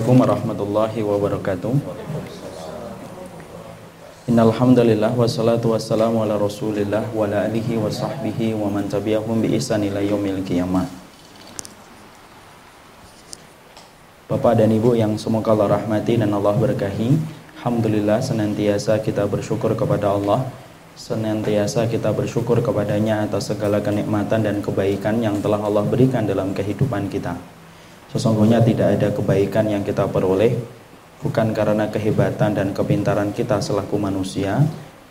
Assalamualaikum warahmatullahi wabarakatuh Innal hamdalillah wassalatu wassalamu ala Rasulillah wa ala alihi wa sahbihi wa man tabi'ahum bi ihsan ila yaumil qiyamah. Bapak dan Ibu yang semoga Allah rahmati dan Allah berkahi. Alhamdulillah senantiasa kita bersyukur kepada Allah. Senantiasa kita bersyukur kepadanya atas segala kenikmatan dan kebaikan yang telah Allah berikan dalam kehidupan kita. Sesungguhnya tidak ada kebaikan yang kita peroleh bukan karena kehebatan dan kepintaran kita selaku manusia,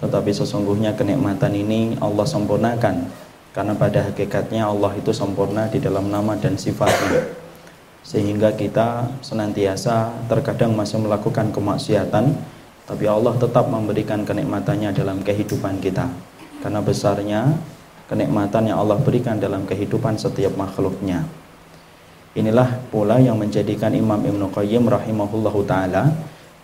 tetapi sesungguhnya kenikmatan ini Allah sempurnakan karena pada hakikatnya Allah itu sempurna di dalam nama dan sifatnya. Sehingga kita senantiasa terkadang masih melakukan kemaksiatan, tapi Allah tetap memberikan kenikmatannya dalam kehidupan kita. Karena besarnya kenikmatan yang Allah berikan dalam kehidupan setiap makhluknya. Inilah pula yang menjadikan Imam Ibn Qayyim rahimahullahu taala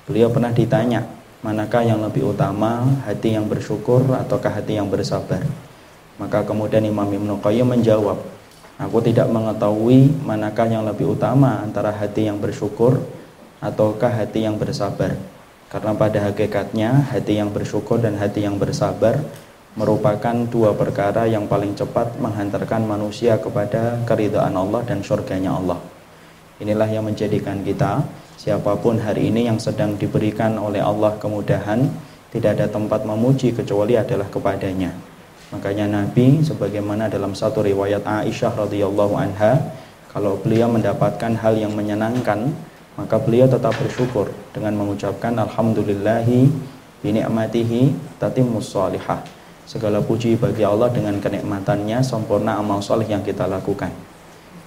beliau pernah ditanya, manakah yang lebih utama, hati yang bersyukur ataukah hati yang bersabar? Maka kemudian Imam Ibn Qayyim menjawab, aku tidak mengetahui manakah yang lebih utama antara hati yang bersyukur ataukah hati yang bersabar. Karena pada hakikatnya hati yang bersyukur dan hati yang bersabar merupakan dua perkara yang paling cepat menghantarkan manusia kepada keridhaan Allah dan surganya Allah. Inilah yang menjadikan kita siapa pun hari ini yang sedang diberikan oleh Allah kemudahan tidak ada tempat memuji kecuali adalah kepadanya. Makanya Nabi sebagaimana dalam satu riwayat Aisyah radhiyallahu anha kalau beliau mendapatkan hal yang menyenangkan maka beliau tetap bersyukur dengan mengucapkan alhamdulillahi bi ni'matihi tatimmus salihah Segala puji bagi Allah dengan kenikmatannya sempurna amal soleh yang kita lakukan.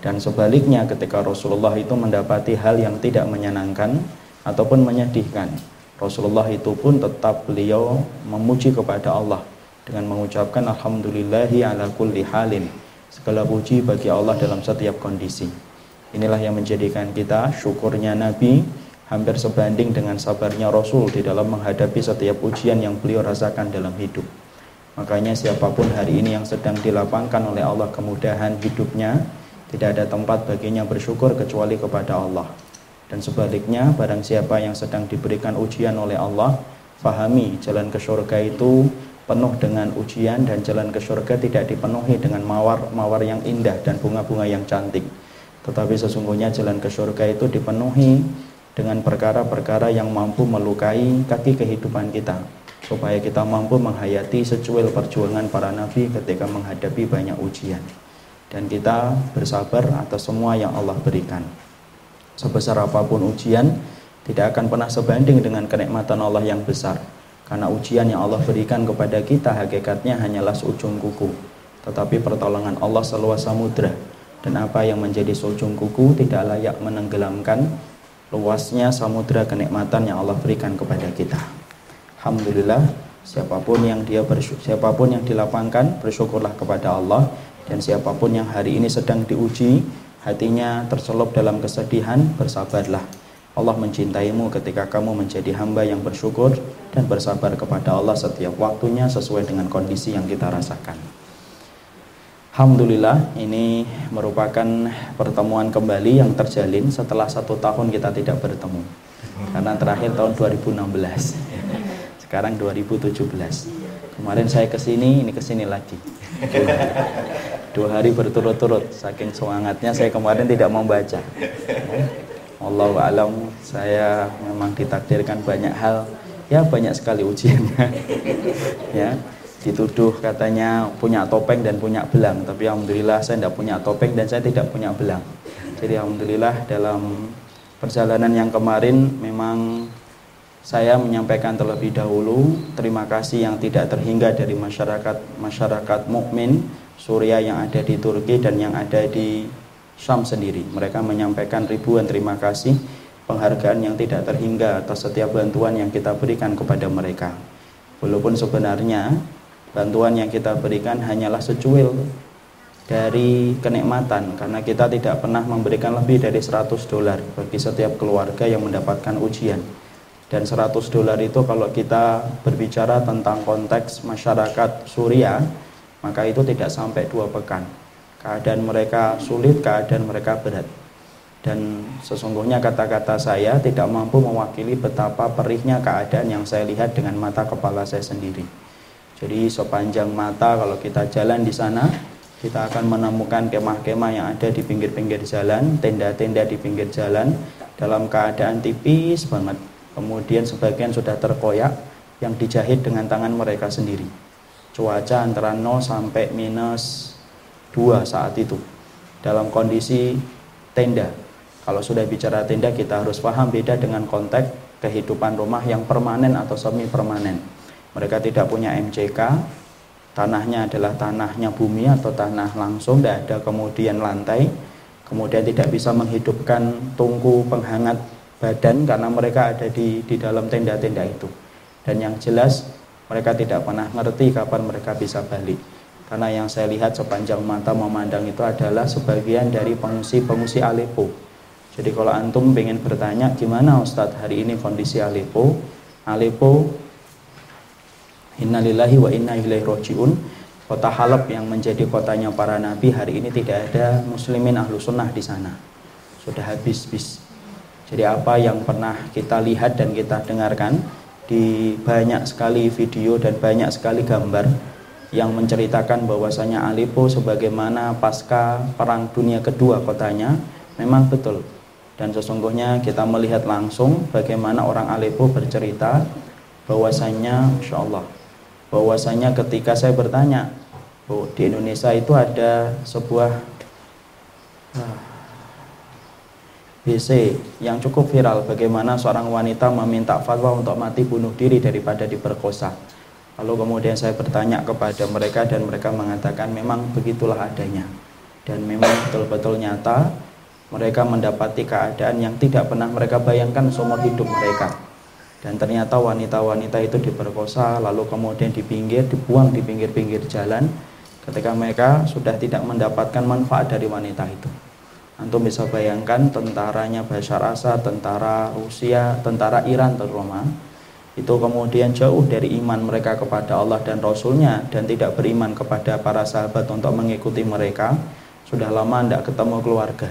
Dan sebaliknya ketika Rasulullah itu mendapati hal yang tidak menyenangkan ataupun menyedihkan, Rasulullah itu pun tetap beliau memuji kepada Allah dengan mengucapkan Alhamdulillahi ala kulli halin. Segala puji bagi Allah dalam setiap kondisi. Inilah yang menjadikan kita syukurnya Nabi hampir sebanding dengan sabarnya Rasul di dalam menghadapi setiap ujian yang beliau rasakan dalam hidup. Makanya siapa pun hari ini yang sedang dilapangkan oleh Allah kemudahan hidupnya, tidak ada tempat baginya bersyukur kecuali kepada Allah. Dan sebaliknya, barang siapa yang sedang diberikan ujian oleh Allah, fahami jalan ke surga itu penuh dengan ujian dan jalan ke surga tidak dipenuhi dengan mawar-mawar yang indah dan bunga-bunga yang cantik. Tetapi sesungguhnya jalan ke surga itu dipenuhi dengan perkara-perkara yang mampu melukai kaki kehidupan kita supaya kita mampu menghayati secuil perjuangan para nabi ketika menghadapi banyak ujian. Dan kita bersabar atas semua yang Allah berikan. Sebesar apa pun ujian tidak akan pernah sebanding dengan kenikmatan Allah yang besar. Karena ujian yang Allah berikan kepada kita hakikatnya hanyalah seujung kuku. Tetapi pertolongan Allah seluas samudra dan apa yang menjadi seujung kuku tidak layak menenggelamkan luasnya samudra kenikmatan yang Allah berikan kepada kita. Alhamdulillah siapa pun yang dia bersyukur, siapa pun yang dilapangkan bersyukurlah kepada Allah. Dan siapa pun yang hari ini sedang diuji hatinya tercelup dalam kesedihan bersabarlah. Allah mencintaimu ketika kamu menjadi hamba yang bersyukur dan bersabar kepada Allah setiap waktunya sesuai dengan kondisi yang kita rasakan. Alhamdulillah ini merupakan pertemuan kembali yang terjalin setelah satu tahun kita tidak bertemu. Karena terakhir tahun 2016 sekarang 2017 kemarin saya ke sini ini ke sini lagi. Dua hari berturut-turut saking semangatnya saya kemarin tidak membaca Allah alam saya memang ditakdirkan banyak hal. Ya banyak sekali ujiannya. Ya dituduh katanya punya topeng dan punya belang. Tapi alhamdulillah saya tidak punya topeng dan saya tidak punya belang. Jadi alhamdulillah dalam perjalanan yang kemarin memang saya menyampaikan terlebih dahulu terima kasih yang tidak terhingga dari masyarakat masyarakat mukmin Suria yang ada di Turki dan yang ada di Syam sendiri. Mereka menyampaikan ribuan terima kasih penghargaan yang tidak terhingga atas setiap bantuan yang kita berikan kepada mereka. Walaupun sebenarnya bantuan yang kita berikan hanyalah secuil dari kenikmatan karena kita tidak pernah memberikan lebih dari 100 dolar bagi setiap keluarga yang mendapatkan ujian dan 100 dolar itu kalau kita berbicara tentang konteks masyarakat Suria maka itu tidak sampai dua pekan keadaan mereka sulit keadaan mereka berat dan sesungguhnya kata-kata saya tidak mampu mewakili betapa perihnya keadaan yang saya lihat dengan mata kepala saya sendiri. Jadi sepanjang mata kalau kita jalan di sana, kita akan menemukan kemah-kemah yang ada di pinggir-pinggir jalan, tenda-tenda di pinggir jalan dalam keadaan tipis banget. Kemudian sebagian sudah terkoyak yang dijahit dengan tangan mereka sendiri. Cuaca antara 0 sampai minus 2 saat itu. Dalam kondisi tenda kalau sudah bicara tenda kita harus paham beda dengan konteks kehidupan rumah yang permanen atau semi permanen. Mereka tidak punya MCK, tanahnya adalah tanahnya bumi atau tanah langsung, tidak ada kemudian lantai, kemudian tidak bisa menghidupkan tungku penghangat badan karena mereka ada di di dalam tenda-tenda itu. Dan yang jelas mereka tidak pernah ngerti kapan mereka bisa balik. Karena yang saya lihat sepanjang mata memandang itu adalah sebagian dari pengungsi-pengungsi Aleppo jadi kalau antum pengen bertanya gimana Ustadz hari ini kondisi Aleppo, Aleppo Innalillahi wa inna ilaihi rojiun Kota Halab yang menjadi kotanya para nabi hari ini tidak ada muslimin ahlu sunnah di sana. Sudah habis bis. Jadi apa yang pernah kita lihat dan kita dengarkan di banyak sekali video dan banyak sekali gambar yang menceritakan bahwasanya Aleppo sebagaimana pasca perang dunia kedua kotanya memang betul. Dan sesungguhnya kita melihat langsung bagaimana orang Aleppo bercerita bahwasanya Insya Allah bahwasanya ketika saya bertanya oh, di Indonesia itu ada sebuah uh, BC yang cukup viral bagaimana seorang wanita meminta fatwa untuk mati bunuh diri daripada diperkosa. Lalu kemudian saya bertanya kepada mereka dan mereka mengatakan memang begitulah adanya. Dan memang betul-betul nyata mereka mendapati keadaan yang tidak pernah mereka bayangkan seumur hidup mereka. Dan ternyata wanita-wanita itu diperkosa lalu kemudian di pinggir dibuang di pinggir-pinggir jalan ketika mereka sudah tidak mendapatkan manfaat dari wanita itu Antum bisa bayangkan tentaranya Bashar Assad, tentara Rusia, tentara Iran terutama itu kemudian jauh dari iman mereka kepada Allah dan Rasulnya dan tidak beriman kepada para sahabat untuk mengikuti mereka sudah lama tidak ketemu keluarga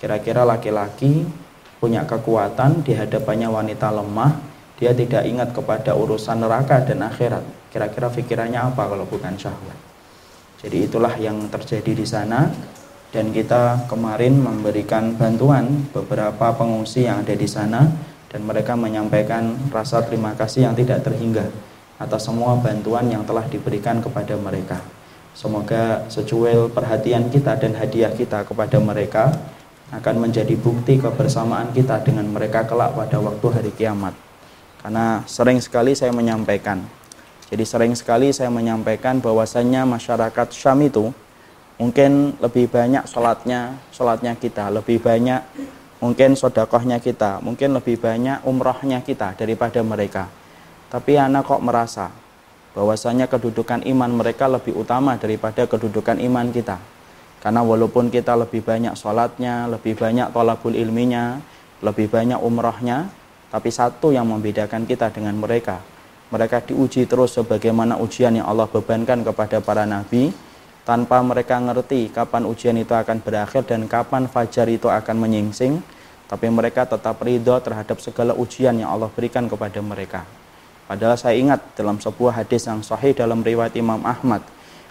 Kira-kira laki-laki punya kekuatan di hadapannya wanita lemah, dia tidak ingat kepada urusan neraka dan akhirat. Kira-kira pikirannya apa kalau bukan syahwat? Jadi itulah yang terjadi di sana dan kita kemarin memberikan bantuan beberapa pengungsi yang ada di sana dan mereka menyampaikan rasa terima kasih yang tidak terhingga atas semua bantuan yang telah diberikan kepada mereka. Semoga secuil perhatian kita dan hadiah kita kepada mereka akan menjadi bukti kebersamaan kita dengan mereka kelak pada waktu hari kiamat. Karena sering sekali saya menyampaikan, jadi sering sekali saya menyampaikan bahwasanya masyarakat Syam itu mungkin lebih banyak sholatnya, sholatnya kita, lebih banyak mungkin sodakohnya kita, mungkin lebih banyak umrohnya kita daripada mereka. Tapi anak kok merasa bahwasanya kedudukan iman mereka lebih utama daripada kedudukan iman kita. Karena walaupun kita lebih banyak sholatnya, lebih banyak tolabul ilminya, lebih banyak umrohnya, tapi satu yang membedakan kita dengan mereka. Mereka diuji terus sebagaimana ujian yang Allah bebankan kepada para nabi, tanpa mereka ngerti kapan ujian itu akan berakhir dan kapan fajar itu akan menyingsing, tapi mereka tetap ridho terhadap segala ujian yang Allah berikan kepada mereka. Padahal saya ingat dalam sebuah hadis yang sahih dalam riwayat Imam Ahmad,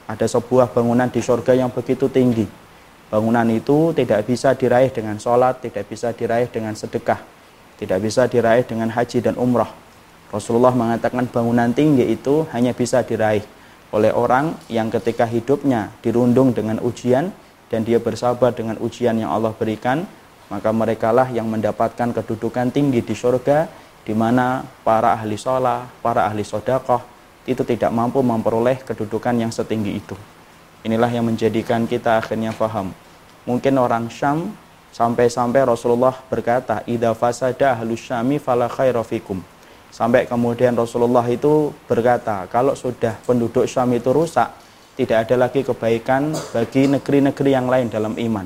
ada sebuah bangunan di surga yang begitu tinggi. Bangunan itu tidak bisa diraih dengan sholat, tidak bisa diraih dengan sedekah, tidak bisa diraih dengan haji dan umrah. Rasulullah mengatakan bangunan tinggi itu hanya bisa diraih oleh orang yang ketika hidupnya dirundung dengan ujian dan dia bersabar dengan ujian yang Allah berikan, maka merekalah yang mendapatkan kedudukan tinggi di surga di mana para ahli sholat, para ahli sodakoh, itu tidak mampu memperoleh kedudukan yang setinggi itu. Inilah yang menjadikan kita akhirnya paham. Mungkin orang Syam sampai-sampai Rasulullah berkata, "Idza fasada ahlus syami fala khaira fikum." Sampai kemudian Rasulullah itu berkata, kalau sudah penduduk Syam itu rusak, tidak ada lagi kebaikan bagi negeri-negeri yang lain dalam iman.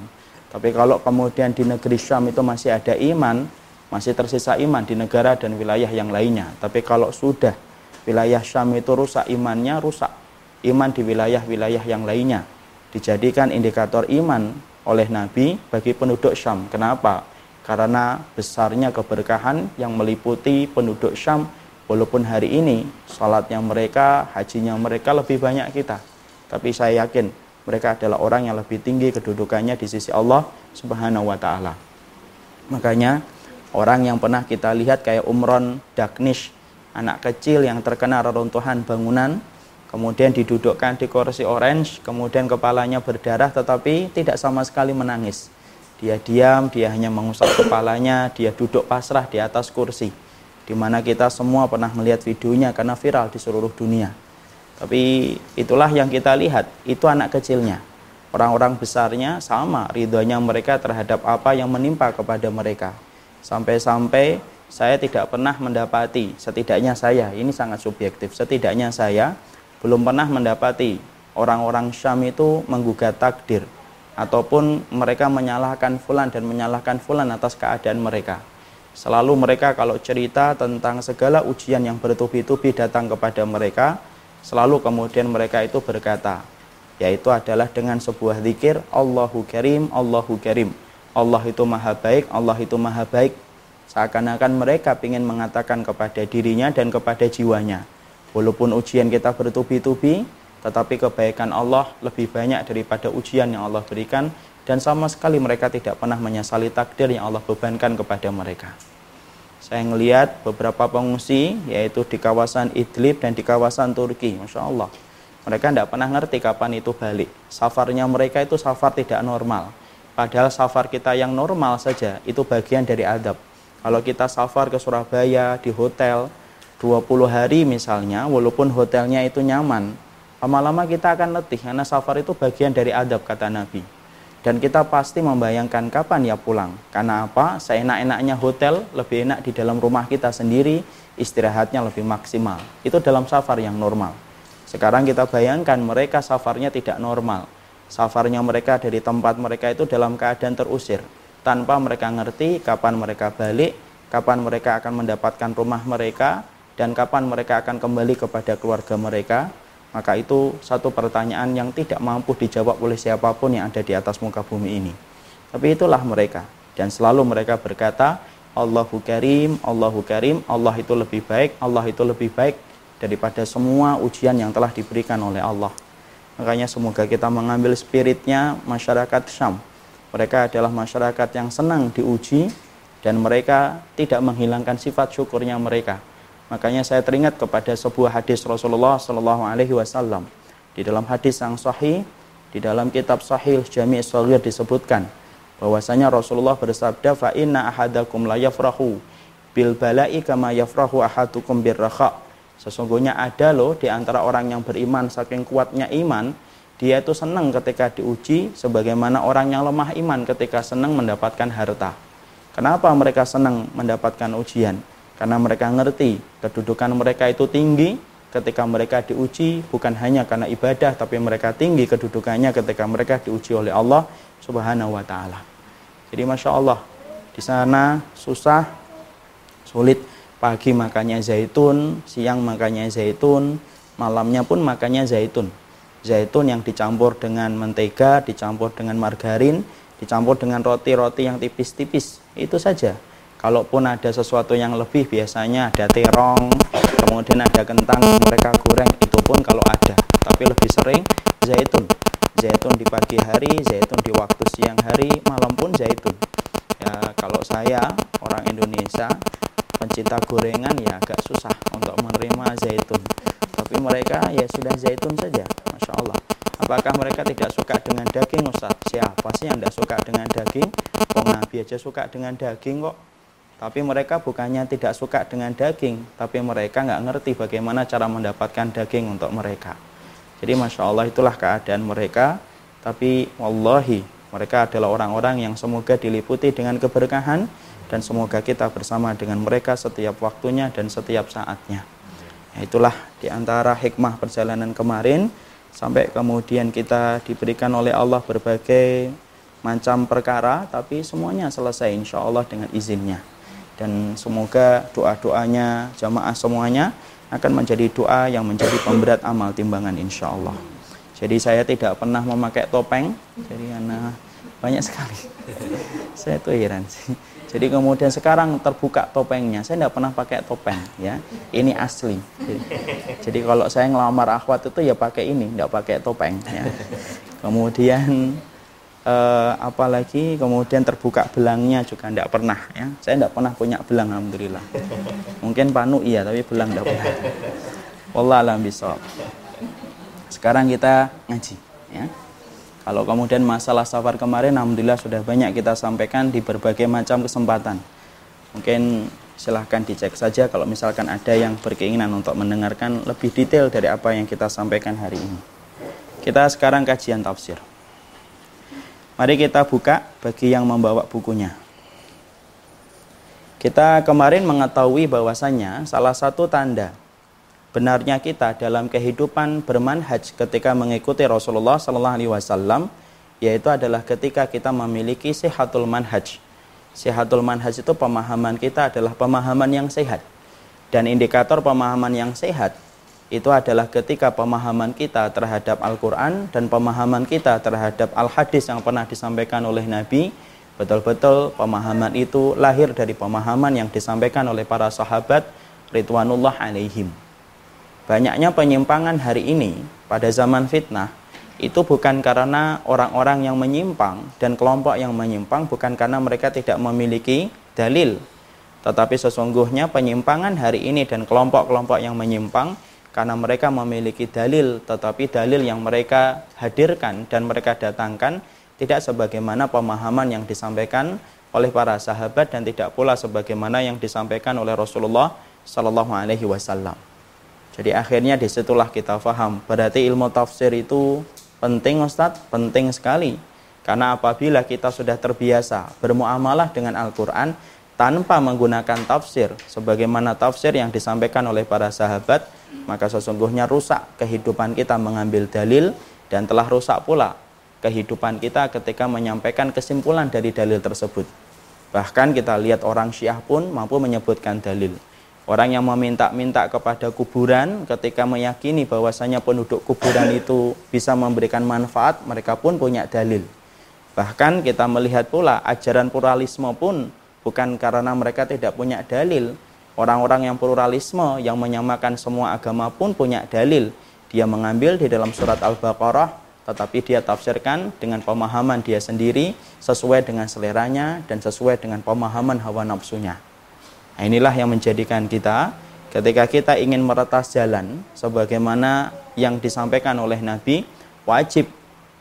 Tapi kalau kemudian di negeri Syam itu masih ada iman, masih tersisa iman di negara dan wilayah yang lainnya. Tapi kalau sudah wilayah Syam itu rusak imannya rusak iman di wilayah-wilayah yang lainnya dijadikan indikator iman oleh Nabi bagi penduduk Syam. Kenapa? Karena besarnya keberkahan yang meliputi penduduk Syam walaupun hari ini salatnya mereka, hajinya mereka lebih banyak kita. Tapi saya yakin mereka adalah orang yang lebih tinggi kedudukannya di sisi Allah Subhanahu wa taala. Makanya orang yang pernah kita lihat kayak Umron Dagnish, anak kecil yang terkena reruntuhan bangunan, kemudian didudukkan di kursi orange, kemudian kepalanya berdarah tetapi tidak sama sekali menangis dia diam, dia hanya mengusap kepalanya, dia duduk pasrah di atas kursi. Di mana kita semua pernah melihat videonya karena viral di seluruh dunia. Tapi itulah yang kita lihat, itu anak kecilnya. Orang-orang besarnya sama ridhonya mereka terhadap apa yang menimpa kepada mereka. Sampai-sampai saya tidak pernah mendapati, setidaknya saya, ini sangat subjektif, setidaknya saya belum pernah mendapati orang-orang Syam itu menggugat takdir ataupun mereka menyalahkan fulan dan menyalahkan fulan atas keadaan mereka. Selalu mereka kalau cerita tentang segala ujian yang bertubi-tubi datang kepada mereka, selalu kemudian mereka itu berkata, yaitu adalah dengan sebuah zikir Allahu Karim, Allahu Karim. Allah itu maha baik, Allah itu maha baik. Seakan-akan mereka ingin mengatakan kepada dirinya dan kepada jiwanya. Walaupun ujian kita bertubi-tubi, tetapi kebaikan Allah lebih banyak daripada ujian yang Allah berikan dan sama sekali mereka tidak pernah menyesali takdir yang Allah bebankan kepada mereka. Saya melihat beberapa pengungsi yaitu di kawasan Idlib dan di kawasan Turki, Masya Allah. Mereka tidak pernah ngerti kapan itu balik. Safarnya mereka itu safar tidak normal. Padahal safar kita yang normal saja itu bagian dari adab. Kalau kita safar ke Surabaya di hotel 20 hari misalnya, walaupun hotelnya itu nyaman, lama-lama kita akan letih karena safar itu bagian dari adab kata Nabi. Dan kita pasti membayangkan kapan ya pulang. Karena apa? Seenak-enaknya hotel lebih enak di dalam rumah kita sendiri istirahatnya lebih maksimal. Itu dalam safar yang normal. Sekarang kita bayangkan mereka safarnya tidak normal. Safarnya mereka dari tempat mereka itu dalam keadaan terusir. Tanpa mereka ngerti kapan mereka balik kapan mereka akan mendapatkan rumah mereka dan kapan mereka akan kembali kepada keluarga mereka maka itu satu pertanyaan yang tidak mampu dijawab oleh siapa pun yang ada di atas muka bumi ini. Tapi itulah mereka. Dan selalu mereka berkata, Allahu Karim, Allahu Karim, Allah itu lebih baik, Allah itu lebih baik daripada semua ujian yang telah diberikan oleh Allah. Makanya semoga kita mengambil spiritnya masyarakat Syam. Mereka adalah masyarakat yang senang diuji dan mereka tidak menghilangkan sifat syukurnya mereka Makanya saya teringat kepada sebuah hadis Rasulullah Sallallahu Alaihi Wasallam. Di dalam hadis yang sahih, di dalam kitab Sahih Jami' Shaghir disebutkan bahwasanya Rasulullah bersabda fa inna ahadakum la yafrahu bil bala'i kama yafrahu ahadukum birraha. Sesungguhnya ada loh di antara orang yang beriman saking kuatnya iman, dia itu senang ketika diuji sebagaimana orang yang lemah iman ketika senang mendapatkan harta. Kenapa mereka senang mendapatkan ujian? Karena mereka ngerti kedudukan mereka itu tinggi ketika mereka diuji bukan hanya karena ibadah tapi mereka tinggi kedudukannya ketika mereka diuji oleh Allah Subhanahu wa taala. Jadi Masya Allah di sana susah sulit pagi makannya zaitun, siang makannya zaitun, malamnya pun makannya zaitun. Zaitun yang dicampur dengan mentega, dicampur dengan margarin, dicampur dengan roti-roti yang tipis-tipis. Itu saja kalaupun ada sesuatu yang lebih biasanya ada terong kemudian ada kentang mereka goreng itu pun kalau ada. Tapi lebih sering zaitun. Zaitun di pagi hari zaitun di waktu siang hari malam pun zaitun. Ya kalau saya orang Indonesia pencinta gorengan ya agak susah untuk menerima zaitun. Tapi mereka ya sudah zaitun saja Masya Allah. Apakah mereka tidak suka dengan daging Ustaz? Siapa sih yang tidak suka dengan daging? Wong Nabi aja suka dengan daging kok tapi mereka bukannya tidak suka dengan daging, tapi mereka nggak ngerti bagaimana cara mendapatkan daging untuk mereka. Jadi masya Allah itulah keadaan mereka. Tapi wallahi mereka adalah orang-orang yang semoga diliputi dengan keberkahan dan semoga kita bersama dengan mereka setiap waktunya dan setiap saatnya. Ya, itulah di antara hikmah perjalanan kemarin sampai kemudian kita diberikan oleh Allah berbagai macam perkara tapi semuanya selesai insya Allah dengan izinnya dan semoga doa-doanya jamaah semuanya akan menjadi doa yang menjadi pemberat amal timbangan insya Allah. Jadi saya tidak pernah memakai topeng, jadi anak banyak sekali saya tuh heran sih jadi kemudian sekarang terbuka topengnya. Saya tidak pernah pakai topeng, ya. Ini asli. Jadi, jadi kalau saya ngelamar akhwat itu ya pakai ini, tidak pakai topeng. Ya. Kemudian eh, apalagi kemudian terbuka belangnya juga tidak pernah, ya. Saya tidak pernah punya belang, alhamdulillah. Mungkin panu iya, tapi belang tidak pernah. Wallah alam bisawab. Sekarang kita ngaji, ya. Kalau kemudian masalah safar kemarin, Alhamdulillah sudah banyak kita sampaikan di berbagai macam kesempatan. Mungkin silahkan dicek saja kalau misalkan ada yang berkeinginan untuk mendengarkan lebih detail dari apa yang kita sampaikan hari ini. Kita sekarang kajian tafsir. Mari kita buka bagi yang membawa bukunya. Kita kemarin mengetahui bahwasanya salah satu tanda benarnya kita dalam kehidupan bermanhaj ketika mengikuti Rasulullah Sallallahu Alaihi Wasallam yaitu adalah ketika kita memiliki sehatul manhaj. Sehatul manhaj itu pemahaman kita adalah pemahaman yang sehat. Dan indikator pemahaman yang sehat itu adalah ketika pemahaman kita terhadap Al-Quran dan pemahaman kita terhadap Al-Hadis yang pernah disampaikan oleh Nabi. Betul-betul pemahaman itu lahir dari pemahaman yang disampaikan oleh para sahabat Ridwanullah alaihim. Banyaknya penyimpangan hari ini pada zaman fitnah itu bukan karena orang-orang yang menyimpang dan kelompok yang menyimpang bukan karena mereka tidak memiliki dalil. Tetapi sesungguhnya penyimpangan hari ini dan kelompok-kelompok yang menyimpang karena mereka memiliki dalil tetapi dalil yang mereka hadirkan dan mereka datangkan tidak sebagaimana pemahaman yang disampaikan oleh para sahabat dan tidak pula sebagaimana yang disampaikan oleh Rasulullah Sallallahu Alaihi Wasallam. Jadi akhirnya di situlah kita faham. Berarti ilmu tafsir itu penting Ustadz, penting sekali. Karena apabila kita sudah terbiasa bermuamalah dengan Al-Quran tanpa menggunakan tafsir, sebagaimana tafsir yang disampaikan oleh para sahabat, maka sesungguhnya rusak kehidupan kita mengambil dalil dan telah rusak pula kehidupan kita ketika menyampaikan kesimpulan dari dalil tersebut. Bahkan kita lihat orang Syiah pun mampu menyebutkan dalil. Orang yang meminta-minta kepada kuburan ketika meyakini bahwasanya penduduk kuburan itu bisa memberikan manfaat, mereka pun punya dalil. Bahkan kita melihat pula ajaran pluralisme pun bukan karena mereka tidak punya dalil. Orang-orang yang pluralisme yang menyamakan semua agama pun punya dalil. Dia mengambil di dalam surat Al-Baqarah tetapi dia tafsirkan dengan pemahaman dia sendiri sesuai dengan seleranya dan sesuai dengan pemahaman hawa nafsunya. Nah, inilah yang menjadikan kita ketika kita ingin meretas jalan sebagaimana yang disampaikan oleh Nabi, wajib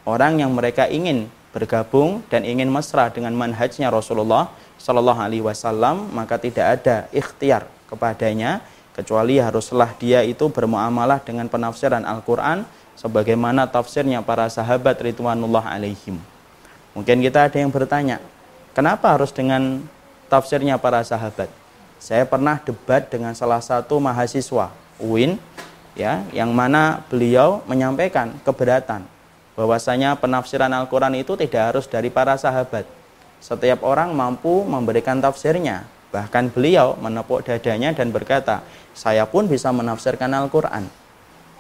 orang yang mereka ingin bergabung dan ingin mesra dengan manhajnya Rasulullah Shallallahu Alaihi Wasallam maka tidak ada ikhtiar kepadanya kecuali haruslah dia itu bermuamalah dengan penafsiran Al-Quran sebagaimana tafsirnya para sahabat Ridwanullah alaihim. Mungkin kita ada yang bertanya, kenapa harus dengan tafsirnya para sahabat? Saya pernah debat dengan salah satu mahasiswa UIN ya, yang mana beliau menyampaikan keberatan bahwasanya penafsiran Al-Qur'an itu tidak harus dari para sahabat. Setiap orang mampu memberikan tafsirnya. Bahkan beliau menepuk dadanya dan berkata, "Saya pun bisa menafsirkan Al-Qur'an."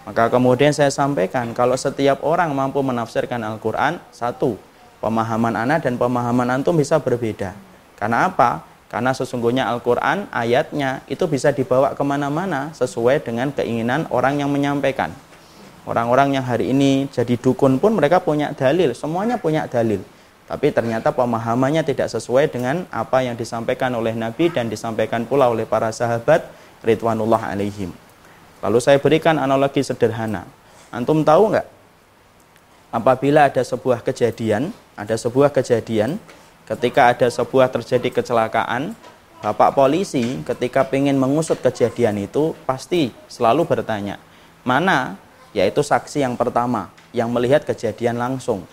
Maka kemudian saya sampaikan kalau setiap orang mampu menafsirkan Al-Qur'an, satu, pemahaman anak dan pemahaman antum bisa berbeda. Karena apa? Karena sesungguhnya Al-Quran ayatnya itu bisa dibawa ke mana-mana sesuai dengan keinginan orang yang menyampaikan. Orang-orang yang hari ini jadi dukun pun mereka punya dalil, semuanya punya dalil. Tapi ternyata pemahamannya tidak sesuai dengan apa yang disampaikan oleh Nabi dan disampaikan pula oleh para sahabat Ridwanullah alaihim. Lalu saya berikan analogi sederhana. Antum tahu nggak? Apabila ada sebuah kejadian, ada sebuah kejadian ketika ada sebuah terjadi kecelakaan, Bapak polisi ketika ingin mengusut kejadian itu pasti selalu bertanya, mana yaitu saksi yang pertama yang melihat kejadian langsung.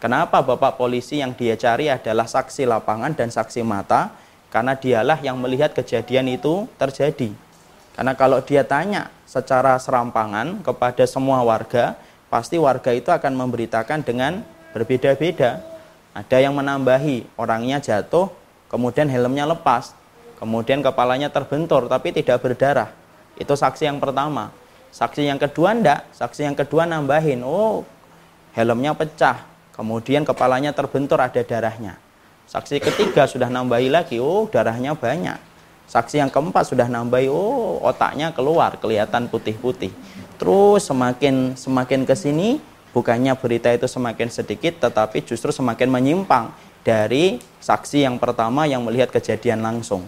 Kenapa Bapak polisi yang dia cari adalah saksi lapangan dan saksi mata? Karena dialah yang melihat kejadian itu terjadi. Karena kalau dia tanya secara serampangan kepada semua warga, pasti warga itu akan memberitakan dengan berbeda-beda. Ada yang menambahi, orangnya jatuh, kemudian helmnya lepas, kemudian kepalanya terbentur tapi tidak berdarah. Itu saksi yang pertama. Saksi yang kedua ndak, saksi yang kedua nambahin, oh helmnya pecah, kemudian kepalanya terbentur ada darahnya. Saksi ketiga sudah nambahi lagi, oh darahnya banyak. Saksi yang keempat sudah nambahi, oh otaknya keluar, kelihatan putih-putih. Terus semakin semakin ke sini bukannya berita itu semakin sedikit tetapi justru semakin menyimpang dari saksi yang pertama yang melihat kejadian langsung.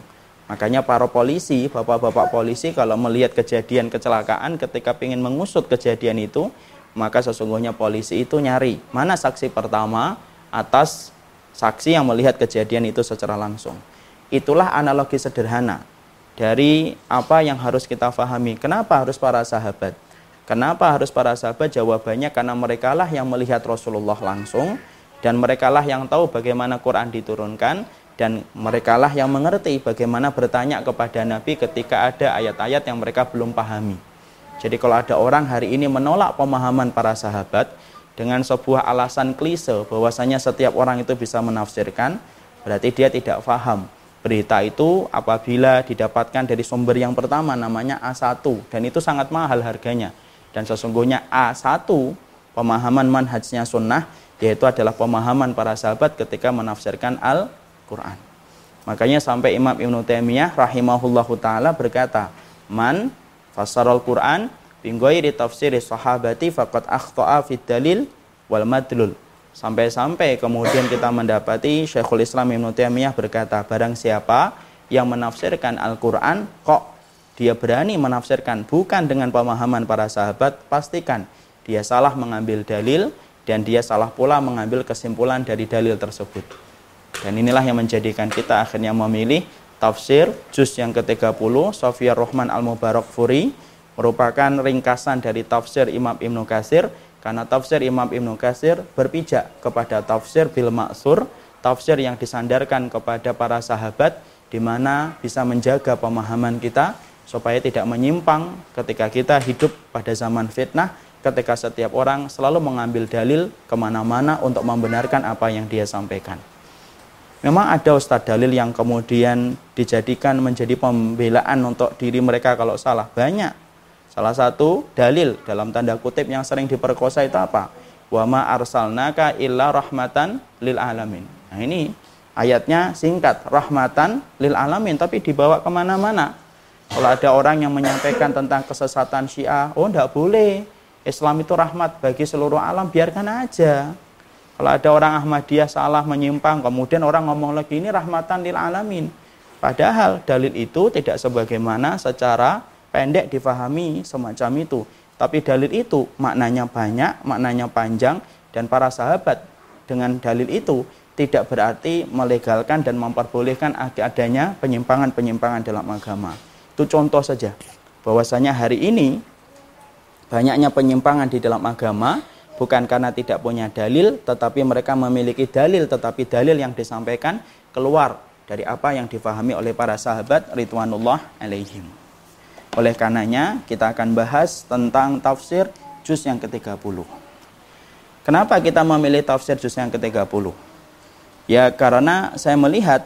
Makanya para polisi, bapak-bapak polisi kalau melihat kejadian kecelakaan ketika ingin mengusut kejadian itu, maka sesungguhnya polisi itu nyari mana saksi pertama atas saksi yang melihat kejadian itu secara langsung. Itulah analogi sederhana dari apa yang harus kita pahami. Kenapa harus para sahabat? Kenapa harus para sahabat? Jawabannya karena mereka lah yang melihat Rasulullah langsung dan mereka lah yang tahu bagaimana Quran diturunkan dan merekalah yang mengerti bagaimana bertanya kepada Nabi ketika ada ayat-ayat yang mereka belum pahami. Jadi kalau ada orang hari ini menolak pemahaman para sahabat dengan sebuah alasan klise bahwasanya setiap orang itu bisa menafsirkan, berarti dia tidak paham. Berita itu apabila didapatkan dari sumber yang pertama namanya A1 dan itu sangat mahal harganya. Dan sesungguhnya A1 pemahaman manhajnya sunnah yaitu adalah pemahaman para sahabat ketika menafsirkan Al Quran. Makanya sampai Imam Ibn Taimiyah rahimahullahu taala berkata, "Man fassarul Quran di tafsir sahabati faqad akhta'a fid dalil wal madlul." Sampai-sampai kemudian kita mendapati Syekhul Islam Ibn Taimiyah berkata, barang siapa yang menafsirkan Al-Quran kok dia berani menafsirkan bukan dengan pemahaman para sahabat, pastikan dia salah mengambil dalil dan dia salah pula mengambil kesimpulan dari dalil tersebut. Dan inilah yang menjadikan kita akhirnya memilih tafsir juz yang ke-30 Sofia Rohman Al-Mubarak Furi merupakan ringkasan dari tafsir Imam Ibnu Kasir karena tafsir Imam Ibnu Kasir berpijak kepada tafsir bil maksur tafsir yang disandarkan kepada para sahabat di mana bisa menjaga pemahaman kita supaya tidak menyimpang ketika kita hidup pada zaman fitnah ketika setiap orang selalu mengambil dalil ke mana-mana untuk membenarkan apa yang dia sampaikan. Memang ada ustadz dalil yang kemudian dijadikan menjadi pembelaan untuk diri mereka kalau salah. Banyak. Salah satu dalil dalam tanda kutip yang sering diperkosa itu apa? Wa ma arsalnaka illa rahmatan lil alamin. Nah ini ayatnya singkat, rahmatan lil alamin, tapi dibawa ke mana-mana. Kalau ada orang yang menyampaikan tentang kesesatan syiah, oh tidak boleh. Islam itu rahmat bagi seluruh alam, biarkan aja. Kalau ada orang Ahmadiyah salah menyimpang, kemudian orang ngomong lagi ini rahmatan lil alamin. Padahal dalil itu tidak sebagaimana secara pendek difahami semacam itu. Tapi dalil itu maknanya banyak, maknanya panjang, dan para sahabat dengan dalil itu tidak berarti melegalkan dan memperbolehkan adanya penyimpangan-penyimpangan dalam agama. Itu contoh saja. Bahwasanya hari ini banyaknya penyimpangan di dalam agama bukan karena tidak punya dalil tetapi mereka memiliki dalil tetapi dalil yang disampaikan keluar dari apa yang difahami oleh para sahabat ridwanullah alaihim. Oleh karenanya kita akan bahas tentang tafsir juz yang ke-30. Kenapa kita memilih tafsir juz yang ke-30? Ya karena saya melihat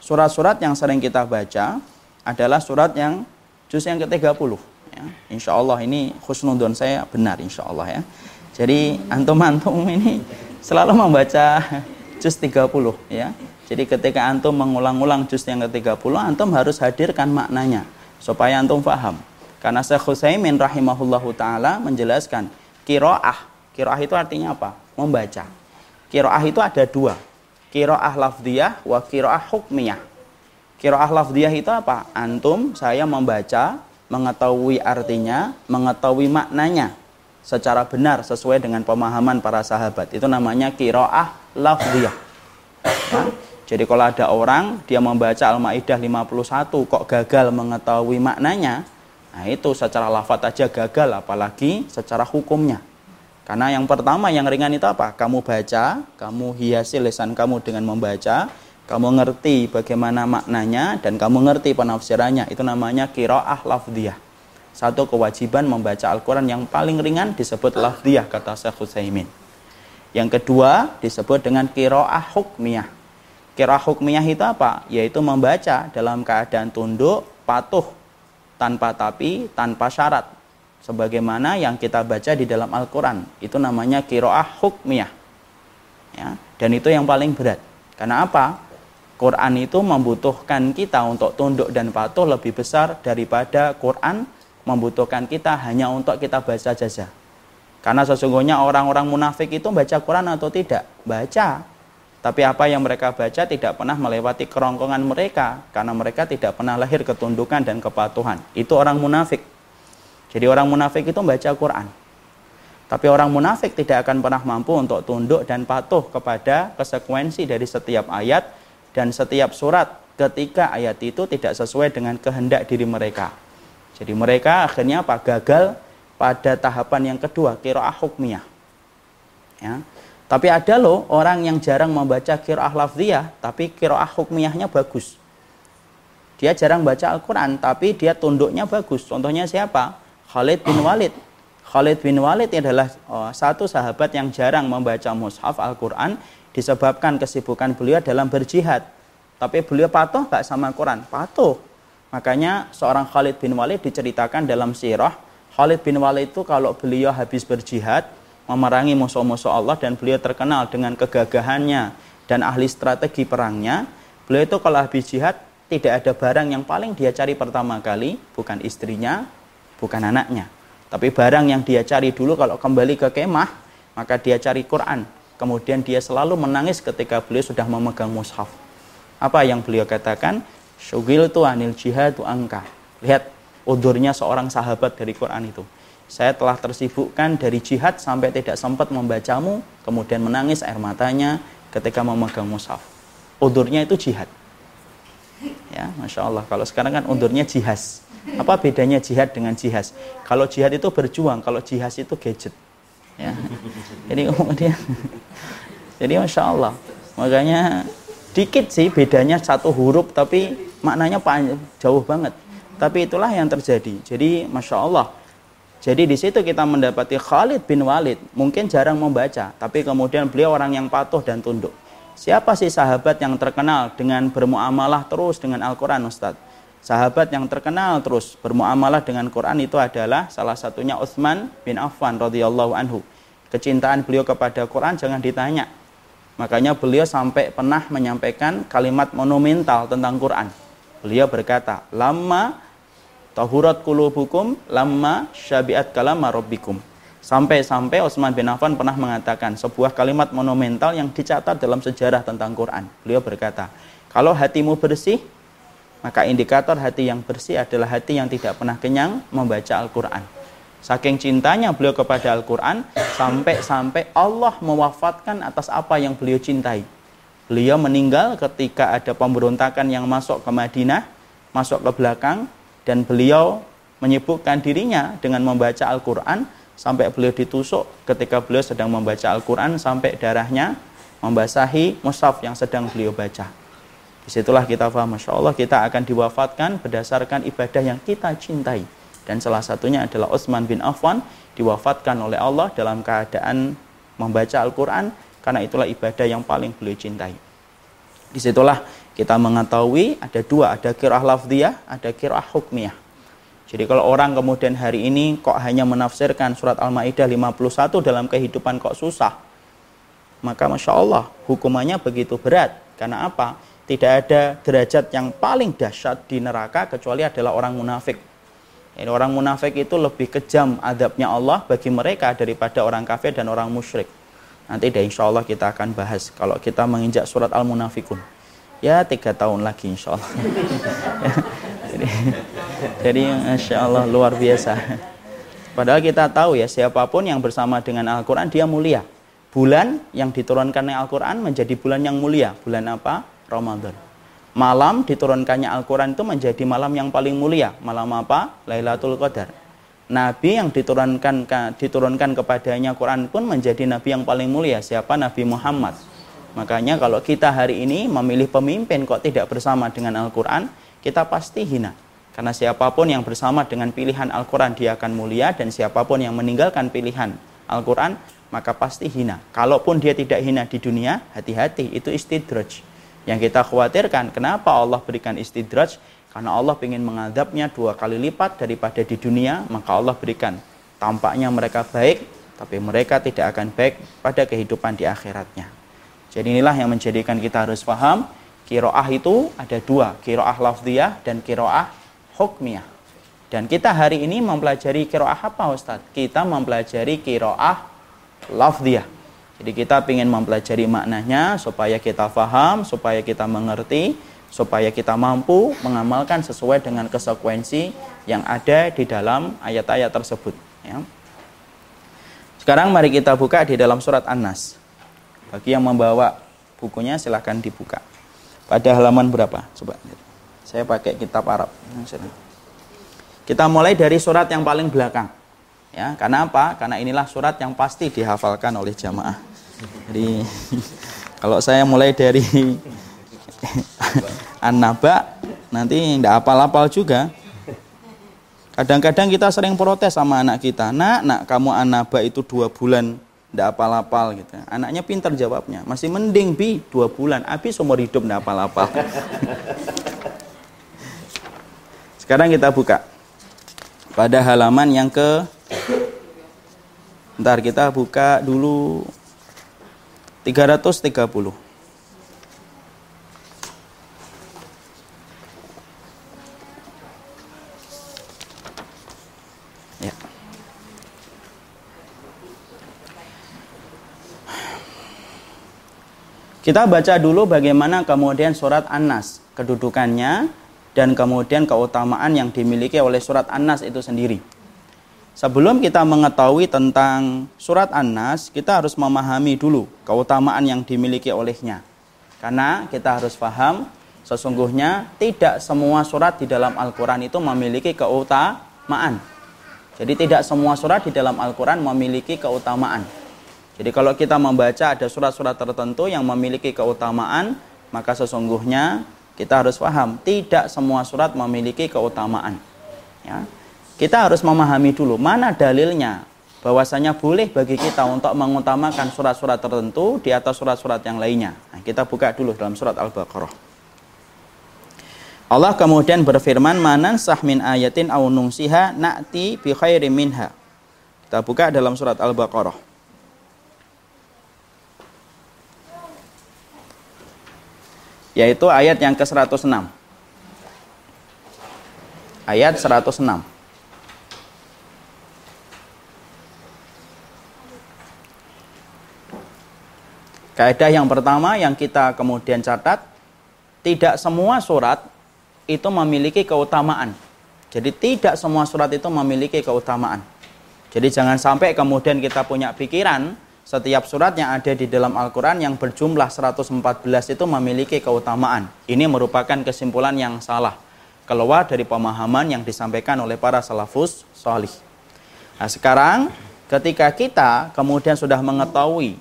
surat-surat yang sering kita baca adalah surat yang juz yang ke-30 ya. Insya Allah ini khusnudon saya benar insya Allah ya. Jadi antum-antum ini selalu membaca juz 30 ya. Jadi ketika antum mengulang-ulang juz yang ke-30, antum harus hadirkan maknanya supaya antum paham. Karena Syekh Husaimin rahimahullahu taala menjelaskan kiroah. Kiroah itu artinya apa? Membaca. Kiroah itu ada dua. Kiroah lafdiyah wa kiroah hukmiyah. Kiroah lafdiyah itu apa? Antum, saya membaca, mengetahui artinya, mengetahui maknanya secara benar sesuai dengan pemahaman para sahabat. Itu namanya kiroah lafziyah. Ya. Jadi kalau ada orang dia membaca Al-Maidah 51 kok gagal mengetahui maknanya, nah itu secara lafaz aja gagal apalagi secara hukumnya. Karena yang pertama yang ringan itu apa? Kamu baca, kamu hiasi lisan kamu dengan membaca, kamu ngerti bagaimana maknanya dan kamu ngerti penafsirannya. Itu namanya kiroah lafziyah satu kewajiban membaca Al-Quran yang paling ringan disebut lafdiyah kata Syekh Husaymin. Yang kedua disebut dengan kiroah hukmiyah. Kiroah hukmiyah itu apa? Yaitu membaca dalam keadaan tunduk, patuh, tanpa tapi, tanpa syarat. Sebagaimana yang kita baca di dalam Al-Quran. Itu namanya kiroah hukmiyah. Ya, dan itu yang paling berat. Karena apa? Quran itu membutuhkan kita untuk tunduk dan patuh lebih besar daripada Quran membutuhkan kita hanya untuk kita baca saja. Karena sesungguhnya orang-orang munafik itu baca Quran atau tidak? Baca. Tapi apa yang mereka baca tidak pernah melewati kerongkongan mereka karena mereka tidak pernah lahir ketundukan dan kepatuhan. Itu orang munafik. Jadi orang munafik itu baca Quran. Tapi orang munafik tidak akan pernah mampu untuk tunduk dan patuh kepada konsekuensi dari setiap ayat dan setiap surat ketika ayat itu tidak sesuai dengan kehendak diri mereka. Jadi mereka akhirnya apa? Gagal pada tahapan yang kedua, kiroah hukmiyah. Ya. Tapi ada loh orang yang jarang membaca kiroah lafziyah, tapi kiroah hukmiyahnya bagus. Dia jarang baca Al-Quran, tapi dia tunduknya bagus. Contohnya siapa? Khalid bin Walid. Khalid bin Walid adalah oh, satu sahabat yang jarang membaca mushaf Al-Quran disebabkan kesibukan beliau dalam berjihad. Tapi beliau patuh gak sama Quran? Patuh. Makanya seorang Khalid bin Walid diceritakan dalam sirah, Khalid bin Walid itu kalau beliau habis berjihad, memerangi musuh-musuh Allah dan beliau terkenal dengan kegagahannya dan ahli strategi perangnya, beliau itu kalau habis jihad tidak ada barang yang paling dia cari pertama kali, bukan istrinya, bukan anaknya. Tapi barang yang dia cari dulu kalau kembali ke kemah, maka dia cari Quran. Kemudian dia selalu menangis ketika beliau sudah memegang mushaf. Apa yang beliau katakan? Syugil tu anil jihad tu angka. Lihat udurnya seorang sahabat dari Quran itu. Saya telah tersibukkan dari jihad sampai tidak sempat membacamu, kemudian menangis air matanya ketika memegang mushaf. Udurnya itu jihad. Ya, masya Allah. Kalau sekarang kan udurnya jihas. Apa bedanya jihad dengan jihas? Kalau jihad itu berjuang, kalau jihas itu gadget. Ya. Jadi kemudian, jadi masya Allah. Makanya dikit sih bedanya satu huruf, tapi maknanya panjang, jauh banget. Tapi itulah yang terjadi. Jadi masya Allah. Jadi di situ kita mendapati Khalid bin Walid mungkin jarang membaca, tapi kemudian beliau orang yang patuh dan tunduk. Siapa sih sahabat yang terkenal dengan bermuamalah terus dengan Al-Quran Ustaz? Sahabat yang terkenal terus bermuamalah dengan Quran itu adalah salah satunya Utsman bin Affan radhiyallahu anhu. Kecintaan beliau kepada Quran jangan ditanya. Makanya beliau sampai pernah menyampaikan kalimat monumental tentang Quran. Beliau berkata, lama tahurat kulubukum lama syabiat kalama rabbikum. Sampai-sampai Utsman bin Affan pernah mengatakan sebuah kalimat monumental yang dicatat dalam sejarah tentang Quran. Beliau berkata, kalau hatimu bersih, maka indikator hati yang bersih adalah hati yang tidak pernah kenyang membaca Al-Quran. Saking cintanya beliau kepada Al-Quran, sampai-sampai Allah mewafatkan atas apa yang beliau cintai. Beliau meninggal ketika ada pemberontakan yang masuk ke Madinah, masuk ke belakang, dan beliau menyibukkan dirinya dengan membaca Al-Quran sampai beliau ditusuk ketika beliau sedang membaca Al-Quran sampai darahnya membasahi mushaf yang sedang beliau baca. Di situlah kita paham, Masya Allah kita akan diwafatkan berdasarkan ibadah yang kita cintai. Dan salah satunya adalah Utsman bin Affan diwafatkan oleh Allah dalam keadaan membaca Al-Quran karena itulah ibadah yang paling beliau cintai. Di situlah kita mengetahui ada dua, ada kirah lafdiyah, ada kirah hukmiyah. Jadi kalau orang kemudian hari ini kok hanya menafsirkan surat Al-Ma'idah 51 dalam kehidupan kok susah, maka Masya Allah hukumannya begitu berat. Karena apa? Tidak ada derajat yang paling dahsyat di neraka kecuali adalah orang munafik. Ini orang munafik itu lebih kejam adabnya Allah bagi mereka daripada orang kafir dan orang musyrik. Nanti deh insya Allah kita akan bahas kalau kita menginjak surat Al-Munafikun. Ya tiga tahun lagi insya Allah. jadi, jadi insya Allah luar biasa. Padahal kita tahu ya siapa pun yang bersama dengan Al-Quran dia mulia. Bulan yang diturunkan Al-Quran menjadi bulan yang mulia. Bulan apa? Ramadan. Malam diturunkannya Al-Quran itu menjadi malam yang paling mulia. Malam apa? Lailatul Qadar. Nabi yang diturunkan diturunkan kepadanya Quran pun menjadi nabi yang paling mulia. Siapa? Nabi Muhammad. Makanya kalau kita hari ini memilih pemimpin kok tidak bersama dengan Al-Quran, kita pasti hina. Karena siapa pun yang bersama dengan pilihan Al-Quran dia akan mulia dan siapa pun yang meninggalkan pilihan Al-Quran maka pasti hina. Kalaupun dia tidak hina di dunia, hati-hati itu istidraj. Yang kita khawatirkan, kenapa Allah berikan istidraj? Karena Allah ingin mengadabnya dua kali lipat daripada di dunia, maka Allah berikan. Tampaknya mereka baik, tapi mereka tidak akan baik pada kehidupan di akhiratnya. Jadi inilah yang menjadikan kita harus paham kiroah itu ada dua, kiroah lafdiyah dan kiroah hukmiyah. Dan kita hari ini mempelajari kiroah apa Ustadz? Kita mempelajari kiroah lafdiyah. Jadi kita ingin mempelajari maknanya supaya kita faham, supaya kita mengerti, supaya kita mampu mengamalkan sesuai dengan konsekuensi yang ada di dalam ayat-ayat tersebut. Ya. Sekarang mari kita buka di dalam surat An-Nas. Bagi yang membawa bukunya silahkan dibuka. Pada halaman berapa? Coba. Saya pakai kitab Arab. Kita mulai dari surat yang paling belakang. Ya, karena apa? Karena inilah surat yang pasti dihafalkan oleh jamaah. Jadi kalau saya mulai dari An-Naba nanti tidak apal-apal juga. Kadang-kadang kita sering protes sama anak kita. Nak, nak kamu An-Naba itu dua bulan tidak apal-apal gitu. Anaknya pintar jawabnya. Masih mending bi dua bulan. Abi seumur hidup tidak apal-apal. Sekarang kita buka pada halaman yang ke Ntar kita buka dulu 330. Kita baca dulu bagaimana kemudian surat An-Nas, kedudukannya dan kemudian keutamaan yang dimiliki oleh surat An-Nas itu sendiri. Sebelum kita mengetahui tentang surat An-Nas, kita harus memahami dulu keutamaan yang dimiliki olehnya. Karena kita harus paham sesungguhnya tidak semua surat di dalam Al-Quran itu memiliki keutamaan. Jadi tidak semua surat di dalam Al-Quran memiliki keutamaan. Jadi kalau kita membaca ada surat-surat tertentu yang memiliki keutamaan, maka sesungguhnya kita harus paham tidak semua surat memiliki keutamaan. Ya. Kita harus memahami dulu mana dalilnya bahwasanya boleh bagi kita untuk mengutamakan surat-surat tertentu di atas surat-surat yang lainnya. Nah, kita buka dulu dalam surat Al-Baqarah. Allah kemudian berfirman, "Manan sahmin ayatin au nungsiha na'ti bi khairim minha." Kita buka dalam surat Al-Baqarah. Yaitu ayat yang ke-106. Ayat 106. Kaidah yang pertama yang kita kemudian catat, tidak semua surat itu memiliki keutamaan. Jadi tidak semua surat itu memiliki keutamaan. Jadi jangan sampai kemudian kita punya pikiran setiap surat yang ada di dalam Al-Quran yang berjumlah 114 itu memiliki keutamaan. Ini merupakan kesimpulan yang salah. Keluar dari pemahaman yang disampaikan oleh para salafus solih. Nah sekarang ketika kita kemudian sudah mengetahui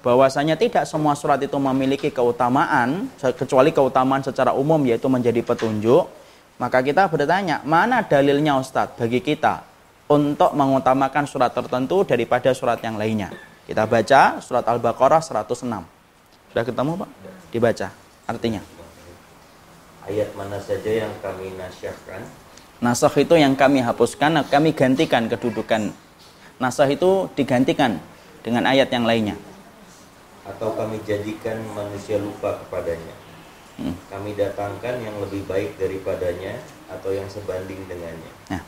bahwasanya tidak semua surat itu memiliki keutamaan, kecuali keutamaan secara umum yaitu menjadi petunjuk, maka kita bertanya, mana dalilnya Ustadz bagi kita untuk mengutamakan surat tertentu daripada surat yang lainnya? Kita baca surat Al-Baqarah 106. Sudah ketemu Pak? Dibaca. Artinya. Ayat mana saja yang kami nasyahkan? Nasah itu yang kami hapuskan, kami gantikan kedudukan. Nasah itu digantikan dengan ayat yang lainnya. Atau kami jadikan manusia lupa kepadanya. Hmm. Kami datangkan yang lebih baik daripadanya atau yang sebanding dengannya. Nah,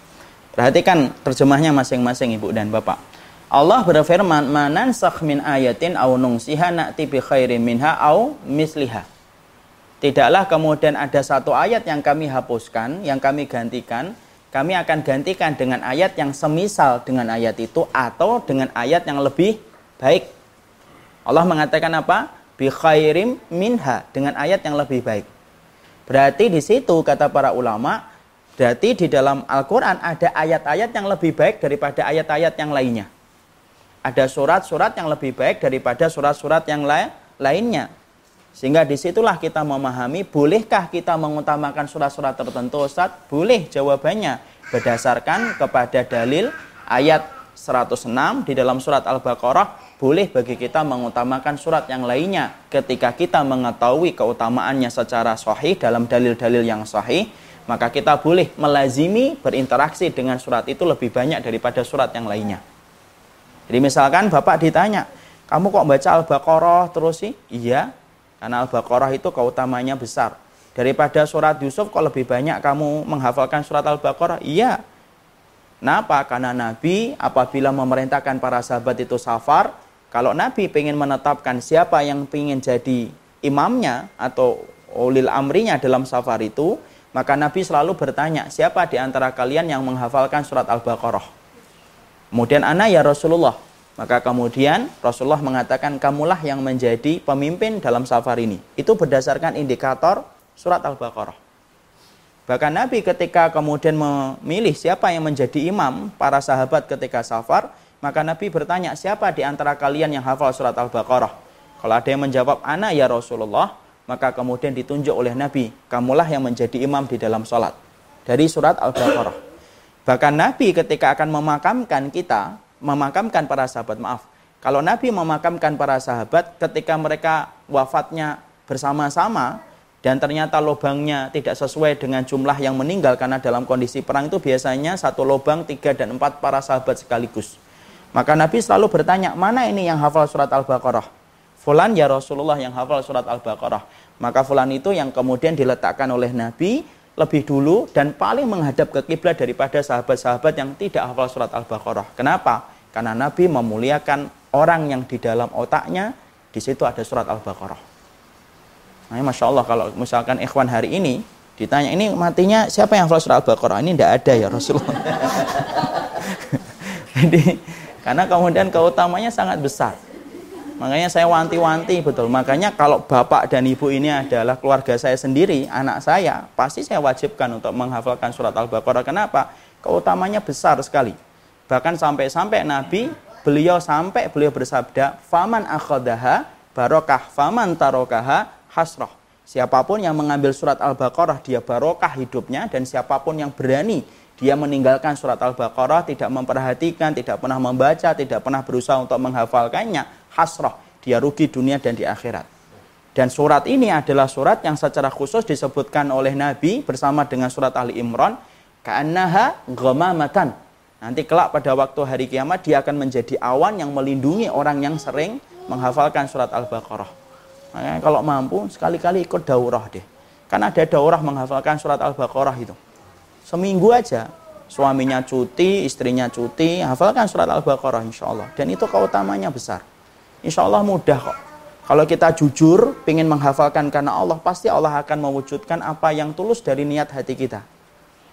perhatikan terjemahnya masing-masing Ibu dan Bapak. Allah berfirman, "Manan min ayatin au nungsiha na'ti bi khairin minha au misliha." Tidaklah kemudian ada satu ayat yang kami hapuskan, yang kami gantikan, kami akan gantikan dengan ayat yang semisal dengan ayat itu atau dengan ayat yang lebih baik. Allah mengatakan apa? Bi khairim minha dengan ayat yang lebih baik. Berarti di situ kata para ulama, berarti di dalam Al-Qur'an ada ayat-ayat yang lebih baik daripada ayat-ayat yang lainnya ada surat-surat yang lebih baik daripada surat-surat yang lain lainnya. Sehingga di situlah kita memahami, bolehkah kita mengutamakan surat-surat tertentu Ustaz? Boleh jawabannya berdasarkan kepada dalil ayat 106 di dalam surat Al-Baqarah boleh bagi kita mengutamakan surat yang lainnya ketika kita mengetahui keutamaannya secara sahih dalam dalil-dalil yang sahih maka kita boleh melazimi berinteraksi dengan surat itu lebih banyak daripada surat yang lainnya. Jadi misalkan Bapak ditanya, Kamu kok baca Al-Baqarah terus sih? Iya, karena Al-Baqarah itu keutamanya besar. Daripada surat Yusuf kok lebih banyak kamu menghafalkan surat Al-Baqarah? Iya. Kenapa? Karena Nabi apabila memerintahkan para sahabat itu safar, kalau Nabi ingin menetapkan siapa yang ingin jadi imamnya atau ulil amrinya dalam safar itu, maka Nabi selalu bertanya, siapa di antara kalian yang menghafalkan surat Al-Baqarah? Kemudian anak ya Rasulullah. Maka kemudian Rasulullah mengatakan kamulah yang menjadi pemimpin dalam safar ini. Itu berdasarkan indikator surat Al-Baqarah. Bahkan Nabi ketika kemudian memilih siapa yang menjadi imam para sahabat ketika safar, maka Nabi bertanya siapa di antara kalian yang hafal surat Al-Baqarah? Kalau ada yang menjawab anak ya Rasulullah, maka kemudian ditunjuk oleh Nabi, kamulah yang menjadi imam di dalam sholat. Dari surat Al-Baqarah. Bahkan Nabi ketika akan memakamkan kita, memakamkan para sahabat, maaf. Kalau Nabi memakamkan para sahabat ketika mereka wafatnya bersama-sama dan ternyata lubangnya tidak sesuai dengan jumlah yang meninggal karena dalam kondisi perang itu biasanya satu lubang tiga dan empat para sahabat sekaligus. Maka Nabi selalu bertanya, mana ini yang hafal surat Al-Baqarah? Fulan ya Rasulullah yang hafal surat Al-Baqarah. Maka fulan itu yang kemudian diletakkan oleh Nabi lebih dulu dan paling menghadap ke kiblat daripada sahabat-sahabat yang tidak hafal surat Al-Baqarah. Kenapa? Karena Nabi memuliakan orang yang di dalam otaknya di situ ada surat Al-Baqarah. Nah, Masya Allah kalau misalkan ikhwan hari ini ditanya ini matinya siapa yang hafal surat Al-Baqarah? Ini tidak ada ya Rasulullah. Jadi karena kemudian keutamanya sangat besar. Makanya saya wanti-wanti betul. Makanya kalau bapak dan ibu ini adalah keluarga saya sendiri, anak saya, pasti saya wajibkan untuk menghafalkan surat Al-Baqarah. Kenapa? Keutamanya besar sekali. Bahkan sampai-sampai Nabi, beliau sampai beliau bersabda, "Faman akhadaha barokah, faman tarokaha hasroh." Siapa pun yang mengambil surat Al-Baqarah, dia barokah hidupnya, dan siapa pun yang berani dia meninggalkan surat Al-Baqarah, tidak memperhatikan, tidak pernah membaca, tidak pernah berusaha untuk menghafalkannya, hasrah, dia rugi dunia dan di akhirat. Dan surat ini adalah surat yang secara khusus disebutkan oleh Nabi bersama dengan surat Ali Imran, ka'annaha ghamamatan. Nanti kelak pada waktu hari kiamat dia akan menjadi awan yang melindungi orang yang sering menghafalkan surat Al-Baqarah. Makanya kalau mampu sekali-kali ikut daurah deh. Kan ada daurah menghafalkan surat Al-Baqarah itu. Seminggu aja suaminya cuti, istrinya cuti, hafalkan surat Al-Baqarah insya Allah. Dan itu keutamanya besar. Insya Allah mudah kok. Kalau kita jujur, ingin menghafalkan karena Allah, pasti Allah akan mewujudkan apa yang tulus dari niat hati kita.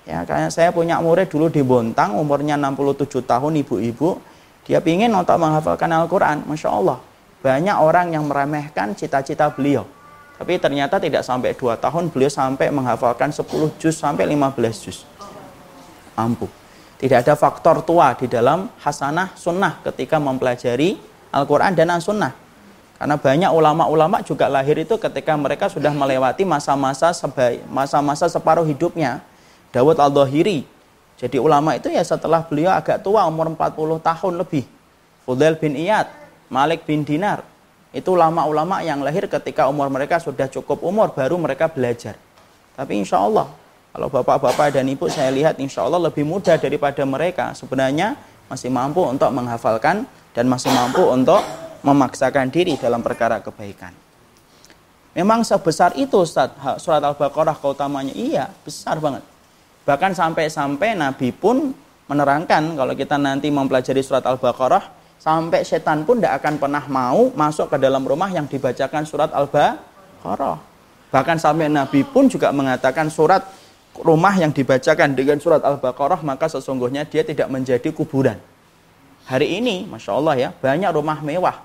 Ya, kayak saya punya murid dulu di Bontang, umurnya 67 tahun, ibu-ibu. Dia ingin untuk menghafalkan Al-Quran, Masya Allah. Banyak orang yang meremehkan cita-cita beliau. Tapi ternyata tidak sampai 2 tahun, beliau sampai menghafalkan 10 juz sampai 15 juz. Ampuh. Tidak ada faktor tua di dalam hasanah sunnah ketika mempelajari Al-Quran dan As-Sunnah. Karena banyak ulama-ulama juga lahir itu ketika mereka sudah melewati masa-masa masa-masa separuh hidupnya. Dawud Al-Dohiri. Jadi ulama itu ya setelah beliau agak tua, umur 40 tahun lebih. Fudail bin Iyad, Malik bin Dinar. Itu ulama-ulama yang lahir ketika umur mereka sudah cukup umur, baru mereka belajar. Tapi insya Allah, kalau bapak-bapak dan ibu saya lihat insya Allah lebih mudah daripada mereka. Sebenarnya masih mampu untuk menghafalkan dan masih mampu untuk memaksakan diri dalam perkara kebaikan. Memang sebesar itu Ustaz, surat Al-Baqarah keutamanya iya, besar banget. Bahkan sampai-sampai Nabi pun menerangkan kalau kita nanti mempelajari surat Al-Baqarah, sampai setan pun tidak akan pernah mau masuk ke dalam rumah yang dibacakan surat Al-Baqarah. Bahkan sampai Nabi pun juga mengatakan surat rumah yang dibacakan dengan surat Al-Baqarah maka sesungguhnya dia tidak menjadi kuburan. Hari ini, Masya Allah ya, banyak rumah mewah.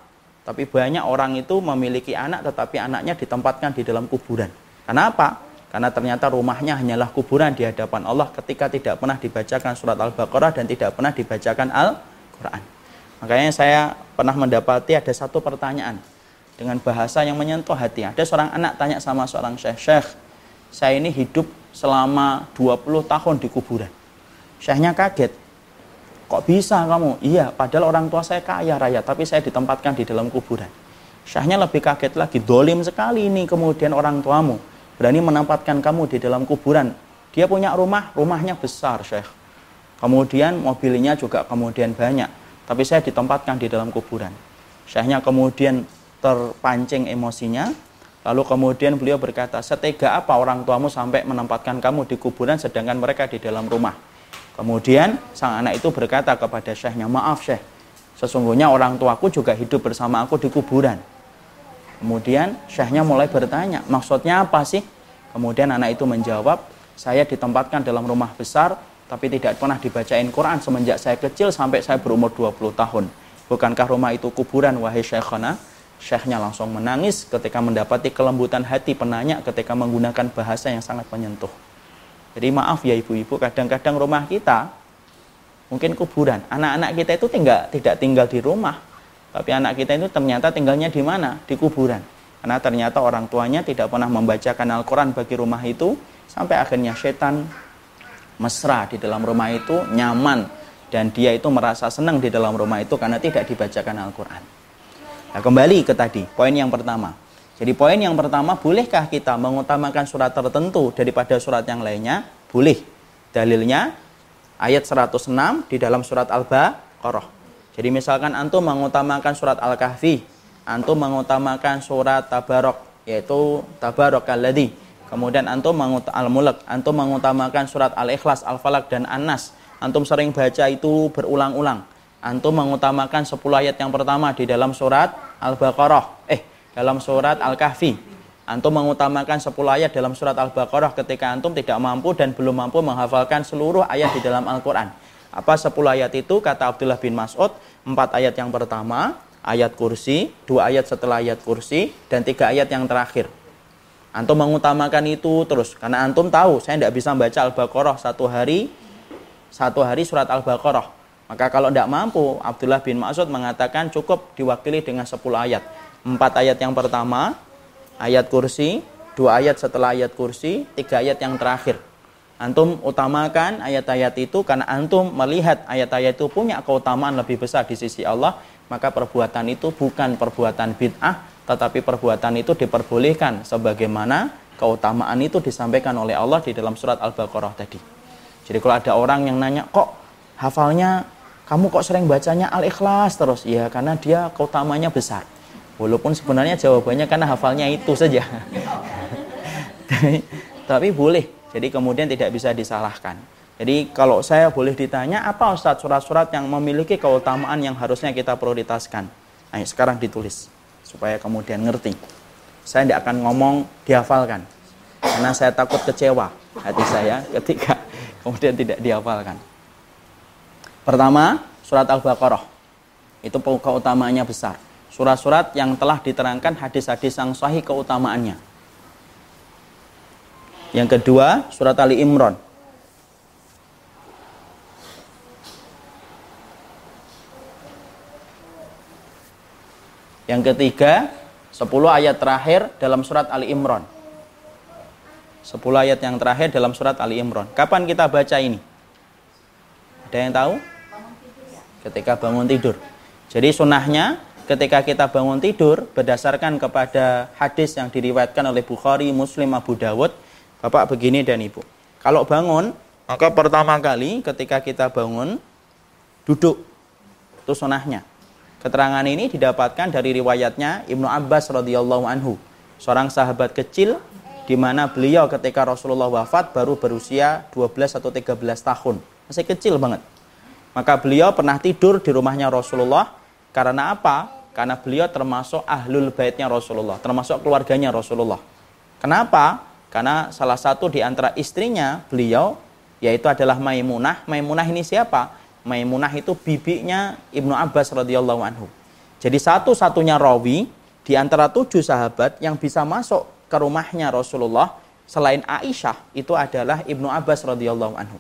Tapi banyak orang itu memiliki anak, tetapi anaknya ditempatkan di dalam kuburan. Kenapa? Karena ternyata rumahnya hanyalah kuburan di hadapan Allah ketika tidak pernah dibacakan surat Al-Baqarah dan tidak pernah dibacakan Al-Quran. Makanya saya pernah mendapati ada satu pertanyaan dengan bahasa yang menyentuh hati. Ada seorang anak tanya sama seorang syekh, Syekh, saya ini hidup selama 20 tahun di kuburan. Syekhnya kaget, Kok bisa kamu? Iya, padahal orang tua saya kaya raya, tapi saya ditempatkan di dalam kuburan. Syahnya lebih kaget lagi, dolim sekali ini kemudian orang tuamu. Berani menempatkan kamu di dalam kuburan. Dia punya rumah, rumahnya besar, Syekh. Kemudian mobilnya juga kemudian banyak. Tapi saya ditempatkan di dalam kuburan. Syekhnya kemudian terpancing emosinya, lalu kemudian beliau berkata, setega apa orang tuamu sampai menempatkan kamu di kuburan sedangkan mereka di dalam rumah. Kemudian sang anak itu berkata kepada syekhnya, maaf syekh, sesungguhnya orang tuaku juga hidup bersama aku di kuburan. Kemudian syekhnya mulai bertanya, maksudnya apa sih? Kemudian anak itu menjawab, saya ditempatkan dalam rumah besar, tapi tidak pernah dibacain Quran semenjak saya kecil sampai saya berumur 20 tahun. Bukankah rumah itu kuburan, wahai syekhana? Syekhnya langsung menangis ketika mendapati kelembutan hati penanya ketika menggunakan bahasa yang sangat menyentuh. Jadi maaf ya ibu-ibu, kadang-kadang rumah kita mungkin kuburan. Anak-anak kita itu tinggal, tidak tinggal di rumah, tapi anak kita itu ternyata tinggalnya di mana? Di kuburan. Karena ternyata orang tuanya tidak pernah membacakan Al-Quran bagi rumah itu, sampai akhirnya setan mesra di dalam rumah itu, nyaman dan dia itu merasa senang di dalam rumah itu karena tidak dibacakan Al-Quran. Nah, kembali ke tadi, poin yang pertama. Jadi poin yang pertama, bolehkah kita mengutamakan surat tertentu daripada surat yang lainnya? Boleh. Dalilnya ayat 106 di dalam surat Al-Baqarah. Jadi misalkan antum mengutamakan surat Al-Kahfi, antum mengutamakan surat Tabarok, yaitu Tabarok alladhi. Kemudian antum mengutamakan Al-Mulk, antum mengutamakan surat Al-Ikhlas, Al-Falak dan An-Nas antum sering baca itu berulang-ulang. Antum mengutamakan 10 ayat yang pertama di dalam surat Al-Baqarah. Eh, dalam surat Al-Kahfi. Antum mengutamakan 10 ayat dalam surat Al-Baqarah ketika antum tidak mampu dan belum mampu menghafalkan seluruh ayat di dalam Al-Quran. Apa 10 ayat itu? Kata Abdullah bin Mas'ud, 4 ayat yang pertama, ayat kursi, 2 ayat setelah ayat kursi, dan 3 ayat yang terakhir. Antum mengutamakan itu terus, karena antum tahu, saya tidak bisa membaca Al-Baqarah satu hari satu hari surat Al-Baqarah. Maka kalau tidak mampu, Abdullah bin Mas'ud mengatakan cukup diwakili dengan 10 ayat. Empat ayat yang pertama, ayat kursi, dua ayat setelah ayat kursi, tiga ayat yang terakhir. Antum utamakan ayat-ayat itu karena antum melihat ayat-ayat itu punya keutamaan lebih besar di sisi Allah, maka perbuatan itu bukan perbuatan bid'ah, tetapi perbuatan itu diperbolehkan sebagaimana keutamaan itu disampaikan oleh Allah di dalam surat Al-Baqarah tadi. Jadi kalau ada orang yang nanya, kok hafalnya kamu kok sering bacanya Al-Ikhlas terus? Ya karena dia keutamanya besar. Walaupun sebenarnya jawabannya karena hafalnya itu saja. tapi, boleh. Jadi kemudian tidak bisa disalahkan. Jadi kalau saya boleh ditanya, apa Ustadz surat-surat yang memiliki keutamaan yang harusnya kita prioritaskan? Ayo sekarang ditulis supaya kemudian ngerti. Saya tidak akan ngomong dihafalkan karena saya takut kecewa hati saya ketika kemudian tidak dihafalkan. Pertama, surat Al-Baqarah. Itu keutamaannya besar. Surat-surat yang telah diterangkan hadis-hadis yang sahih keutamaannya. Yang kedua, surat Ali Imran. Yang ketiga, 10 ayat terakhir dalam surat Ali Imran. 10 ayat yang terakhir dalam surat Ali Imran. Kapan kita baca ini? Ada yang tahu? Ketika bangun tidur. Jadi sunnahnya ketika kita bangun tidur berdasarkan kepada hadis yang diriwayatkan oleh Bukhari, Muslim, Abu Dawud, Bapak begini dan Ibu. Kalau bangun, maka pertama kali ketika kita bangun duduk. Itu sunnahnya. Keterangan ini didapatkan dari riwayatnya Ibnu Abbas radhiyallahu anhu, seorang sahabat kecil di mana beliau ketika Rasulullah wafat baru berusia 12 atau 13 tahun. Masih kecil banget. Maka beliau pernah tidur di rumahnya Rasulullah karena apa? Karena beliau termasuk ahlul baitnya Rasulullah, termasuk keluarganya Rasulullah. Kenapa? Karena salah satu di antara istrinya beliau yaitu adalah Maimunah. Maimunah ini siapa? Maimunah itu bibinya Ibnu Abbas radhiyallahu anhu. Jadi satu-satunya rawi di antara tujuh sahabat yang bisa masuk ke rumahnya Rasulullah selain Aisyah itu adalah Ibnu Abbas radhiyallahu anhu.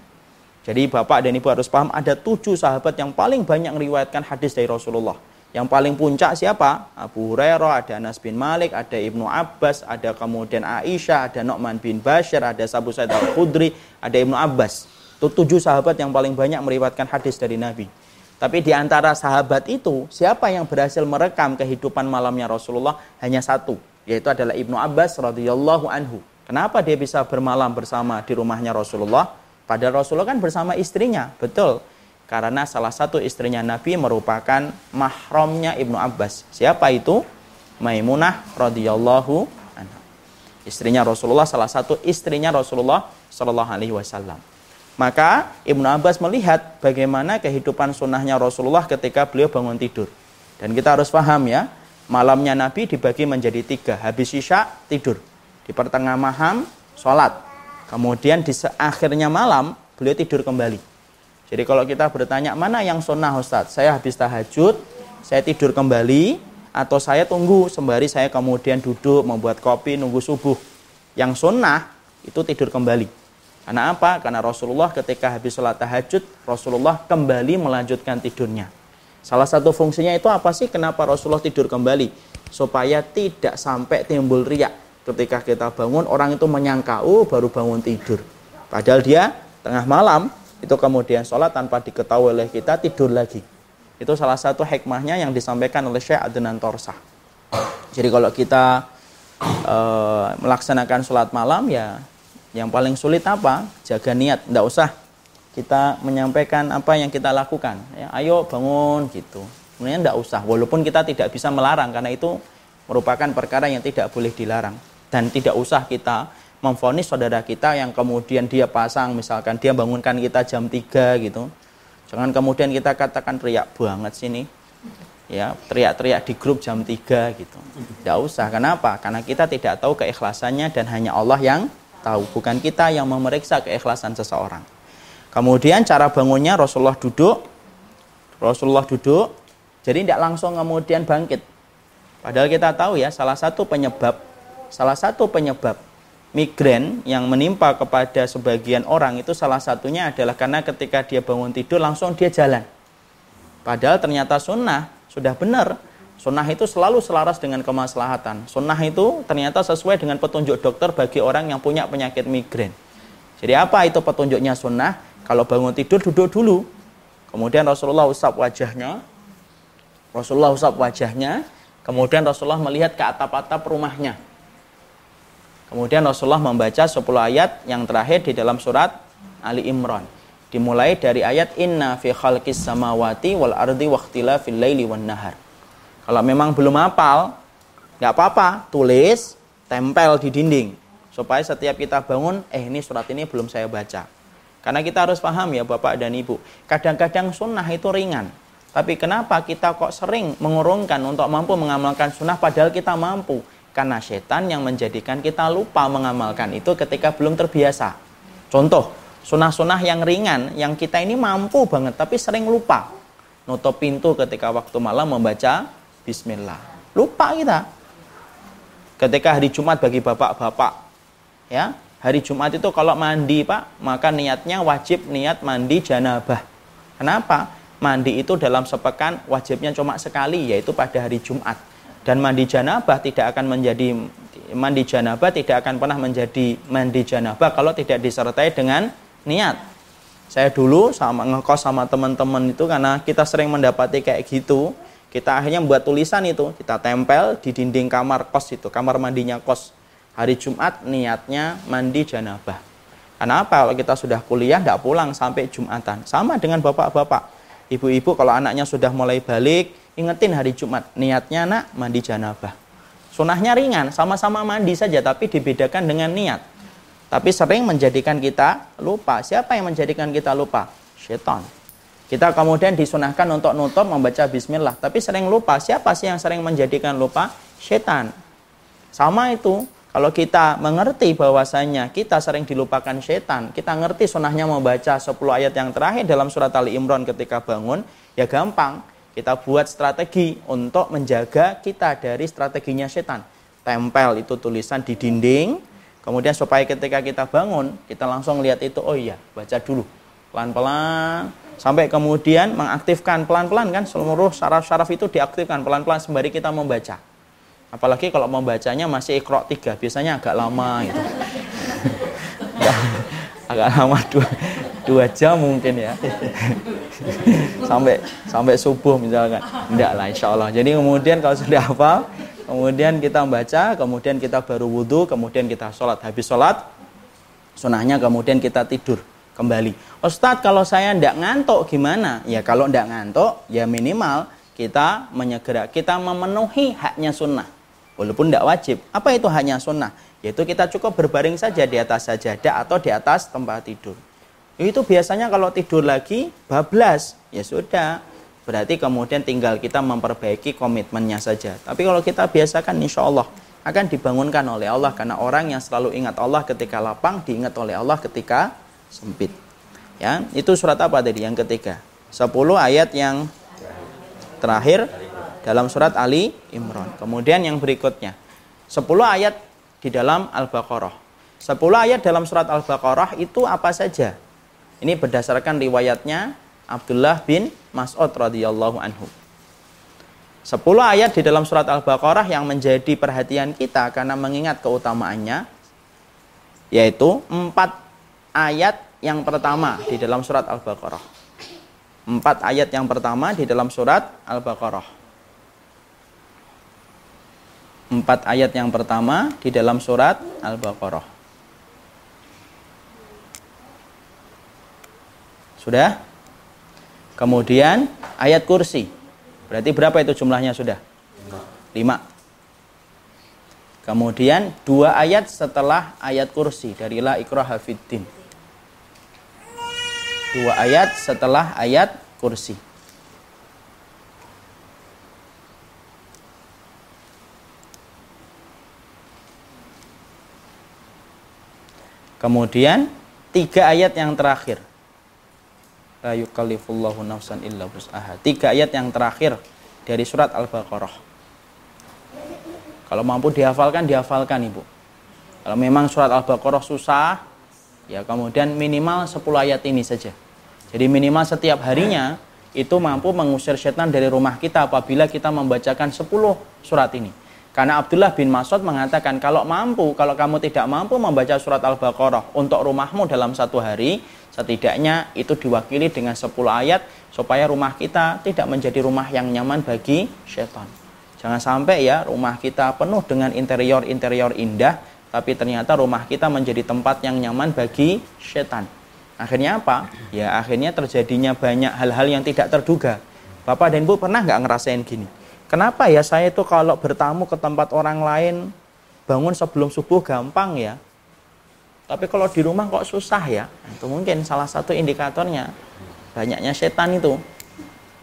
Jadi Bapak dan Ibu harus paham ada tujuh sahabat yang paling banyak meriwayatkan hadis dari Rasulullah. Yang paling puncak siapa? Abu Hurairah, ada Anas bin Malik, ada Ibnu Abbas, ada kemudian Aisyah, ada Nu'man bin Bashir, ada Sabu Sa'id al-Khudri, ada Ibnu Abbas. Itu tujuh sahabat yang paling banyak meriwayatkan hadis dari Nabi. Tapi di antara sahabat itu, siapa yang berhasil merekam kehidupan malamnya Rasulullah? Hanya satu, yaitu adalah Ibnu Abbas radhiyallahu anhu. Kenapa dia bisa bermalam bersama di rumahnya Rasulullah? Padahal Rasulullah kan bersama istrinya, betul. Karena salah satu istrinya Nabi merupakan mahramnya Ibnu Abbas. Siapa itu? Maimunah radhiyallahu anha. Istrinya Rasulullah salah satu istrinya Rasulullah sallallahu alaihi wasallam. Maka Ibnu Abbas melihat bagaimana kehidupan sunnahnya Rasulullah ketika beliau bangun tidur. Dan kita harus paham ya, malamnya Nabi dibagi menjadi tiga. Habis isya, tidur. Di pertengahan malam, sholat. Kemudian di akhirnya malam, beliau tidur kembali. Jadi kalau kita bertanya, mana yang sunnah Ustadz? Saya habis tahajud, saya tidur kembali, atau saya tunggu sembari saya kemudian duduk, membuat kopi, nunggu subuh. Yang sunnah, itu tidur kembali. Karena apa? Karena Rasulullah ketika habis sholat tahajud, Rasulullah kembali melanjutkan tidurnya. Salah satu fungsinya itu apa sih? Kenapa Rasulullah tidur kembali? Supaya tidak sampai timbul riak. Ketika kita bangun, orang itu menyangka, oh baru bangun tidur. Padahal dia tengah malam, itu kemudian sholat tanpa diketahui oleh kita, tidur lagi. Itu salah satu hikmahnya yang disampaikan oleh Syekh Adnan Torsah. Jadi kalau kita e, melaksanakan sholat malam, ya yang paling sulit apa? Jaga niat. Tidak usah kita menyampaikan apa yang kita lakukan. Ya, ayo bangun gitu. Kemudian tidak usah. Walaupun kita tidak bisa melarang karena itu merupakan perkara yang tidak boleh dilarang. Dan tidak usah kita memfonis saudara kita yang kemudian dia pasang misalkan dia bangunkan kita jam 3 gitu. Jangan kemudian kita katakan teriak banget sini. Ya, teriak-teriak di grup jam 3 gitu. Tidak usah. Kenapa? Karena kita tidak tahu keikhlasannya dan hanya Allah yang tahu, bukan kita yang memeriksa keikhlasan seseorang. Kemudian cara bangunnya Rasulullah duduk, Rasulullah duduk, jadi tidak langsung kemudian bangkit. Padahal kita tahu ya, salah satu penyebab, salah satu penyebab migrain yang menimpa kepada sebagian orang itu salah satunya adalah karena ketika dia bangun tidur langsung dia jalan. Padahal ternyata sunnah sudah benar Sunnah itu selalu selaras dengan kemaslahatan. Sunnah itu ternyata sesuai dengan petunjuk dokter bagi orang yang punya penyakit migrain. Jadi apa itu petunjuknya sunnah? Kalau bangun tidur duduk dulu. Kemudian Rasulullah usap wajahnya. Rasulullah usap wajahnya. Kemudian Rasulullah melihat ke atap-atap rumahnya. Kemudian Rasulullah membaca 10 ayat yang terakhir di dalam surat Ali Imran. Dimulai dari ayat Inna fi khalqis samawati wal ardi waqtila fil laili wan nahar. Kalau memang belum hafal, nggak apa-apa, tulis, tempel di dinding. Supaya setiap kita bangun, eh ini surat ini belum saya baca. Karena kita harus paham ya Bapak dan Ibu, kadang-kadang sunnah itu ringan. Tapi kenapa kita kok sering mengurungkan untuk mampu mengamalkan sunnah padahal kita mampu? Karena setan yang menjadikan kita lupa mengamalkan itu ketika belum terbiasa. Contoh, sunnah-sunnah yang ringan, yang kita ini mampu banget tapi sering lupa. Nutup pintu ketika waktu malam membaca bismillah. Lupa kita. Ketika hari Jumat bagi bapak-bapak, ya, hari Jumat itu kalau mandi, Pak, maka niatnya wajib niat mandi janabah. Kenapa? Mandi itu dalam sepekan wajibnya cuma sekali, yaitu pada hari Jumat. Dan mandi janabah tidak akan menjadi mandi janabah tidak akan pernah menjadi mandi janabah kalau tidak disertai dengan niat. Saya dulu sama ngekos sama teman-teman itu karena kita sering mendapati kayak gitu kita akhirnya membuat tulisan itu, kita tempel di dinding kamar kos itu, kamar mandinya kos. Hari Jumat niatnya mandi janabah. Karena apa? Kalau kita sudah kuliah, tidak pulang sampai Jumatan. Sama dengan bapak-bapak. Ibu-ibu kalau anaknya sudah mulai balik, ingetin hari Jumat. Niatnya nak mandi janabah. Sunahnya ringan, sama-sama mandi saja, tapi dibedakan dengan niat. Tapi sering menjadikan kita lupa. Siapa yang menjadikan kita lupa? Syaitan. Kita kemudian disunahkan untuk nutup membaca bismillah. Tapi sering lupa. Siapa sih yang sering menjadikan lupa? Setan. Sama itu. Kalau kita mengerti bahwasanya kita sering dilupakan setan, kita ngerti sunahnya membaca 10 ayat yang terakhir dalam surat Ali Imran ketika bangun, ya gampang. Kita buat strategi untuk menjaga kita dari strateginya setan. Tempel itu tulisan di dinding, kemudian supaya ketika kita bangun, kita langsung lihat itu, oh iya, baca dulu. Pelan-pelan, sampai kemudian mengaktifkan pelan-pelan kan seluruh saraf-saraf itu diaktifkan pelan-pelan sembari kita membaca. Apalagi kalau membacanya masih ikro tiga, biasanya agak lama gitu. agak lama dua, dua jam mungkin ya. sampai sampai subuh misalkan. Enggak lah insya Allah. Jadi kemudian kalau sudah hafal, kemudian kita membaca, kemudian kita baru wudhu, kemudian kita sholat. Habis sholat, sunahnya kemudian kita tidur kembali. Ustadz kalau saya tidak ngantuk gimana? Ya kalau tidak ngantuk ya minimal kita menyegera kita memenuhi haknya sunnah walaupun tidak wajib. Apa itu haknya sunnah? Yaitu kita cukup berbaring saja di atas sajadah atau di atas tempat tidur. Itu biasanya kalau tidur lagi bablas ya sudah berarti kemudian tinggal kita memperbaiki komitmennya saja. Tapi kalau kita biasakan insya Allah akan dibangunkan oleh Allah karena orang yang selalu ingat Allah ketika lapang diingat oleh Allah ketika sempit. Ya, itu surat apa tadi yang ketiga? 10 ayat yang terakhir dalam surat Ali Imran. Kemudian yang berikutnya 10 ayat di dalam Al-Baqarah. 10 ayat dalam surat Al-Baqarah itu apa saja? Ini berdasarkan riwayatnya Abdullah bin Mas'ud radhiyallahu anhu. 10 ayat di dalam surat Al-Baqarah yang menjadi perhatian kita karena mengingat keutamaannya yaitu empat ayat yang pertama di dalam surat Al-Baqarah. Empat ayat yang pertama di dalam surat Al-Baqarah. Empat ayat yang pertama di dalam surat Al-Baqarah. Sudah? Kemudian ayat kursi. Berarti berapa itu jumlahnya sudah? Lima. Kemudian dua ayat setelah ayat kursi dari la ikrah fiddin dua ayat setelah ayat kursi. Kemudian tiga ayat yang terakhir. La. Tiga ayat yang terakhir dari surat Al-Baqarah. Kalau mampu dihafalkan, dihafalkan Ibu. Kalau memang surat Al-Baqarah susah, ya kemudian minimal 10 ayat ini saja. Jadi minimal setiap harinya itu mampu mengusir setan dari rumah kita apabila kita membacakan 10 surat ini. Karena Abdullah bin Mas'ud mengatakan kalau mampu, kalau kamu tidak mampu membaca surat Al-Baqarah untuk rumahmu dalam satu hari, setidaknya itu diwakili dengan 10 ayat supaya rumah kita tidak menjadi rumah yang nyaman bagi setan. Jangan sampai ya rumah kita penuh dengan interior-interior indah, tapi ternyata rumah kita menjadi tempat yang nyaman bagi setan. Akhirnya apa? Ya akhirnya terjadinya banyak hal-hal yang tidak terduga. Bapak dan Ibu pernah nggak ngerasain gini? Kenapa ya saya itu kalau bertamu ke tempat orang lain bangun sebelum subuh gampang ya? Tapi kalau di rumah kok susah ya? Itu mungkin salah satu indikatornya banyaknya setan itu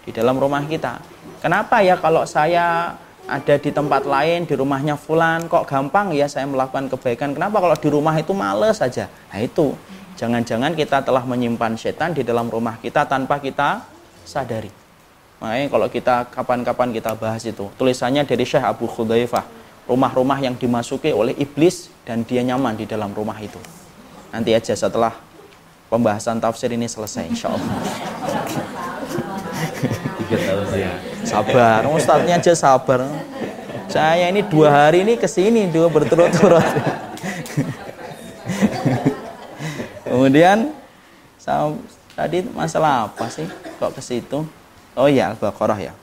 di dalam rumah kita. Kenapa ya kalau saya ada di tempat lain di rumahnya fulan kok gampang ya saya melakukan kebaikan? Kenapa kalau di rumah itu males saja? Nah itu Jangan-jangan kita telah menyimpan setan di dalam rumah kita tanpa kita sadari. Makanya kalau kita kapan-kapan kita bahas itu, tulisannya dari Syekh Abu Khudaifah, rumah-rumah yang dimasuki oleh iblis dan dia nyaman di dalam rumah itu. Nanti aja setelah pembahasan tafsir ini selesai insya Allah. Sabar, ustadznya aja sabar. Saya ini dua hari ini ke sini dua berturut-turut. Kemudian tadi masalah apa sih kok ke situ? Oh iya Al-Baqarah ya.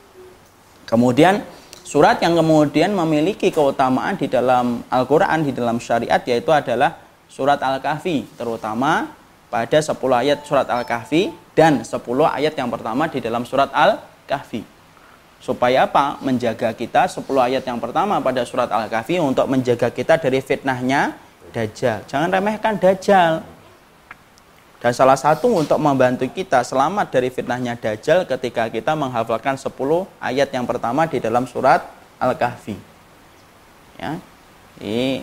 Kemudian surat yang kemudian memiliki keutamaan di dalam Al-Qur'an di dalam syariat yaitu adalah surat Al-Kahfi terutama pada 10 ayat surat Al-Kahfi dan 10 ayat yang pertama di dalam surat Al-Kahfi. Supaya apa? Menjaga kita 10 ayat yang pertama pada surat Al-Kahfi untuk menjaga kita dari fitnahnya Dajjal. Jangan remehkan Dajjal. Dan salah satu untuk membantu kita selamat dari fitnahnya Dajjal ketika kita menghafalkan 10 ayat yang pertama di dalam surat Al-Kahfi. Ya. Ini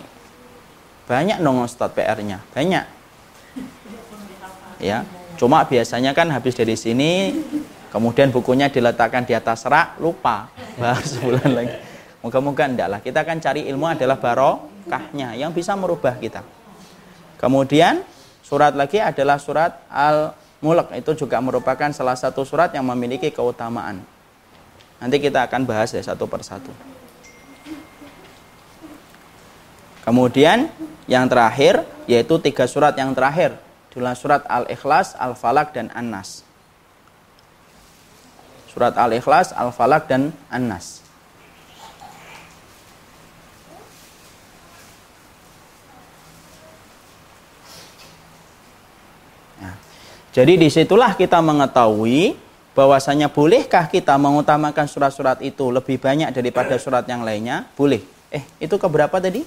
banyak dong Ustaz PR-nya, banyak. Ya, cuma biasanya kan habis dari sini kemudian bukunya diletakkan di atas rak, lupa. Baru sebulan lagi. Moga-moga enggak lah. Kita akan cari ilmu adalah barokahnya yang bisa merubah kita. Kemudian Surat lagi adalah surat Al-Mulk. Itu juga merupakan salah satu surat yang memiliki keutamaan. Nanti kita akan bahas ya satu persatu. Kemudian yang terakhir yaitu tiga surat yang terakhir. Adalah surat Al-Ikhlas, Al-Falak, dan An-Nas. Surat Al-Ikhlas, Al-Falak, dan An-Nas. Jadi di situlah kita mengetahui bahwasanya bolehkah kita mengutamakan surat-surat itu lebih banyak daripada surat yang lainnya? Boleh. Eh, itu keberapa tadi?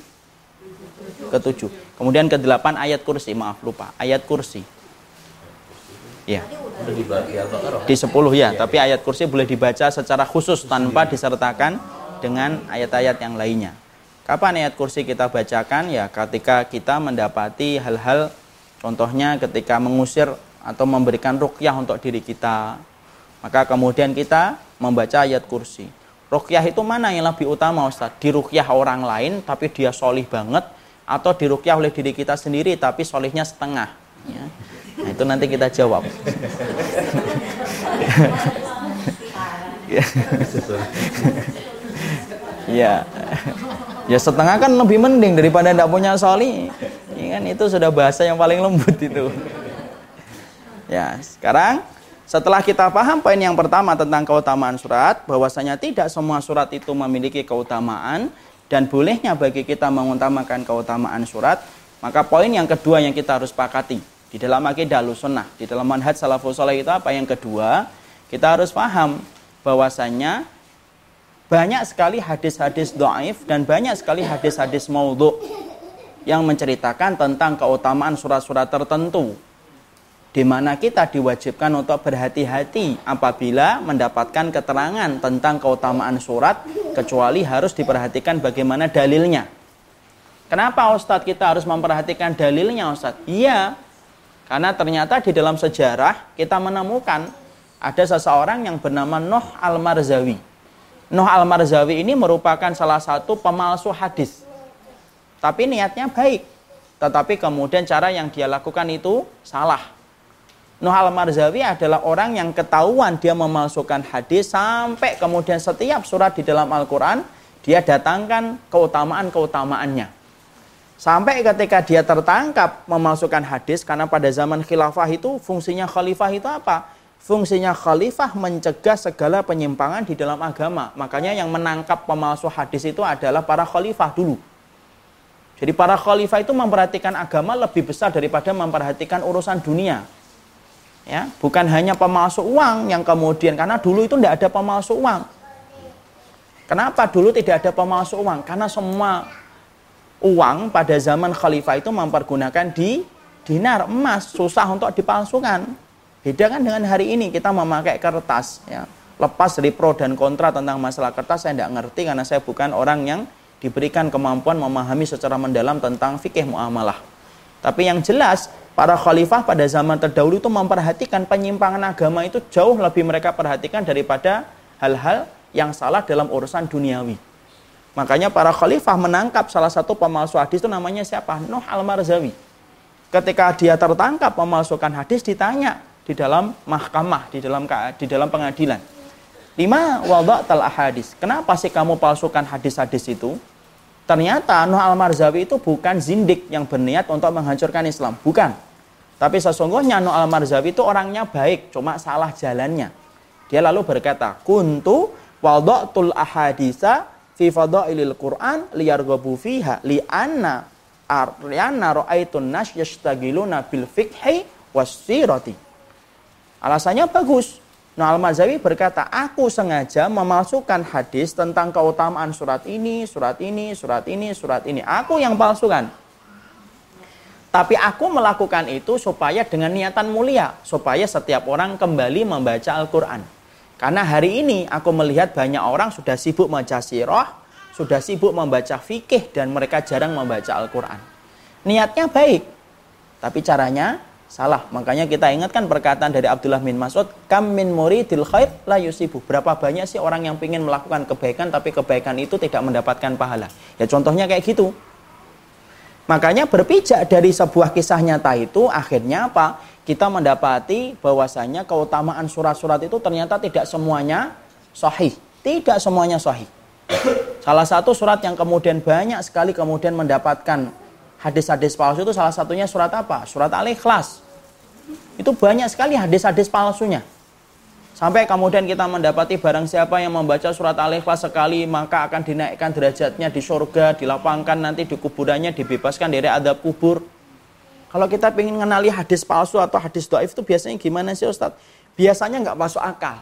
Ketujuh. Kemudian ke delapan ayat kursi, maaf lupa. Ayat kursi. Ya. Di sepuluh ya, tapi ayat kursi boleh dibaca secara khusus tanpa disertakan dengan ayat-ayat yang lainnya. Kapan ayat kursi kita bacakan? Ya, ketika kita mendapati hal-hal contohnya ketika mengusir atau memberikan rukyah untuk diri kita. Maka kemudian kita membaca ayat kursi. Rukyah itu mana yang lebih utama Ustaz? Dirukyah orang lain tapi dia solih banget atau dirukyah oleh diri kita sendiri tapi solihnya setengah. Ya. Nah, itu nanti kita jawab. ya. Ya setengah kan lebih mending daripada tidak punya soli. Ya kan itu sudah bahasa yang paling lembut itu. Ya, sekarang setelah kita paham poin yang pertama tentang keutamaan surat, bahwasanya tidak semua surat itu memiliki keutamaan dan bolehnya bagi kita mengutamakan keutamaan surat, maka poin yang kedua yang kita harus pakati di dalam akidah sunnah, di dalam manhaj salafus saleh itu apa yang kedua? Kita harus paham bahwasanya banyak sekali hadis-hadis do'if dan banyak sekali hadis-hadis maudhu yang menceritakan tentang keutamaan surat-surat tertentu di mana kita diwajibkan untuk berhati-hati apabila mendapatkan keterangan tentang keutamaan surat kecuali harus diperhatikan bagaimana dalilnya. Kenapa Ustadz kita harus memperhatikan dalilnya Ustadz? Iya, karena ternyata di dalam sejarah kita menemukan ada seseorang yang bernama Nuh Al-Marzawi. Nuh Al-Marzawi ini merupakan salah satu pemalsu hadis. Tapi niatnya baik. Tetapi kemudian cara yang dia lakukan itu salah. Nuh Al-Marzawi adalah orang yang ketahuan dia memalsukan hadis sampai kemudian setiap surat di dalam Al-Quran dia datangkan keutamaan-keutamaannya. Sampai ketika dia tertangkap memalsukan hadis karena pada zaman khilafah itu fungsinya khalifah itu apa? fungsinya khalifah mencegah segala penyimpangan di dalam agama. Makanya yang menangkap pemalsu hadis itu adalah para khalifah dulu. Jadi para khalifah itu memperhatikan agama lebih besar daripada memperhatikan urusan dunia. Ya, bukan hanya pemalsu uang yang kemudian karena dulu itu tidak ada pemalsu uang. Kenapa dulu tidak ada pemalsu uang? Karena semua uang pada zaman khalifah itu mempergunakan di dinar emas susah untuk dipalsukan. Beda kan dengan hari ini kita memakai kertas ya. Lepas dari pro dan kontra tentang masalah kertas saya tidak ngerti karena saya bukan orang yang diberikan kemampuan memahami secara mendalam tentang fikih muamalah. Tapi yang jelas para khalifah pada zaman terdahulu itu memperhatikan penyimpangan agama itu jauh lebih mereka perhatikan daripada hal-hal yang salah dalam urusan duniawi. Makanya para khalifah menangkap salah satu pemalsu hadis itu namanya siapa? Nuh al-Marzawi. Ketika dia tertangkap memalsukan hadis ditanya, di dalam mahkamah, di dalam di dalam pengadilan. Lima tal ahadis. Kenapa sih kamu palsukan hadis-hadis itu? Ternyata Nuh al-Marzawi itu bukan zindik yang berniat untuk menghancurkan Islam. Bukan. Tapi sesungguhnya Nuh al-Marzawi itu orangnya baik, cuma salah jalannya. Dia lalu berkata, Kuntu wada'tul ahadisa fi fadailil Qur'an liyarghabu fiha li'anna ar'ana ra'aitun nas yashtagiluna bil fikhi wasirati. Alasannya bagus. Nah Al-Mazawi berkata, aku sengaja memalsukan hadis tentang keutamaan surat ini, surat ini, surat ini, surat ini. Aku yang palsukan. Tapi aku melakukan itu supaya dengan niatan mulia, supaya setiap orang kembali membaca Al-Quran. Karena hari ini aku melihat banyak orang sudah sibuk membaca sirah, sudah sibuk membaca fikih, dan mereka jarang membaca Al-Quran. Niatnya baik, tapi caranya Salah. Makanya kita ingatkan perkataan dari Abdullah bin Mas'ud, kam min muridil khair la yusibu. Berapa banyak sih orang yang ingin melakukan kebaikan tapi kebaikan itu tidak mendapatkan pahala. Ya contohnya kayak gitu. Makanya berpijak dari sebuah kisah nyata itu akhirnya apa? Kita mendapati bahwasanya keutamaan surat-surat itu ternyata tidak semuanya sahih. Tidak semuanya sahih. Salah satu surat yang kemudian banyak sekali kemudian mendapatkan hadis-hadis palsu itu salah satunya surat apa? Surat Al-Ikhlas. Itu banyak sekali hadis-hadis palsunya. Sampai kemudian kita mendapati barang siapa yang membaca surat Al-Ikhlas sekali maka akan dinaikkan derajatnya di surga, dilapangkan nanti di kuburannya, dibebaskan dari adab kubur. Kalau kita ingin mengenali hadis palsu atau hadis doif itu biasanya gimana sih Ustadz? Biasanya nggak masuk akal.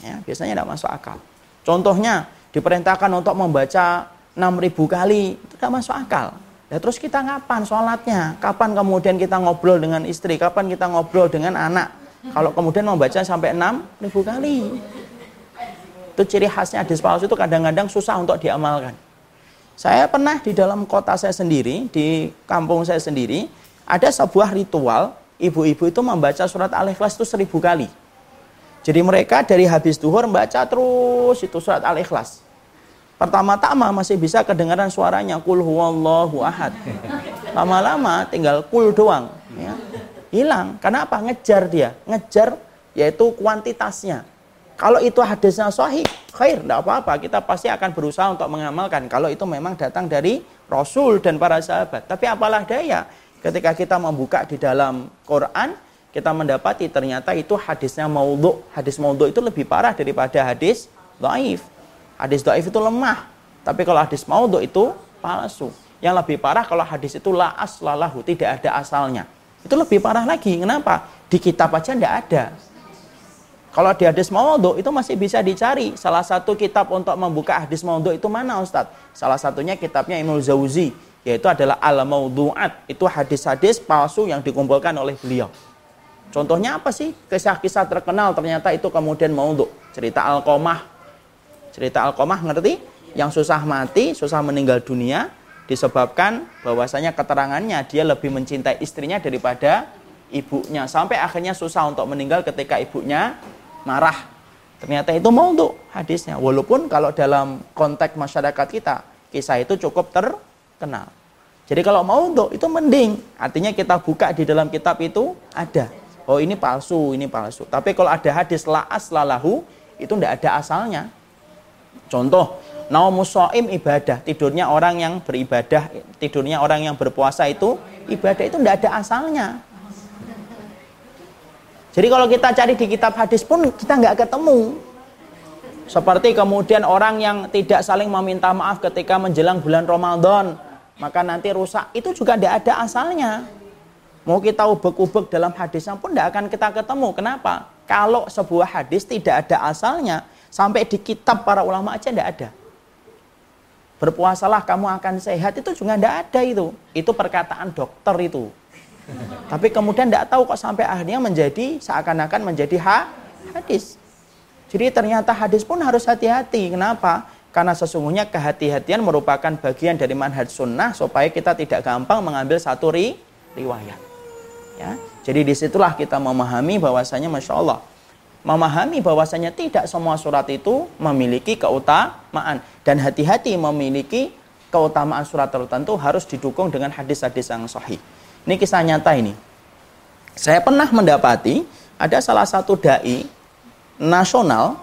Ya, biasanya nggak masuk akal. Contohnya diperintahkan untuk membaca 6000 kali, itu nggak masuk akal. Ya terus kita ngapan sholatnya? Kapan kemudian kita ngobrol dengan istri? Kapan kita ngobrol dengan anak? Kalau kemudian membaca sampai 6000 kali. Itu ciri khasnya hadis palsu itu kadang-kadang susah untuk diamalkan. Saya pernah di dalam kota saya sendiri, di kampung saya sendiri, ada sebuah ritual, ibu-ibu itu membaca surat Al-Ikhlas itu seribu kali. Jadi mereka dari habis duhur membaca terus itu surat Al-Ikhlas. Pertama-tama masih bisa kedengaran suaranya kul huwallahu ahad. Lama-lama tinggal kul doang, ya. Hilang. Kenapa? Ngejar dia, ngejar yaitu kuantitasnya. Kalau itu hadisnya sahih, khair, tidak apa-apa. Kita pasti akan berusaha untuk mengamalkan. Kalau itu memang datang dari Rasul dan para sahabat. Tapi apalah daya, ketika kita membuka di dalam Quran, kita mendapati ternyata itu hadisnya maudhu. Hadis maudhu itu lebih parah daripada hadis dhaif. Hadis dhaif itu lemah. Tapi kalau hadis maudhu itu palsu. Yang lebih parah kalau hadis itu la aslalahu, tidak ada asalnya. Itu lebih parah lagi. Kenapa? Di kitab aja tidak ada. Kalau di hadis maudhu itu masih bisa dicari. Salah satu kitab untuk membuka hadis maudhu itu mana Ustadz? Salah satunya kitabnya Imam Zawzi, yaitu adalah Al-Maudhu'at. Itu hadis-hadis palsu yang dikumpulkan oleh beliau. Contohnya apa sih? Kisah-kisah terkenal ternyata itu kemudian maudhu. Cerita Al-Qamah. Cerita Al-Qamah ngerti? Yang susah mati, susah meninggal dunia disebabkan bahwasanya keterangannya dia lebih mencintai istrinya daripada ibunya sampai akhirnya susah untuk meninggal ketika ibunya marah. Ternyata itu mau untuk hadisnya. Walaupun kalau dalam konteks masyarakat kita, kisah itu cukup terkenal. Jadi kalau mau untuk itu mending. Artinya kita buka di dalam kitab itu ada. Oh ini palsu, ini palsu. Tapi kalau ada hadis la'as lalahu, itu tidak ada asalnya. Contoh, naumusoim ibadah. Tidurnya orang yang beribadah, tidurnya orang yang berpuasa itu ibadah itu tidak ada asalnya. Jadi kalau kita cari di kitab hadis pun kita nggak ketemu. Seperti kemudian orang yang tidak saling meminta maaf ketika menjelang bulan Ramadan, maka nanti rusak. Itu juga tidak ada asalnya. Mau kita ubek-ubek dalam hadisnya pun tidak akan kita ketemu. Kenapa? Kalau sebuah hadis tidak ada asalnya, sampai di kitab para ulama aja tidak ada. Berpuasalah kamu akan sehat itu juga tidak ada itu. Itu perkataan dokter itu. Tapi kemudian tidak tahu kok sampai akhirnya menjadi seakan-akan menjadi ha, hadis. Jadi ternyata hadis pun harus hati-hati. Kenapa? Karena sesungguhnya kehati-hatian merupakan bagian dari manhaj sunnah supaya kita tidak gampang mengambil satu ri, riwayat. Ya, jadi di situlah kita memahami bahwasanya masya Allah, memahami bahwasanya tidak semua surat itu memiliki keutamaan dan hati-hati memiliki keutamaan surat tertentu harus didukung dengan hadis-hadis yang sahih. Ini kisah nyata ini. Saya pernah mendapati ada salah satu dai nasional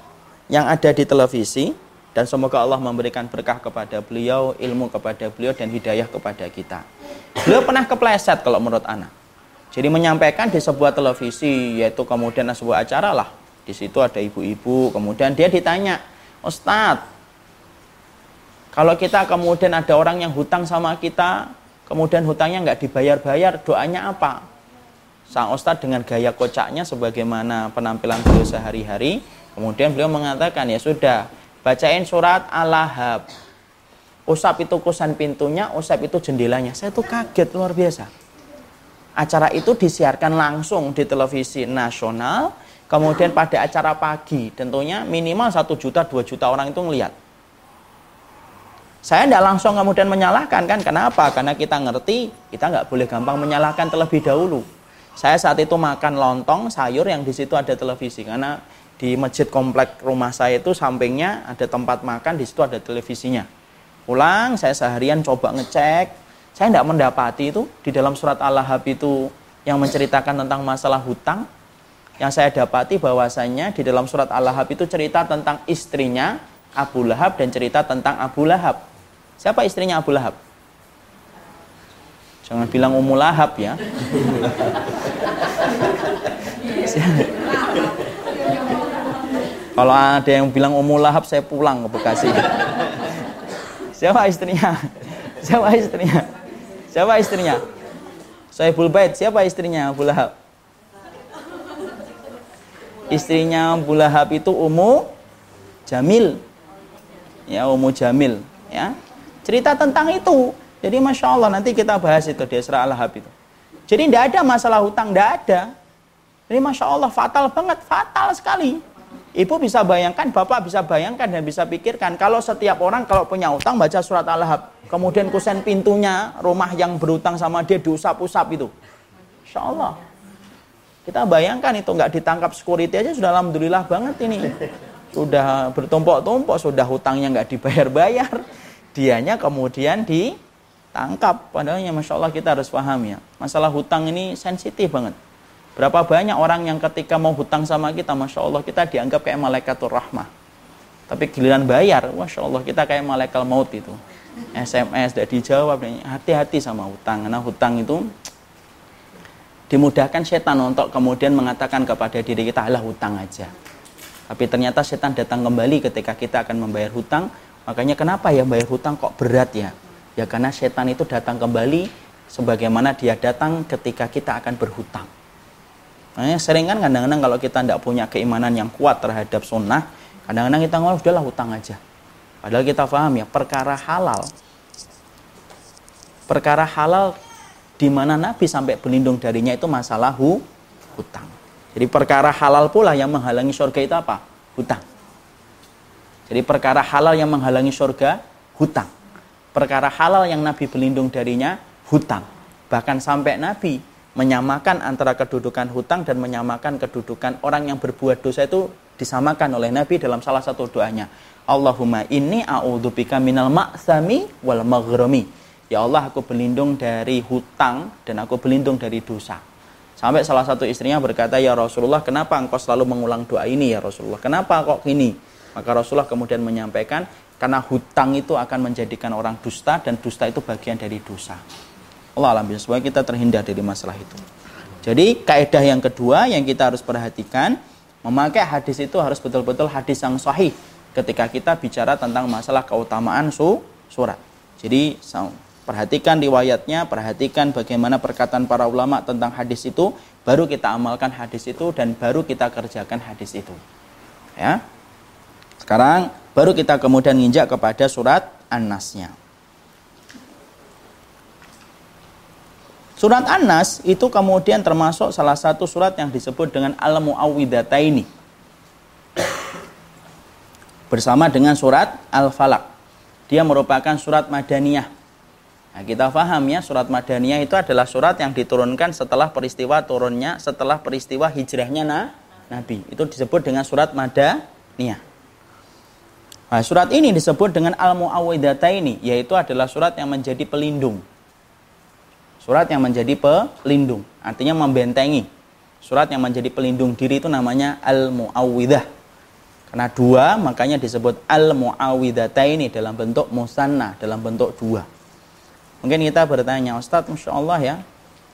yang ada di televisi dan semoga Allah memberikan berkah kepada beliau, ilmu kepada beliau dan hidayah kepada kita. Beliau pernah kepleset kalau menurut anak. Jadi menyampaikan di sebuah televisi yaitu kemudian sebuah acara lah. Di situ ada ibu-ibu, kemudian dia ditanya, "Ustadz, kalau kita kemudian ada orang yang hutang sama kita, kemudian hutangnya nggak dibayar-bayar, doanya apa? Sang Ustadz dengan gaya kocaknya sebagaimana penampilan beliau sehari-hari, kemudian beliau mengatakan, ya sudah, bacain surat Al-Lahab. Usap itu kusan pintunya, usap itu jendelanya. Saya tuh kaget luar biasa. Acara itu disiarkan langsung di televisi nasional, kemudian pada acara pagi, tentunya minimal 1 juta, 2 juta orang itu ngelihat. Saya tidak langsung kemudian menyalahkan kan, kenapa? Karena kita ngerti, kita nggak boleh gampang menyalahkan terlebih dahulu. Saya saat itu makan lontong sayur yang di situ ada televisi, karena di masjid komplek rumah saya itu sampingnya ada tempat makan, di situ ada televisinya. Pulang, saya seharian coba ngecek, saya tidak mendapati itu di dalam surat Al-Lahab itu yang menceritakan tentang masalah hutang. Yang saya dapati bahwasanya di dalam surat Al-Lahab itu cerita tentang istrinya Abu Lahab dan cerita tentang Abu Lahab. Siapa istrinya Abu Lahab? Jangan bilang Ummu Lahab ya. Kalau ada yang bilang Ummu Lahab, saya pulang ke Bekasi. Siapa istrinya? Siapa istrinya? Siapa istrinya? Saiful Bait, siapa istrinya Abu Lahab? Istrinya Abu Lahab itu Ummu Jamil. Ya, Ummu Jamil, ya. Cerita tentang itu. Jadi Masya Allah nanti kita bahas itu di Isra Al-Lahab itu. Jadi tidak ada masalah hutang, tidak ada. Jadi Masya Allah fatal banget, fatal sekali. Ibu bisa bayangkan, bapak bisa bayangkan dan bisa pikirkan kalau setiap orang kalau punya utang baca surat Al-Lahab, kemudian kusen pintunya rumah yang berutang sama dia diusap-usap itu. Insya Allah. Kita bayangkan itu nggak ditangkap security aja sudah alhamdulillah banget ini. Sudah bertumpuk-tumpuk, sudah hutangnya nggak dibayar-bayar. Dianya kemudian ditangkap. Padahal ya Masya Allah kita harus paham ya. Masalah hutang ini sensitif banget. Berapa banyak orang yang ketika mau hutang sama kita, Masya Allah, kita dianggap kayak malaikatul rahmah. Tapi giliran bayar, Masya Allah, kita kayak malaikat maut itu. SMS tidak dijawab, hati-hati sama hutang. Karena hutang itu dimudahkan setan untuk kemudian mengatakan kepada diri kita, adalah hutang aja. Tapi ternyata setan datang kembali ketika kita akan membayar hutang. Makanya kenapa ya bayar hutang kok berat ya? Ya karena setan itu datang kembali sebagaimana dia datang ketika kita akan berhutang. Nah, sering kan kadang-kadang kalau kita tidak punya keimanan yang kuat terhadap sunnah, kadang-kadang kita ngomong udahlah hutang aja. Padahal kita paham ya, perkara halal. Perkara halal di mana Nabi sampai berlindung darinya itu masalah hu, hutang. Jadi perkara halal pula yang menghalangi surga itu apa? Hutang. Jadi perkara halal yang menghalangi surga, hutang. Perkara halal yang Nabi berlindung darinya, hutang. Bahkan sampai Nabi menyamakan antara kedudukan hutang dan menyamakan kedudukan orang yang berbuat dosa itu disamakan oleh Nabi dalam salah satu doanya. Allahumma inni a'udzubika minal ma'sami wal maghrami. Ya Allah, aku berlindung dari hutang dan aku berlindung dari dosa. Sampai salah satu istrinya berkata, "Ya Rasulullah, kenapa engkau selalu mengulang doa ini ya Rasulullah? Kenapa kok gini?" Maka Rasulullah kemudian menyampaikan, "Karena hutang itu akan menjadikan orang dusta dan dusta itu bagian dari dosa." Allah alam supaya kita terhindar dari masalah itu. Jadi kaidah yang kedua yang kita harus perhatikan memakai hadis itu harus betul-betul hadis yang sahih ketika kita bicara tentang masalah keutamaan su surat. Jadi perhatikan riwayatnya, perhatikan bagaimana perkataan para ulama tentang hadis itu, baru kita amalkan hadis itu dan baru kita kerjakan hadis itu. Ya. Sekarang baru kita kemudian nginjak kepada surat An-Nasnya. Surat An-Nas itu kemudian termasuk salah satu surat yang disebut dengan Al-Mu'awwidataini. Bersama dengan surat Al-Falaq. Dia merupakan surat Madaniyah. Nah, kita paham ya, surat Madaniyah itu adalah surat yang diturunkan setelah peristiwa turunnya, setelah peristiwa hijrahnya nah, Nabi. Itu disebut dengan surat Madaniyah. Nah, surat ini disebut dengan Al-Mu'awwidataini, yaitu adalah surat yang menjadi pelindung Surat yang menjadi pelindung, artinya membentengi. Surat yang menjadi pelindung diri itu namanya al-mu'awwidah. Karena dua, makanya disebut al-mu'awwidataini dalam bentuk musanna, dalam bentuk dua. Mungkin kita bertanya, Ustadz, Masya Allah ya,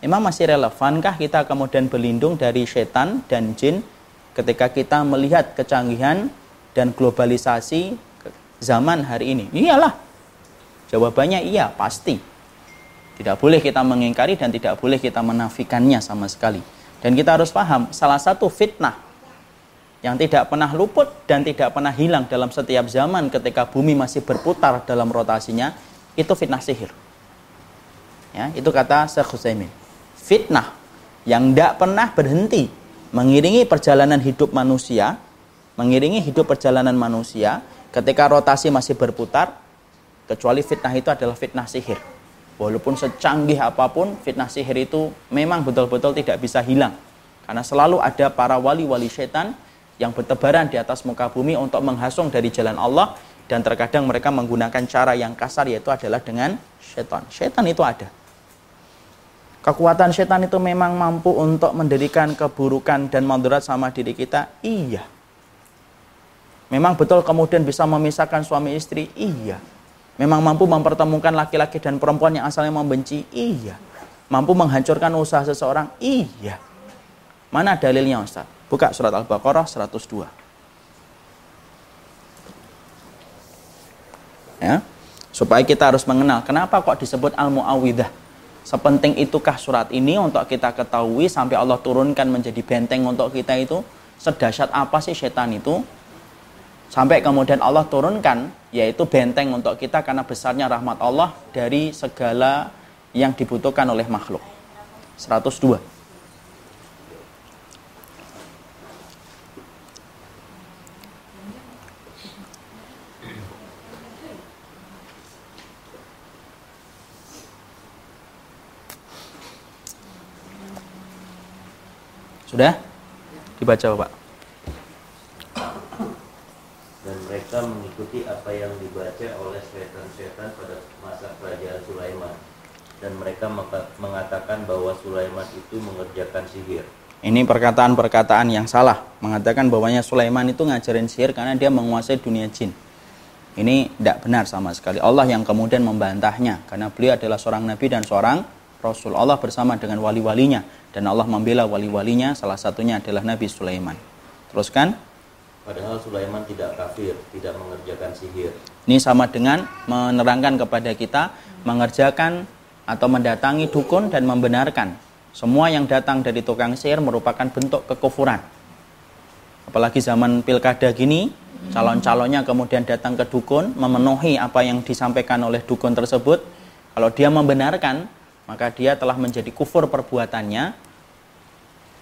memang masih relevankah kita kemudian berlindung dari setan dan jin ketika kita melihat kecanggihan dan globalisasi zaman hari ini? Iyalah. Jawabannya iya, pasti. Tidak boleh kita mengingkari dan tidak boleh kita menafikannya sama sekali. Dan kita harus paham, salah satu fitnah yang tidak pernah luput dan tidak pernah hilang dalam setiap zaman ketika bumi masih berputar dalam rotasinya, itu fitnah sihir. Ya, itu kata Syekh Husaymin. Fitnah yang tidak pernah berhenti mengiringi perjalanan hidup manusia, mengiringi hidup perjalanan manusia ketika rotasi masih berputar, kecuali fitnah itu adalah fitnah sihir walaupun secanggih apa pun fitnah sihir itu memang betul-betul tidak bisa hilang karena selalu ada para wali-wali setan yang bertebaran di atas muka bumi untuk menghasung dari jalan Allah dan terkadang mereka menggunakan cara yang kasar yaitu adalah dengan setan. Setan itu ada. Kekuatan setan itu memang mampu untuk mendirikan keburukan dan mandurat sama diri kita? Iya. Memang betul kemudian bisa memisahkan suami istri? Iya. Memang mampu mempertemukan laki-laki dan perempuan yang asalnya membenci? Iya. Mampu menghancurkan usaha seseorang? Iya. Mana dalilnya Ustaz? Buka surat Al-Baqarah 102. Ya. Supaya kita harus mengenal kenapa kok disebut al-muawwidah. Sepenting itukah surat ini untuk kita ketahui sampai Allah turunkan menjadi benteng untuk kita itu? Sedahsyat apa sih setan itu? Sampai kemudian Allah turunkan yaitu benteng untuk kita karena besarnya rahmat Allah dari segala yang dibutuhkan oleh makhluk. 102. Sudah? Dibaca Bapak. Dan mereka mengikuti apa yang dibaca oleh setan-setan pada masa kerajaan Sulaiman. Dan mereka mengatakan bahwa Sulaiman itu mengerjakan sihir. Ini perkataan-perkataan yang salah. Mengatakan bahwanya Sulaiman itu ngajarin sihir karena dia menguasai dunia jin. Ini tidak benar sama sekali. Allah yang kemudian membantahnya. Karena beliau adalah seorang nabi dan seorang Rasul Allah bersama dengan wali-walinya dan Allah membela wali-walinya salah satunya adalah Nabi Sulaiman. Teruskan. Padahal Sulaiman tidak kafir, tidak mengerjakan sihir. Ini sama dengan menerangkan kepada kita mengerjakan atau mendatangi dukun dan membenarkan semua yang datang dari tukang sihir merupakan bentuk kekufuran. Apalagi zaman pilkada gini, calon-calonnya kemudian datang ke dukun memenuhi apa yang disampaikan oleh dukun tersebut. Kalau dia membenarkan, maka dia telah menjadi kufur perbuatannya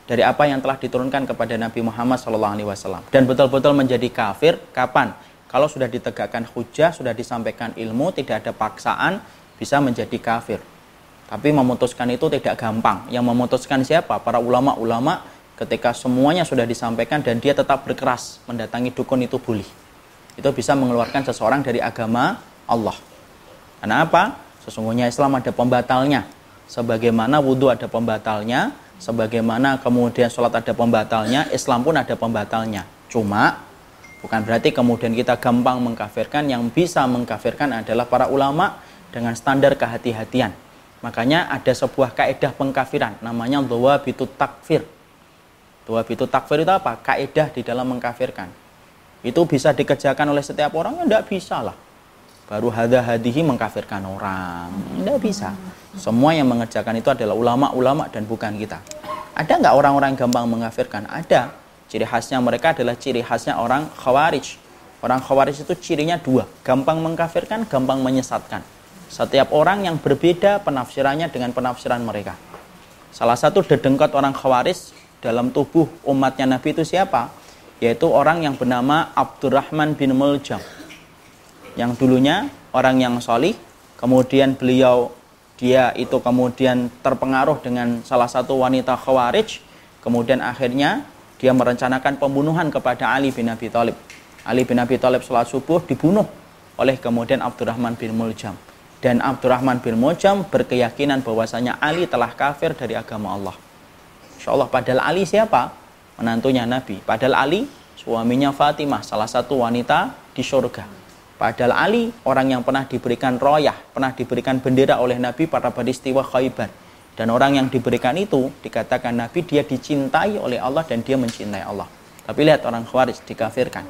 dari apa yang telah diturunkan kepada Nabi Muhammad SAW dan betul-betul menjadi kafir kapan? Kalau sudah ditegakkan hujah sudah disampaikan ilmu tidak ada paksaan bisa menjadi kafir. Tapi memutuskan itu tidak gampang. Yang memutuskan siapa? Para ulama-ulama ketika semuanya sudah disampaikan dan dia tetap berkeras mendatangi dukun itu boleh itu bisa mengeluarkan seseorang dari agama Allah. Karena apa? Sesungguhnya Islam ada pembatalnya sebagaimana wudhu ada pembatalnya, sebagaimana kemudian sholat ada pembatalnya, Islam pun ada pembatalnya. Cuma bukan berarti kemudian kita gampang mengkafirkan, yang bisa mengkafirkan adalah para ulama dengan standar kehati-hatian. Makanya ada sebuah kaedah pengkafiran, namanya doa bitu takfir. Doa bitu takfir itu apa? Kaedah di dalam mengkafirkan. Itu bisa dikerjakan oleh setiap orang? Ya tidak bisa lah baru hada hadihi mengkafirkan orang. Tidak bisa. Semua yang mengerjakan itu adalah ulama-ulama dan bukan kita. Ada nggak orang-orang yang gampang mengkafirkan? Ada. Ciri khasnya mereka adalah ciri khasnya orang khawarij. Orang khawarij itu cirinya dua. Gampang mengkafirkan, gampang menyesatkan. Setiap orang yang berbeda penafsirannya dengan penafsiran mereka. Salah satu dedengkot orang khawarij dalam tubuh umatnya Nabi itu siapa? Yaitu orang yang bernama Abdurrahman bin Muljam yang dulunya orang yang solih, kemudian beliau dia itu kemudian terpengaruh dengan salah satu wanita khawarij, kemudian akhirnya dia merencanakan pembunuhan kepada Ali bin Abi Thalib. Ali bin Abi Thalib sholat subuh dibunuh oleh kemudian Abdurrahman bin Muljam. Dan Abdurrahman bin Muljam berkeyakinan bahwasanya Ali telah kafir dari agama Allah. Insya Allah padahal Ali siapa? Menantunya Nabi. Padahal Ali suaminya Fatimah, salah satu wanita di surga. Padahal Ali orang yang pernah diberikan royah, pernah diberikan bendera oleh Nabi pada peristiwa Khaybar. Dan orang yang diberikan itu dikatakan Nabi dia dicintai oleh Allah dan dia mencintai Allah. Tapi lihat orang Khawarij dikafirkan.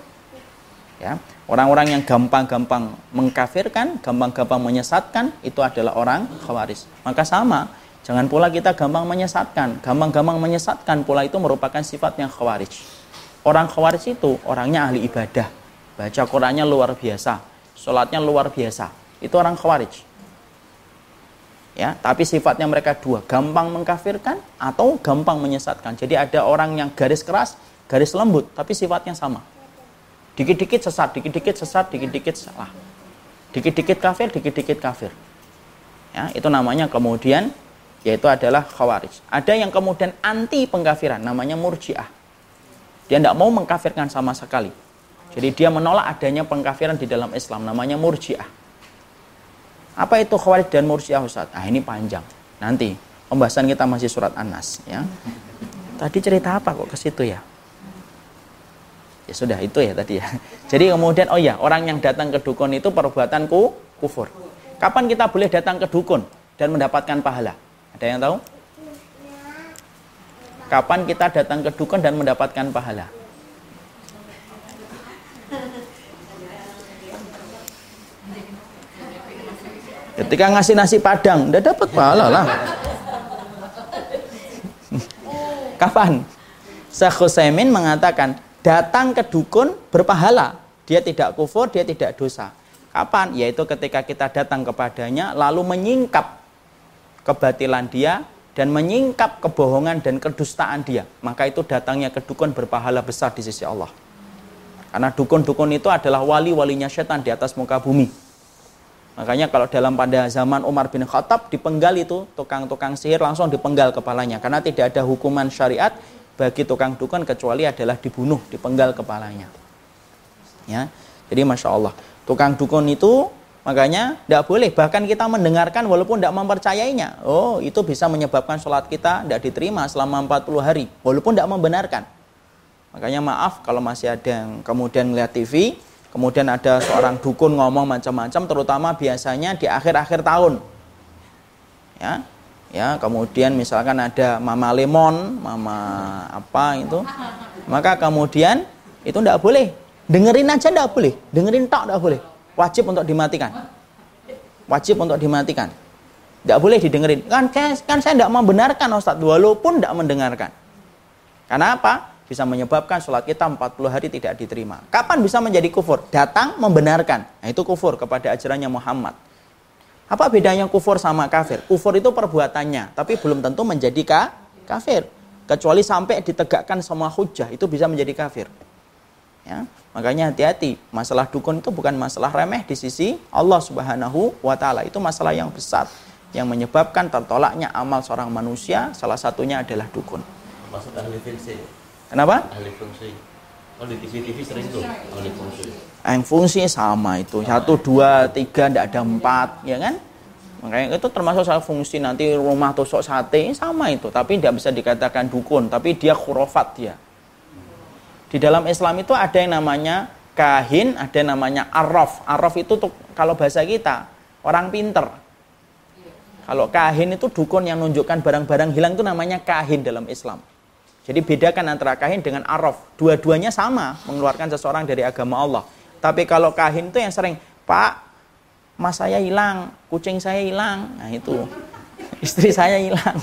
Ya, orang-orang yang gampang-gampang mengkafirkan, gampang-gampang menyesatkan itu adalah orang Khawarij. Maka sama, jangan pula kita gampang menyesatkan. Gampang-gampang menyesatkan pula itu merupakan sifatnya Khawarij. Orang Khawarij itu orangnya ahli ibadah, baca Qurannya luar biasa, sholatnya luar biasa. Itu orang khawarij. Ya, tapi sifatnya mereka dua, gampang mengkafirkan atau gampang menyesatkan. Jadi ada orang yang garis keras, garis lembut, tapi sifatnya sama. Dikit-dikit sesat, dikit-dikit sesat, dikit-dikit salah. Dikit-dikit kafir, dikit-dikit kafir. Ya, itu namanya kemudian yaitu adalah khawarij. Ada yang kemudian anti pengkafiran, namanya murjiah. Dia tidak mau mengkafirkan sama sekali. Jadi dia menolak adanya pengkafiran di dalam Islam namanya murjiah. Apa itu khawarij dan murjiah Ustaz? Ah ini panjang. Nanti pembahasan kita masih surat An-Nas ya. Tadi cerita apa kok ke situ ya? Ya sudah itu ya tadi ya. Jadi kemudian oh ya, orang yang datang ke dukun itu perbuatanku kufur. Kapan kita boleh datang ke dukun dan mendapatkan pahala? Ada yang tahu? Kapan kita datang ke dukun dan mendapatkan pahala? Ketika ngasih nasi padang, udah dapat pahala lah. Kapan? Syekh Husaymin mengatakan, datang ke dukun berpahala. Dia tidak kufur, dia tidak dosa. Kapan? Yaitu ketika kita datang kepadanya, lalu menyingkap kebatilan dia, dan menyingkap kebohongan dan kedustaan dia. Maka itu datangnya ke dukun berpahala besar di sisi Allah. Karena dukun-dukun itu adalah wali-walinya setan di atas muka bumi. Makanya kalau dalam pada zaman Umar bin Khattab dipenggal itu tukang-tukang sihir langsung dipenggal kepalanya karena tidak ada hukuman syariat bagi tukang dukun kecuali adalah dibunuh, dipenggal kepalanya. Ya. Jadi Masya Allah, tukang dukun itu makanya tidak boleh bahkan kita mendengarkan walaupun tidak mempercayainya. Oh, itu bisa menyebabkan sholat kita tidak diterima selama 40 hari walaupun tidak membenarkan. Makanya maaf kalau masih ada yang kemudian melihat TV, Kemudian ada seorang dukun ngomong macam-macam, terutama biasanya di akhir-akhir tahun. Ya, ya. Kemudian misalkan ada Mama Lemon, Mama apa itu, maka kemudian itu tidak boleh. Dengerin aja tidak boleh, dengerin tak tidak boleh. Wajib untuk dimatikan. Wajib untuk dimatikan. Tidak boleh didengerin. Kan, kan saya tidak membenarkan Ustadz, walaupun tidak mendengarkan. Karena apa? Bisa menyebabkan sholat kita 40 hari tidak diterima. Kapan bisa menjadi kufur? Datang membenarkan. Nah, itu kufur kepada ajarannya Muhammad. Apa bedanya kufur sama kafir? Kufur itu perbuatannya, tapi belum tentu menjadi ka kafir. Kecuali sampai ditegakkan semua hujah, itu bisa menjadi kafir. Ya, makanya hati-hati, masalah dukun itu bukan masalah remeh di sisi Allah Subhanahu wa taala. Itu masalah yang besar yang menyebabkan tertolaknya amal seorang manusia, salah satunya adalah dukun. Ahli Kenapa? Ahli fungsi. Oh di TV-TV sering tuh ahli fungsi. Yang fungsi sama itu. Satu, dua, tiga, tidak ada empat. Ya kan? Makanya itu termasuk salah fungsi nanti rumah tusuk sate sama itu. Tapi tidak bisa dikatakan dukun. Tapi dia khurafat dia. Di dalam Islam itu ada yang namanya kahin, ada yang namanya arraf. Arraf itu tuh, kalau bahasa kita orang pinter. Kalau kahin itu dukun yang menunjukkan barang-barang hilang itu namanya kahin dalam Islam. Jadi bedakan antara kahin dengan araf. Dua-duanya sama mengeluarkan seseorang dari agama Allah. Tapi kalau kahin itu yang sering, Pak, mas saya hilang, kucing saya hilang. Nah itu, istri saya hilang.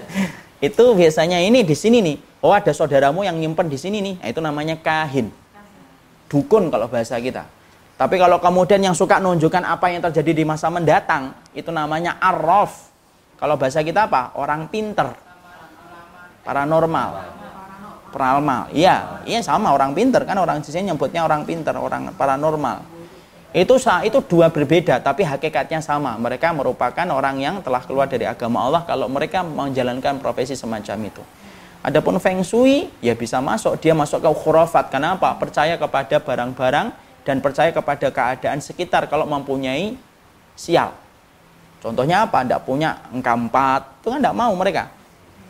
itu biasanya ini di sini nih. Oh ada saudaramu yang nyimpen di sini nih. Nah, itu namanya kahin. Dukun kalau bahasa kita. Tapi kalau kemudian yang suka menunjukkan apa yang terjadi di masa mendatang, itu namanya arraf. Kalau bahasa kita apa? Orang pinter paranormal. Paranormal. Iya iya sama orang pinter kan orang sini nyebutnya orang pinter orang paranormal. Itu itu dua berbeda tapi hakikatnya sama. Mereka merupakan orang yang telah keluar dari agama Allah kalau mereka menjalankan profesi semacam itu. Adapun feng shui ya bisa masuk. Dia masuk ke khurafat. Kenapa? Percaya kepada barang-barang dan percaya kepada keadaan sekitar kalau mempunyai sial. Contohnya apa? Tidak punya angka empat. Itu kan tidak mau mereka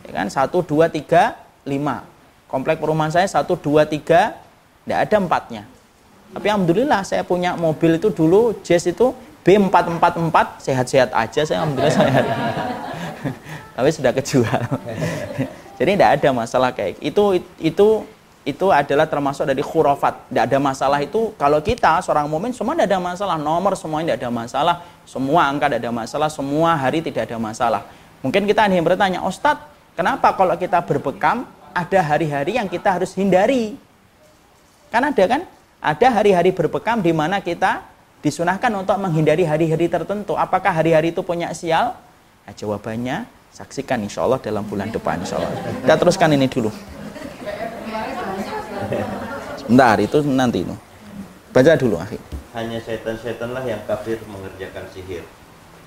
ya kan? Satu dua tiga lima. Komplek perumahan saya satu dua tiga tidak ada empatnya. Tapi alhamdulillah saya punya mobil itu dulu Jazz itu B444 sehat-sehat aja saya alhamdulillah saya tapi sudah kejual. Jadi tidak ada masalah kayak itu itu itu adalah termasuk dari khurafat. Tidak ada masalah itu. Kalau kita seorang mumin semua tidak ada masalah. Nomor semuanya tidak ada masalah. Semua angka tidak ada masalah. Semua hari tidak ada masalah. Mungkin kita ada yang bertanya Ustadz Kenapa kalau kita berbekam ada hari-hari yang kita harus hindari? Kan ada kan? Ada hari-hari berbekam di mana kita disunahkan untuk menghindari hari-hari tertentu. Apakah hari-hari itu punya sial? Nah, jawabannya saksikan insya Allah dalam bulan depan insya Allah. Kita teruskan ini dulu. Sebentar, itu nanti. Baca dulu akhir. Hanya setan-setanlah yang kafir mengerjakan sihir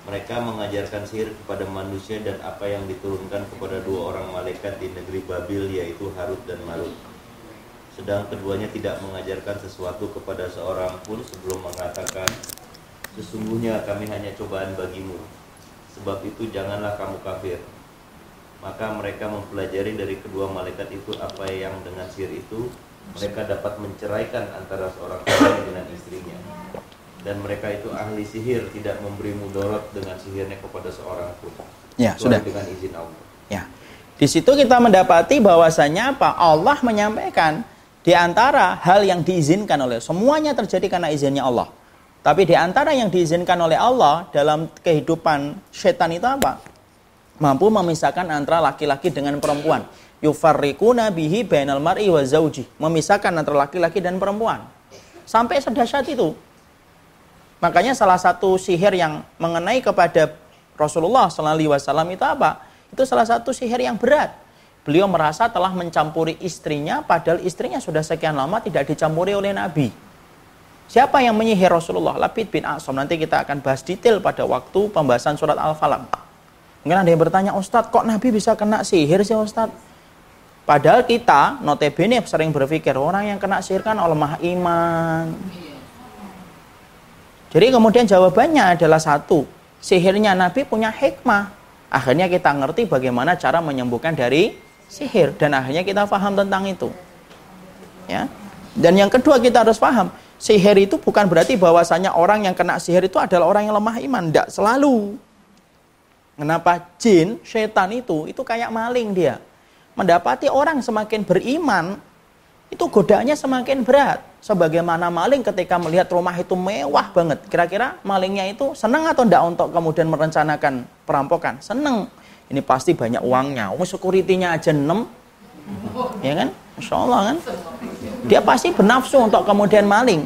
mereka mengajarkan sihir kepada manusia dan apa yang diturunkan kepada dua orang malaikat di negeri Babil yaitu Harut dan Marut. Sedang keduanya tidak mengajarkan sesuatu kepada seorang pun sebelum mengatakan, Sesungguhnya kami hanya cobaan bagimu, sebab itu janganlah kamu kafir. Maka mereka mempelajari dari kedua malaikat itu apa yang dengan sihir itu mereka dapat menceraikan antara seorang suami dengan istrinya dan mereka itu ahli sihir tidak memberi mudarat dengan sihirnya kepada seorang pun. Ya, sudah. Dengan izin Allah. Ya. Di situ kita mendapati bahwasanya apa? Allah menyampaikan di antara hal yang diizinkan oleh semuanya terjadi karena izinnya Allah. Tapi di antara yang diizinkan oleh Allah dalam kehidupan setan itu apa? Mampu memisahkan antara laki-laki dengan perempuan. Yufarriquna bihi bainal mar'i wa zauji. Memisahkan antara laki-laki dan perempuan. Sampai sedahsyat itu. Makanya salah satu sihir yang mengenai kepada Rasulullah Sallallahu Wasallam itu apa? Itu salah satu sihir yang berat. Beliau merasa telah mencampuri istrinya, padahal istrinya sudah sekian lama tidak dicampuri oleh Nabi. Siapa yang menyihir Rasulullah? Lapid bin Asom. Nanti kita akan bahas detail pada waktu pembahasan surat Al-Falaq. Mungkin ada yang bertanya, Ustadz kok Nabi bisa kena sihir sih Ustadz? Padahal kita notabene sering berpikir orang yang kena sihir kan lemah iman. Jadi kemudian jawabannya adalah satu, sihirnya Nabi punya hikmah. Akhirnya kita ngerti bagaimana cara menyembuhkan dari sihir dan akhirnya kita paham tentang itu. Ya. Dan yang kedua kita harus paham, sihir itu bukan berarti bahwasanya orang yang kena sihir itu adalah orang yang lemah iman. Tidak selalu. Kenapa? Jin, setan itu, itu kayak maling dia. Mendapati orang semakin beriman, itu godaannya semakin berat. Sebagaimana maling ketika melihat rumah itu mewah banget. Kira-kira malingnya itu senang atau tidak untuk kemudian merencanakan perampokan? Senang. Ini pasti banyak uangnya. Oh, security-nya aja 6. Ya kan? Masya Allah kan? Dia pasti bernafsu untuk kemudian maling.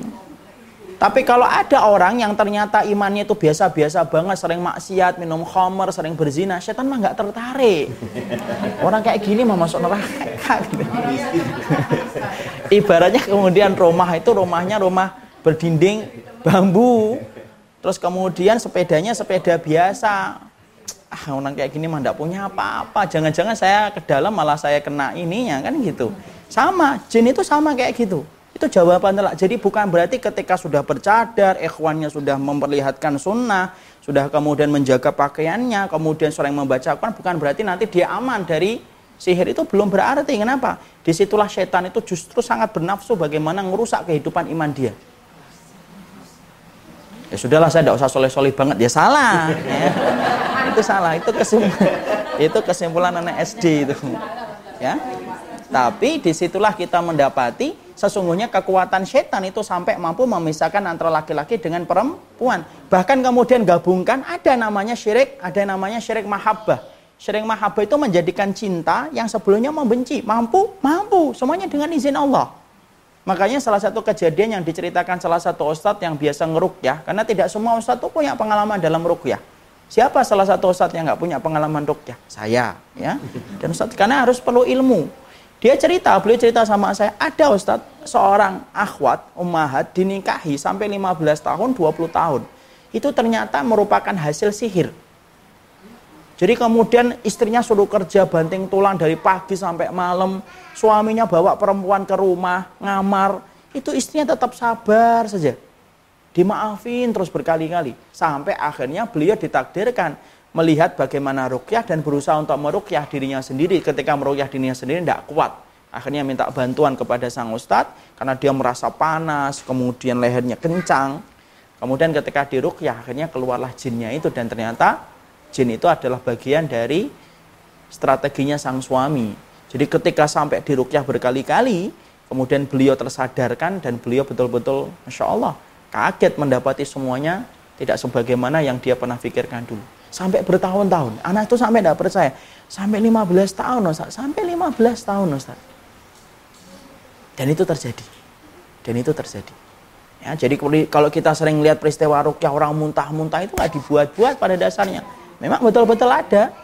Tapi kalau ada orang yang ternyata imannya itu biasa-biasa banget, sering maksiat, minum khamar, sering berzina, setan mah nggak tertarik. Orang kayak gini mah masuk neraka. Gitu. Ibaratnya kemudian rumah itu rumahnya rumah berdinding bambu, terus kemudian sepedanya sepeda biasa. Ah, orang kayak gini mah nggak punya apa-apa. Jangan-jangan saya ke dalam malah saya kena ininya kan gitu. Sama, jin itu sama kayak gitu. Itu jawaban telak. Jadi bukan berarti ketika sudah bercadar, ikhwannya sudah memperlihatkan sunnah, sudah kemudian menjaga pakaiannya, kemudian sering membaca Quran, bukan berarti nanti dia aman dari sihir itu belum berarti. Kenapa? Di situlah setan itu justru sangat bernafsu bagaimana merusak kehidupan iman dia. Ya sudahlah saya tidak usah soleh-soleh banget. Ya salah. Ya. Itu salah. Itu kesimpulan, itu kesimpulan anak SD itu. Ya. Tapi di situlah kita mendapati sesungguhnya kekuatan setan itu sampai mampu memisahkan antara laki-laki dengan perempuan. Bahkan kemudian gabungkan ada namanya syirik, ada namanya syirik mahabbah. Syirik mahabbah itu menjadikan cinta yang sebelumnya membenci. Mampu? Mampu. Semuanya dengan izin Allah. Makanya salah satu kejadian yang diceritakan salah satu ustadz yang biasa ngerukyah, karena tidak semua ustadz itu punya pengalaman dalam rukyah. Siapa salah satu ustadz yang nggak punya pengalaman rukyah? Saya, ya. Dan ustadz karena harus perlu ilmu. Dia cerita, beliau cerita sama saya, ada Ustadz, seorang akhwat, ummahat, dinikahi sampai 15 tahun, 20 tahun. Itu ternyata merupakan hasil sihir. Jadi kemudian istrinya suruh kerja banting tulang dari pagi sampai malam. Suaminya bawa perempuan ke rumah, ngamar. Itu istrinya tetap sabar saja. Dimaafin terus berkali-kali. Sampai akhirnya beliau ditakdirkan melihat bagaimana rukyah dan berusaha untuk merukyah dirinya sendiri. Ketika merukyah dirinya sendiri tidak kuat. Akhirnya minta bantuan kepada sang ustadz karena dia merasa panas kemudian lehernya kencang. Kemudian ketika dirukyah akhirnya keluarlah jinnya itu. Dan ternyata jin itu adalah bagian dari strateginya sang suami. Jadi ketika sampai dirukyah berkali-kali kemudian beliau tersadarkan dan beliau betul-betul Masya Allah kaget mendapati semuanya tidak sebagaimana yang dia pernah pikirkan dulu sampai bertahun-tahun. Anak itu sampai tidak percaya. Sampai 15 tahun Ustaz. Sampai 15 tahun Ustaz. Dan itu terjadi. Dan itu terjadi. Ya, jadi kalau kita sering lihat peristiwa rukyah orang muntah-muntah itu nggak dibuat-buat pada dasarnya. Memang betul-betul ada.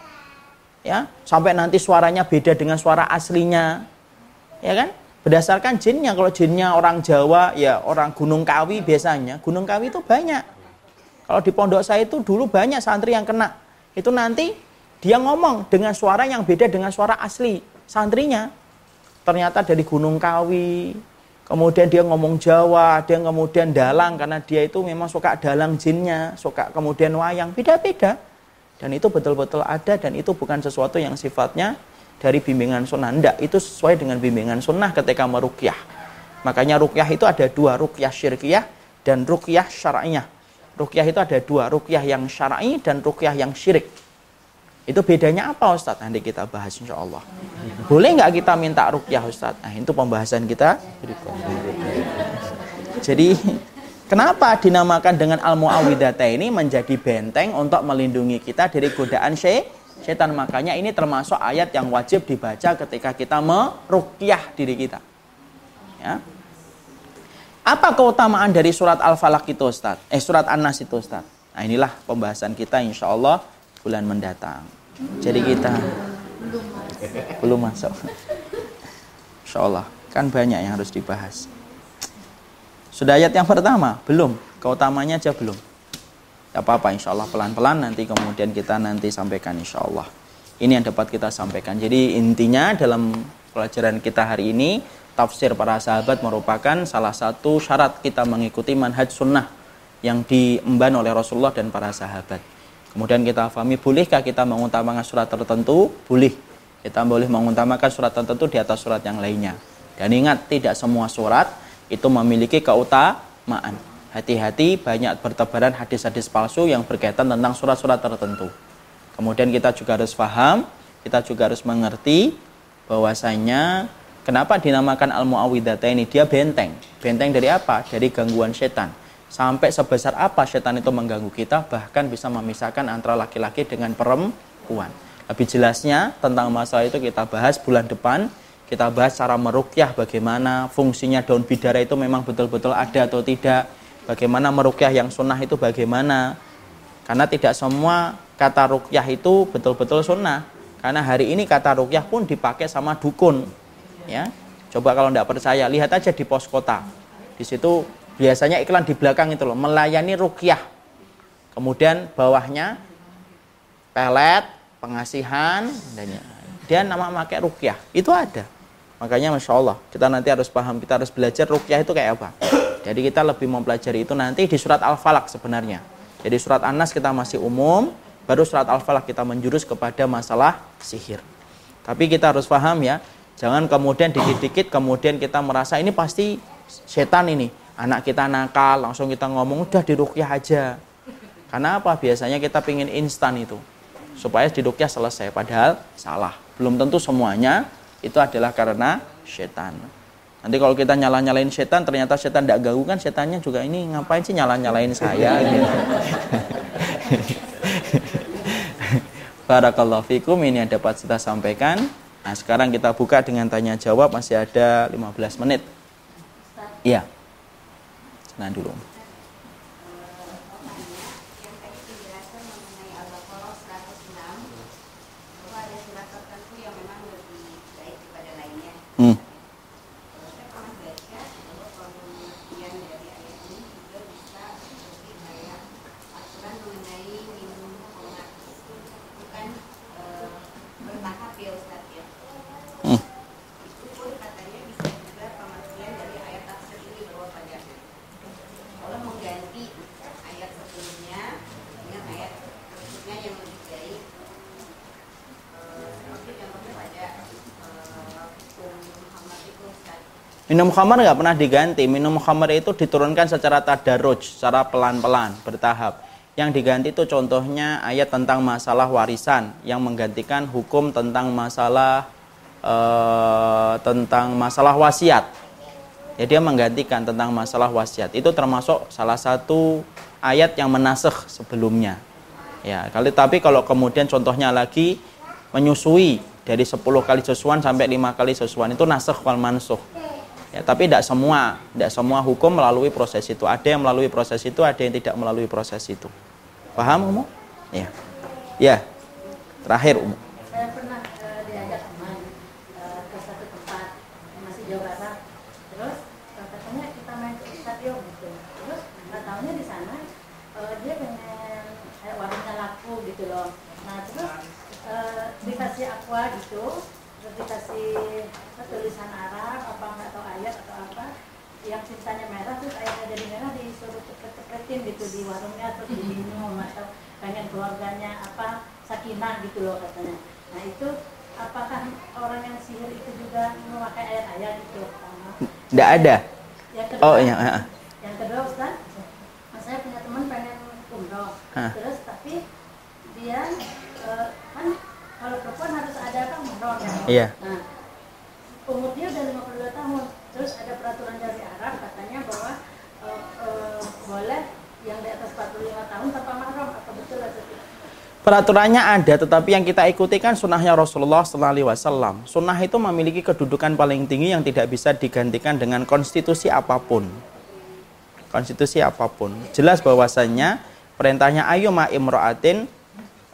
Ya, sampai nanti suaranya beda dengan suara aslinya. Ya kan? Berdasarkan jinnya, kalau jinnya orang Jawa, ya orang Gunung Kawi biasanya. Gunung Kawi itu banyak kalau di pondok saya itu dulu banyak santri yang kena. Itu nanti dia ngomong dengan suara yang beda dengan suara asli santrinya. Ternyata dari Gunung Kawi, kemudian dia ngomong Jawa, dia kemudian dalang karena dia itu memang suka dalang jinnya, suka kemudian wayang, beda-beda. Dan itu betul-betul ada dan itu bukan sesuatu yang sifatnya dari bimbingan sunnah. Tidak, itu sesuai dengan bimbingan sunnah ketika merukyah. Makanya rukyah itu ada dua, rukyah syirkiyah dan rukyah syar'iyah. Rukyah itu ada dua, rukyah yang syar'i dan rukyah yang syirik. Itu bedanya apa Ustaz? Nanti kita bahas insya Allah. Boleh nggak kita minta rukyah Ustaz? Nah itu pembahasan kita Jadi Kenapa dinamakan dengan al muawwidata ini menjadi benteng untuk melindungi kita dari godaan setan. Makanya ini termasuk ayat yang wajib dibaca ketika kita merukyah diri kita. Ya. Apa keutamaan dari surat Al-Falaq itu Ustaz? Eh surat An-Nas itu Ustaz. Nah inilah pembahasan kita insya Allah bulan mendatang. Jadi kita belum masuk. Insya Allah kan banyak yang harus dibahas. Sudah ayat yang pertama? Belum. Keutamanya aja belum. Tidak apa-apa insya Allah pelan-pelan nanti kemudian kita nanti sampaikan insya Allah. Ini yang dapat kita sampaikan. Jadi intinya dalam pelajaran kita hari ini tafsir para sahabat merupakan salah satu syarat kita mengikuti manhaj sunnah yang diemban oleh Rasulullah dan para sahabat. Kemudian kita pahami bolehkah kita mengutamakan surat tertentu? Boleh. Kita boleh mengutamakan surat tertentu di atas surat yang lainnya. Dan ingat tidak semua surat itu memiliki keutamaan. Hati-hati banyak bertebaran hadis-hadis palsu yang berkaitan tentang surat-surat tertentu. Kemudian kita juga harus paham, kita juga harus mengerti bahwasanya kenapa dinamakan al-muawwidata ini dia benteng. Benteng dari apa? Dari gangguan setan. Sampai sebesar apa setan itu mengganggu kita bahkan bisa memisahkan antara laki-laki dengan perempuan. Lebih jelasnya tentang masalah itu kita bahas bulan depan kita bahas cara merukyah bagaimana fungsinya daun bidara itu memang betul-betul ada atau tidak. Bagaimana merukyah yang sunnah itu bagaimana. Karena tidak semua kata rukyah itu betul-betul sunnah. Karena hari ini kata rukyah pun dipakai sama dukun. Ya, Coba kalau tidak percaya, lihat aja di pos kota. Di situ biasanya iklan di belakang itu loh, melayani rukyah. Kemudian bawahnya pelet, pengasihan, dan dia nama pakai rukyah. Itu ada. Makanya Masya Allah, kita nanti harus paham, kita harus belajar rukyah itu kayak apa. Jadi kita lebih mempelajari itu nanti di surat Al-Falaq sebenarnya. Jadi surat An-Nas kita masih umum, baru surat Al-Falaq kita menjurus kepada masalah sihir. Tapi kita harus paham ya, jangan kemudian dikit-dikit kemudian kita merasa ini pasti setan ini. Anak kita nakal, langsung kita ngomong udah di rukyah aja. Karena apa? Biasanya kita pingin instan itu. Supaya di rukyah selesai, padahal salah. Belum tentu semuanya itu adalah karena setan. Nanti kalau kita nyala-nyalain setan, ternyata setan tidak ganggu kan setannya juga ini ngapain sih nyala-nyalain saya gitu. Barakallahu fikum ini yang dapat kita sampaikan. Nah, sekarang kita buka dengan tanya jawab masih ada 15 menit. Iya. Nah dulu. Minum khamar nggak pernah diganti. Minum khamar itu diturunkan secara tadaruj, secara pelan-pelan, bertahap. Yang diganti itu contohnya ayat tentang masalah warisan yang menggantikan hukum tentang masalah uh, tentang masalah wasiat. Jadi dia menggantikan tentang masalah wasiat. Itu termasuk salah satu ayat yang menaseh sebelumnya. Ya, kali tapi kalau kemudian contohnya lagi menyusui dari 10 kali sesuan sampai lima kali sesuan itu naseh wal mansuh Ya, tapi tidak semua, tidak semua hukum melalui proses itu. Ada yang melalui proses itu, ada yang tidak melalui proses itu. Paham, Umu? Ya. Ya. Terakhir, Umu. Saya pernah diajak teman ke satu tempat masih Jawa Barat. Terus katanya kita main ke stadion gitu. Gitu. Nah terus uh, dikasih aqua gitu, terus dikasih tulisan Arab apa nggak tahu ayat atau apa yang cintanya merah terus ayatnya jadi merah disuruh cepet-cepetin gitu di warungnya terus diminum atau pengen keluarganya apa sakinah gitu loh katanya. Nah itu apakah orang yang sihir itu juga memakai ayat-ayat gitu? Tidak ada. Yang kedua, oh iya yang kedua Ustaz? Saya punya teman pengen umroh. Terus tapi dia uh, kan kalau perempuan harus ada apa umroh kan iya. Nah umurnya udah 52 tahun terus ada peraturan dari Arab katanya bahwa uh, uh, boleh yang di atas 45 tahun tanpa mahram atau betul atau tidak? Peraturannya ada, tetapi yang kita ikuti kan sunnahnya Rasulullah Wasallam. Sunnah itu memiliki kedudukan paling tinggi yang tidak bisa digantikan dengan konstitusi apa pun. Konstitusi apa pun. Jelas bahwasannya perintahnya ayo ma imra'atin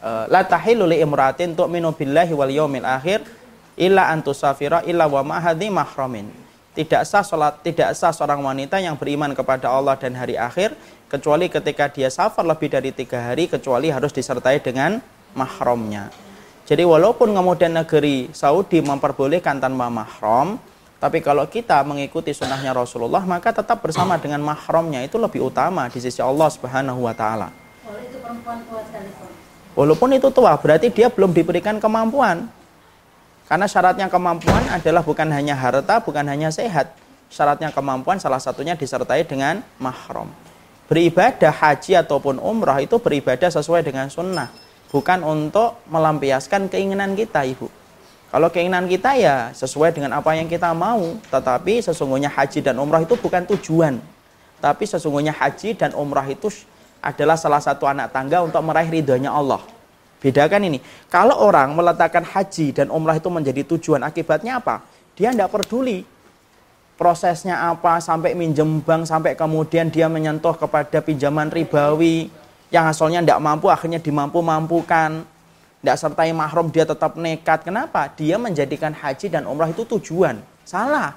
uh, la tahilu li imra'atin tu'minu billahi wal yaumil akhir illa antusafira illa wa ma'hadhi mahramin. Tidak sah salat, tidak sah seorang wanita yang beriman kepada Allah dan hari akhir kecuali ketika dia safar lebih dari tiga hari kecuali harus disertai dengan mahramnya. Jadi walaupun kemudian negeri Saudi memperbolehkan tanpa mahram, tapi kalau kita mengikuti sunnahnya Rasulullah maka tetap bersama dengan mahramnya itu lebih utama di sisi Allah Subhanahu Wa Taala. Walaupun itu tua, berarti dia belum diberikan kemampuan. Karena syaratnya kemampuan adalah bukan hanya harta, bukan hanya sehat. Syaratnya kemampuan salah satunya disertai dengan mahram. Beribadah haji ataupun umrah itu beribadah sesuai dengan sunnah. Bukan untuk melampiaskan keinginan kita ibu. Kalau keinginan kita ya sesuai dengan apa yang kita mau tetapi sesungguhnya haji dan umrah itu bukan tujuan. Tapi sesungguhnya haji dan umrah itu adalah salah satu anak tangga untuk meraih ridhonya Allah bedakan ini kalau orang meletakkan haji dan umrah itu menjadi tujuan akibatnya apa? Dia tidak peduli prosesnya apa sampai minjem bank sampai kemudian dia menyentuh kepada pinjaman ribawi yang asalnya tidak mampu akhirnya dimampu-mampukan. Tidak sertai mahrum dia tetap nekat. Kenapa? Dia menjadikan haji dan umrah itu tujuan. Salah.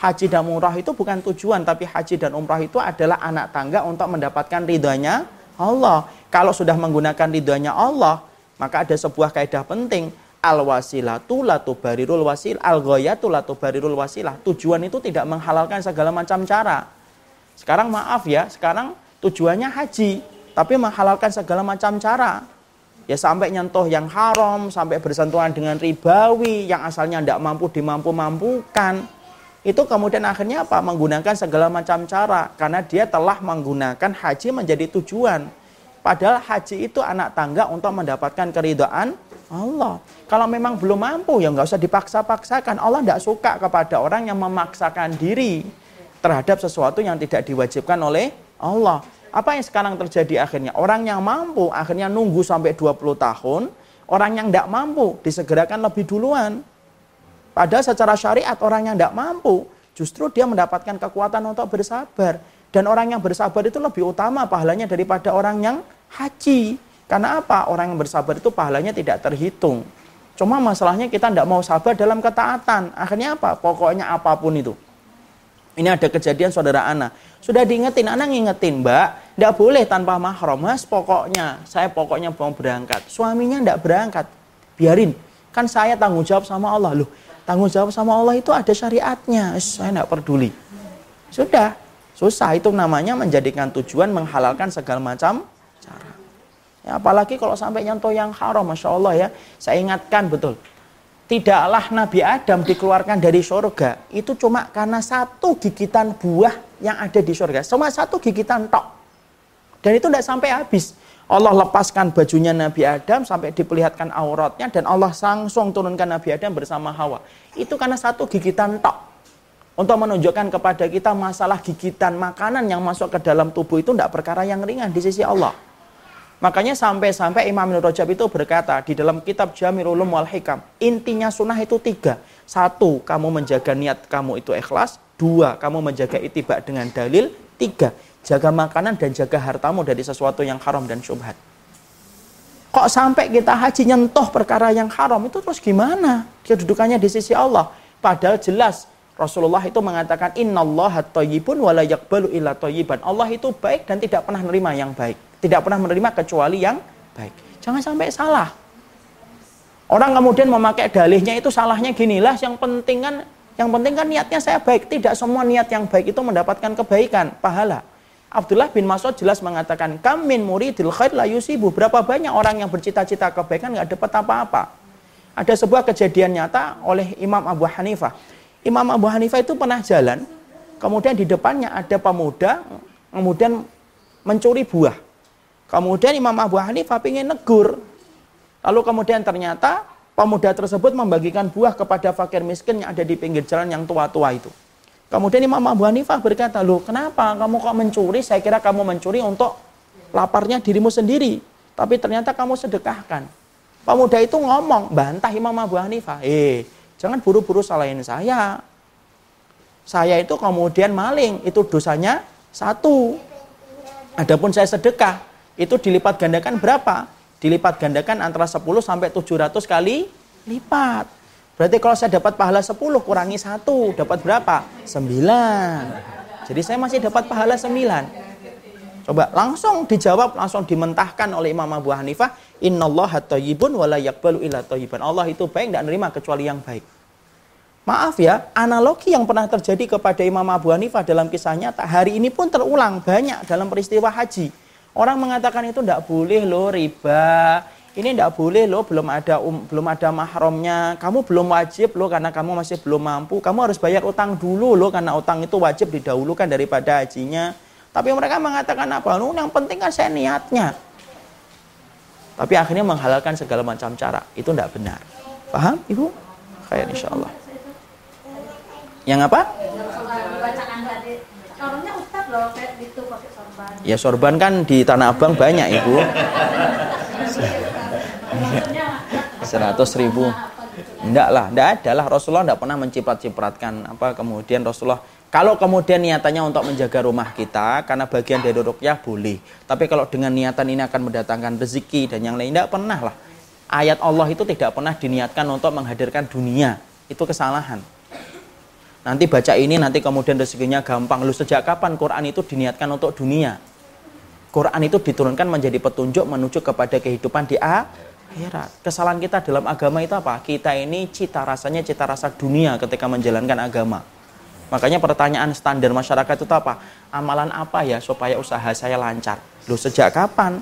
Haji dan umrah itu bukan tujuan tapi haji dan umrah itu adalah anak tangga untuk mendapatkan ridhonya Allah. Kalau sudah menggunakan ridhonya Allah maka ada sebuah kaidah penting. Al wasilatu la tubarirul wasil al ghayatu la tubarirul wasilah. Tujuan itu tidak menghalalkan segala macam cara. Sekarang maaf ya sekarang tujuannya haji tapi menghalalkan segala macam cara. Ya sampai nyentuh yang haram sampai bersentuhan dengan ribawi yang asalnya tidak mampu dimampu-mampukan. Itu kemudian akhirnya apa? Menggunakan segala macam cara. Karena dia telah menggunakan haji menjadi tujuan padahal haji itu anak tangga untuk mendapatkan keridhaan Allah. Kalau memang belum mampu ya nggak usah dipaksa-paksakan. Allah tidak suka kepada orang yang memaksakan diri terhadap sesuatu yang tidak diwajibkan oleh Allah. Apa yang sekarang terjadi akhirnya? Orang yang mampu akhirnya nunggu sampai 20 tahun. Orang yang tidak mampu disegerakan lebih duluan. Padahal secara syariat orang yang tidak mampu justru dia mendapatkan kekuatan untuk bersabar. Dan orang yang bersabar itu lebih utama pahalanya daripada orang yang haji. Karena apa? Orang yang bersabar itu pahalanya tidak terhitung. Cuma masalahnya kita tidak mau sabar dalam ketaatan. Akhirnya apa? Pokoknya apa pun itu. Ini ada kejadian saudara Ana. Sudah diingetin, Ana ngingetin, Mbak. Tidak boleh tanpa mahram. Mas, pokoknya, saya pokoknya mau berangkat. Suaminya tidak berangkat. Biarin. Kan saya tanggung jawab sama Allah. Loh, tanggung jawab sama Allah itu ada syariatnya. Saya tidak peduli. Sudah. Susah. Itu namanya menjadikan tujuan menghalalkan segala macam Ya, apalagi kalau sampai nyentuh yang haram, Masya Allah ya. Saya ingatkan betul. Tidaklah Nabi Adam dikeluarkan dari surga. Itu cuma karena satu gigitan buah yang ada di surga. Cuma satu gigitan tok. Dan itu tidak sampai habis. Allah lepaskan bajunya Nabi Adam sampai diperlihatkan auratnya. Dan Allah langsung turunkan Nabi Adam bersama Hawa. Itu karena satu gigitan tok. Untuk menunjukkan kepada kita masalah gigitan makanan yang masuk ke dalam tubuh itu tidak perkara yang ringan di sisi Allah. Makanya sampai-sampai Imam Ibn Rajab itu berkata di dalam kitab Jamil Ulum wal Hikam, intinya sunnah itu tiga. Satu, kamu menjaga niat kamu itu ikhlas. Dua, kamu menjaga itibak dengan dalil. Tiga, jaga makanan dan jaga hartamu dari sesuatu yang haram dan syubhat. Kok sampai kita haji nyentuh perkara yang haram itu terus gimana? Kedudukannya di sisi Allah. Padahal jelas Rasulullah itu mengatakan innallaha thayyibun wa la yaqbalu illa thayyiban. Allah itu baik dan tidak pernah menerima yang baik. Tidak pernah menerima kecuali yang baik. Jangan sampai salah. Orang kemudian memakai dalihnya itu salahnya ginilah yang penting kan yang penting kan niatnya saya baik. Tidak semua niat yang baik itu mendapatkan kebaikan, pahala. Abdullah bin Mas'ud jelas mengatakan, "Kam min muridil khair la yusibu." Berapa banyak orang yang bercita-cita kebaikan nggak dapat apa-apa. Ada sebuah kejadian nyata oleh Imam Abu Hanifah. Imam Abu Hanifah itu pernah jalan, kemudian di depannya ada pemuda, kemudian mencuri buah. Kemudian Imam Abu Hanifah ingin negur. Lalu kemudian ternyata pemuda tersebut membagikan buah kepada fakir miskin yang ada di pinggir jalan yang tua-tua itu. Kemudian Imam Abu Hanifah berkata, loh kenapa kamu kok mencuri? Saya kira kamu mencuri untuk laparnya dirimu sendiri. Tapi ternyata kamu sedekahkan. Pemuda itu ngomong, bantah Imam Abu Hanifah. Eh, jangan buru-buru salahin saya. Saya itu kemudian maling, itu dosanya satu. Adapun saya sedekah, itu dilipat gandakan berapa? Dilipat gandakan antara 10 sampai 700 kali lipat. Berarti kalau saya dapat pahala 10 kurangi satu, dapat berapa? 9. Jadi saya masih dapat pahala 9. Coba langsung dijawab, langsung dimentahkan oleh Imam Abu Hanifah, "Innallaha thayyibun wa la yaqbalu illa thayyiban." Allah itu baik tidak menerima kecuali yang baik. Maaf ya, analogi yang pernah terjadi kepada Imam Abu Hanifah dalam kisahnya hari ini pun terulang banyak dalam peristiwa haji. Orang mengatakan itu tidak boleh loh riba, ini tidak boleh loh belum ada um, belum ada mahramnya, kamu belum wajib loh karena kamu masih belum mampu, kamu harus bayar utang dulu loh karena utang itu wajib didahulukan daripada hajinya. Tapi mereka mengatakan apa? Loh, yang penting kan saya niatnya. Tapi akhirnya menghalalkan segala macam cara. Itu tidak benar. Paham, Ibu? Kayak insya Allah. Yang apa? Ya sorban kan di Tanah Abang banyak ibu. Seratus ribu. Enggak lah, enggak ada lah. Rasulullah enggak pernah menciprat-cipratkan apa kemudian Rasulullah kalau kemudian niatannya untuk menjaga rumah kita karena bagian dari rukyah boleh. Tapi kalau dengan niatan ini akan mendatangkan rezeki dan yang lain enggak pernah lah. Ayat Allah itu tidak pernah diniatkan untuk menghadirkan dunia. Itu kesalahan. Nanti baca ini, nanti kemudian rezekinya gampang. Lu sejak kapan Quran itu diniatkan untuk dunia? Quran itu diturunkan menjadi petunjuk menuju kepada kehidupan di akhirat. Kesalahan kita dalam agama itu apa? Kita ini cita rasanya cita rasa dunia ketika menjalankan agama. Makanya pertanyaan standar masyarakat itu apa? Amalan apa ya supaya usaha saya lancar? Lu sejak kapan?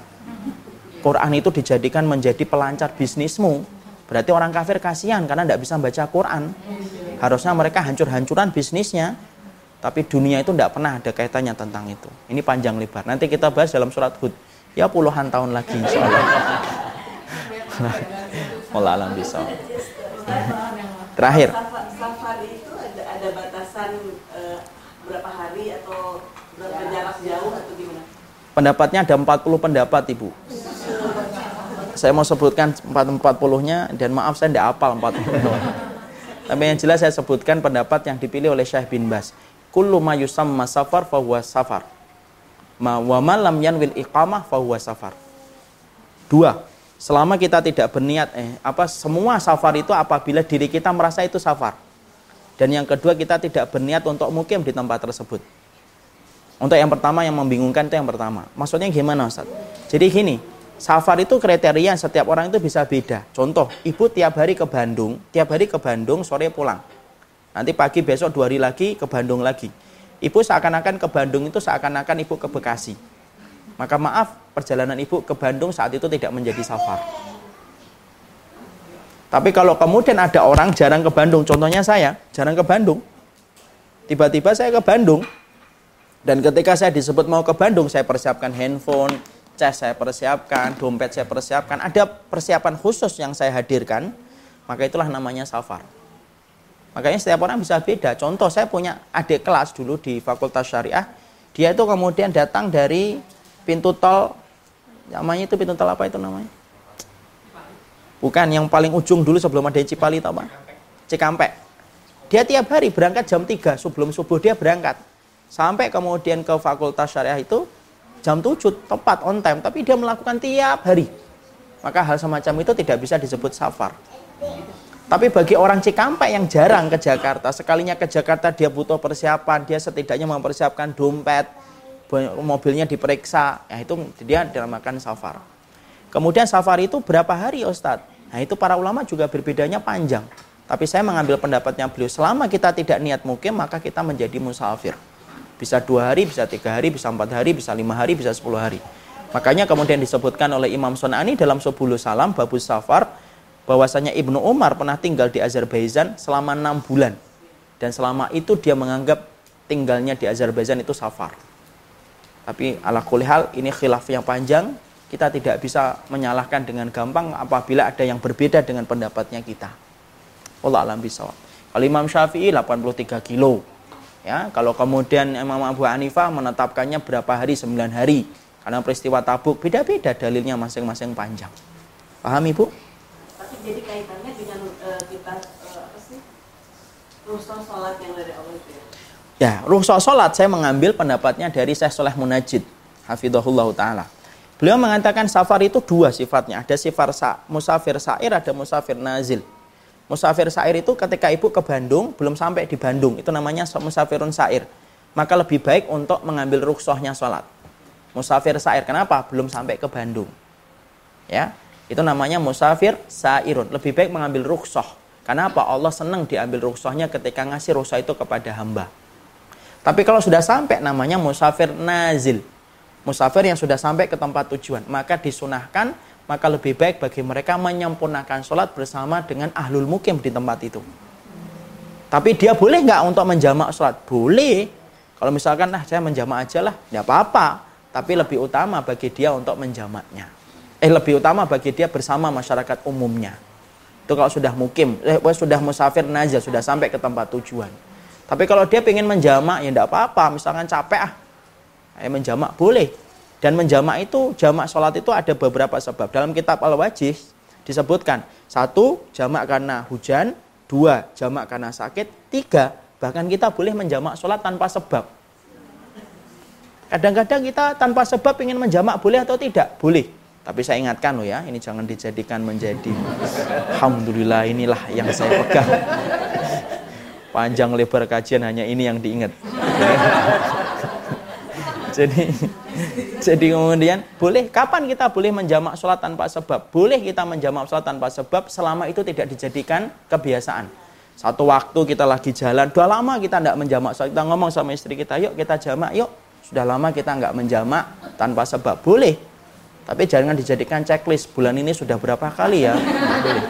Quran itu dijadikan menjadi pelancar bisnismu. Berarti orang kafir kasihan karena tidak bisa baca Quran. Harusnya mereka hancur-hancuran bisnisnya. Tapi dunia itu tidak pernah ada kaitannya tentang itu. Ini panjang lebar. Nanti kita bahas dalam surat Hud. Ya puluhan tahun lagi insya Allah. alam bisa. Terakhir. Batasan uh, berapa hari atau berapa jarak. jauh atau gimana? Pendapatnya ada 40 pendapat Ibu. Saya mau sebutkan 40-nya dan maaf saya tidak apal 40 tapi yang jelas saya sebutkan pendapat yang dipilih oleh Syekh bin Bas. Kullu ma yusamma safar fahuwa safar. Ma wa ma lam yanwil iqamah fahuwa safar. Dua selama kita tidak berniat eh apa semua safar itu apabila diri kita merasa itu safar dan yang kedua kita tidak berniat untuk mukim di tempat tersebut untuk yang pertama yang membingungkan itu yang pertama maksudnya gimana Ustaz jadi gini Safar itu kriteria setiap orang itu bisa beda. Contoh, ibu tiap hari ke Bandung, tiap hari ke Bandung, sore pulang. Nanti pagi besok dua hari lagi ke Bandung lagi. Ibu seakan-akan ke Bandung itu seakan-akan ibu ke Bekasi. Maka maaf, perjalanan ibu ke Bandung saat itu tidak menjadi safar. Tapi kalau kemudian ada orang jarang ke Bandung, contohnya saya, jarang ke Bandung. Tiba-tiba saya ke Bandung, dan ketika saya disebut mau ke Bandung, saya persiapkan handphone, cas saya persiapkan, dompet saya persiapkan, ada persiapan khusus yang saya hadirkan, maka itulah namanya safar. Makanya setiap orang bisa beda. Contoh saya punya adik kelas dulu di Fakultas Syariah, dia itu kemudian datang dari pintu tol, namanya itu pintu tol apa itu namanya? Bukan, yang paling ujung dulu sebelum ada Cipali itu apa? Cikampek. Dia tiap hari berangkat jam 3 sebelum subuh dia berangkat. Sampai kemudian ke Fakultas Syariah itu jam 7 tepat on time tapi dia melakukan tiap hari maka hal semacam itu tidak bisa disebut safar tapi bagi orang Cikampek yang jarang ke Jakarta sekalinya ke Jakarta dia butuh persiapan dia setidaknya mempersiapkan dompet mobilnya diperiksa ya itu dia dinamakan safar kemudian safar itu berapa hari Ustadz nah itu para ulama juga berbedanya panjang tapi saya mengambil pendapatnya beliau selama kita tidak niat mukim maka kita menjadi musafir bisa dua hari, bisa tiga hari, bisa empat hari, bisa lima hari, bisa sepuluh hari. Makanya kemudian disebutkan oleh Imam Sunani dalam Subulu Salam, Babus Safar, bahwasanya Ibnu Umar pernah tinggal di Azerbaijan selama enam bulan. Dan selama itu dia menganggap tinggalnya di Azerbaijan itu safar. Tapi ala kulihal ini khilaf yang panjang, kita tidak bisa menyalahkan dengan gampang apabila ada yang berbeda dengan pendapatnya kita. Allah alam bisawab. Kalau Imam Syafi'i 83 kilo, Ya, kalau kemudian Imam Abu Hanifah menetapkannya berapa hari? 9 hari. Karena peristiwa Tabuk beda-beda dalilnya masing-masing panjang. Paham Ibu? Tapi jadi kaitannya dengan uh, kita uh, apa sih? Rusuh sholat yang dari Allah itu ya? Ya, rusuh sholat saya mengambil pendapatnya dari Syekh Soleh Munajid. Hafidhahullah Ta'ala. Beliau mengatakan safar itu dua sifatnya. Ada sifar sa musafir sair, ada musafir nazil. Musafir sair itu ketika ibu ke Bandung, belum sampai di Bandung. Itu namanya musafirun sair. Maka lebih baik untuk mengambil rukshohnya sholat. Musafir sair. Kenapa? Belum sampai ke Bandung. Ya, itu namanya musafir sairun. Lebih baik mengambil rukshoh. Kenapa? Allah senang diambil rukshohnya ketika ngasih rukshoh itu kepada hamba. Tapi kalau sudah sampai namanya musafir nazil. Musafir yang sudah sampai ke tempat tujuan. Maka disunahkan maka lebih baik bagi mereka menyempurnakan sholat bersama dengan ahlul mukim di tempat itu. Tapi dia boleh nggak untuk menjamak sholat? Boleh. Kalau misalkan, nah saya menjamak aja lah, nggak apa-apa. Tapi lebih utama bagi dia untuk menjamaknya. Eh lebih utama bagi dia bersama masyarakat umumnya. Itu kalau sudah mukim, eh, sudah musafir najah, sudah sampai ke tempat tujuan. Tapi kalau dia ingin menjamak, ya nggak apa-apa. Misalkan capek ah, eh, menjamak boleh dan menjamak itu, jamak sholat itu ada beberapa sebab. Dalam kitab Al-Wajih disebutkan, satu, jamak karena hujan, dua, jamak karena sakit, tiga, bahkan kita boleh menjamak sholat tanpa sebab. Kadang-kadang kita tanpa sebab ingin menjamak boleh atau tidak? Boleh. Tapi saya ingatkan loh ya, ini jangan dijadikan menjadi Alhamdulillah inilah yang saya pegang. Panjang lebar kajian hanya ini yang diingat. Jadi jadi kemudian boleh kapan kita boleh menjamak sholat tanpa sebab? Boleh kita menjamak sholat tanpa sebab selama itu tidak dijadikan kebiasaan. Satu waktu kita lagi jalan, dua lama kita tidak menjamak sholat. Kita ngomong sama istri kita, yuk kita jamak, yuk. Sudah lama kita nggak menjamak tanpa sebab. Boleh. Tapi jangan dijadikan checklist. Bulan ini sudah berapa kali ya? Boleh.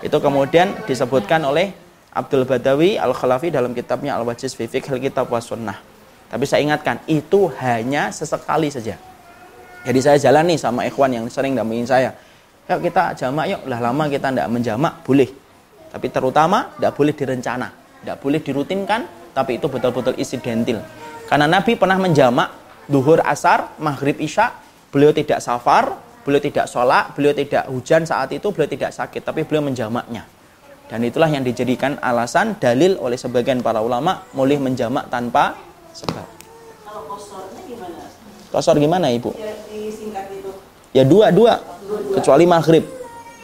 Itu kemudian disebutkan oleh Abdul Badawi Al-Khalafi dalam kitabnya Al-Wajiz fi Fiqh Kitab wa Sunnah. Tapi saya ingatkan, itu hanya sesekali saja. Jadi saya jalan nih sama ikhwan yang sering dampingin saya. Yuk kita jamak yuk, lah lama kita tidak menjamak, boleh. Tapi terutama tidak boleh direncana, tidak boleh dirutinkan, tapi itu betul-betul insidentil. Karena Nabi pernah menjamak duhur asar, maghrib isya, beliau tidak safar, beliau tidak sholat, beliau tidak hujan saat itu, beliau tidak sakit, tapi beliau menjamaknya. Dan itulah yang dijadikan alasan dalil oleh sebagian para ulama boleh menjamak tanpa sebab. Kalau kosornya gimana? Kosor gimana ibu? Ya disingkat itu. Ya dua dua, kecuali maghrib.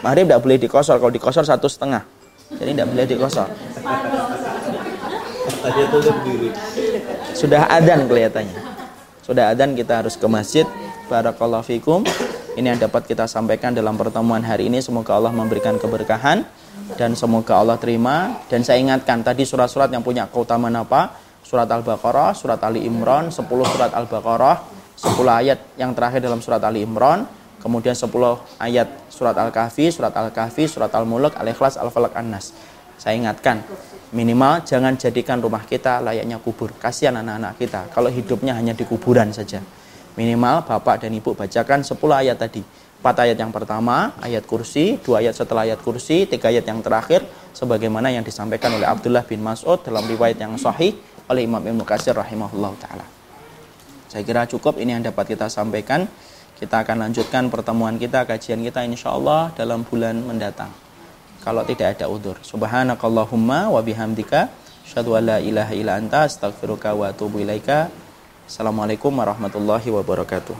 Maghrib tidak boleh dikosor. Kalau dikosor satu setengah, jadi tidak boleh dikosor. Sudah adan kelihatannya. Sudah adan kita harus ke masjid. Barakallahu fikum. Ini yang dapat kita sampaikan dalam pertemuan hari ini. Semoga Allah memberikan keberkahan dan semoga Allah terima. Dan saya ingatkan tadi surat-surat yang punya keutamaan apa? Surat Al-Baqarah, surat Ali Imran, 10 surat Al-Baqarah, 10 ayat yang terakhir dalam surat Ali Imran, kemudian 10 ayat surat Al-Kahfi, surat Al-Kahfi, surat Al-Mulk, Al-Ikhlas, Al-Falaq, An-Nas. Saya ingatkan, minimal jangan jadikan rumah kita layaknya kubur. Kasihan anak-anak kita kalau hidupnya hanya di kuburan saja. Minimal bapak dan ibu bacakan 10 ayat tadi. Empat ayat yang pertama, ayat kursi, dua ayat setelah ayat kursi, tiga ayat yang terakhir, sebagaimana yang disampaikan oleh Abdullah bin Mas'ud dalam riwayat yang sahih, oleh Imam Ibnu Katsir rahimahullah taala. Saya kira cukup ini yang dapat kita sampaikan. Kita akan lanjutkan pertemuan kita, kajian kita insya Allah dalam bulan mendatang. Kalau tidak ada udur. Subhanakallahumma wa bihamdika. Asyhadu an la ilaha illa anta astaghfiruka wa atubu ilaika. Assalamualaikum warahmatullahi wabarakatuh.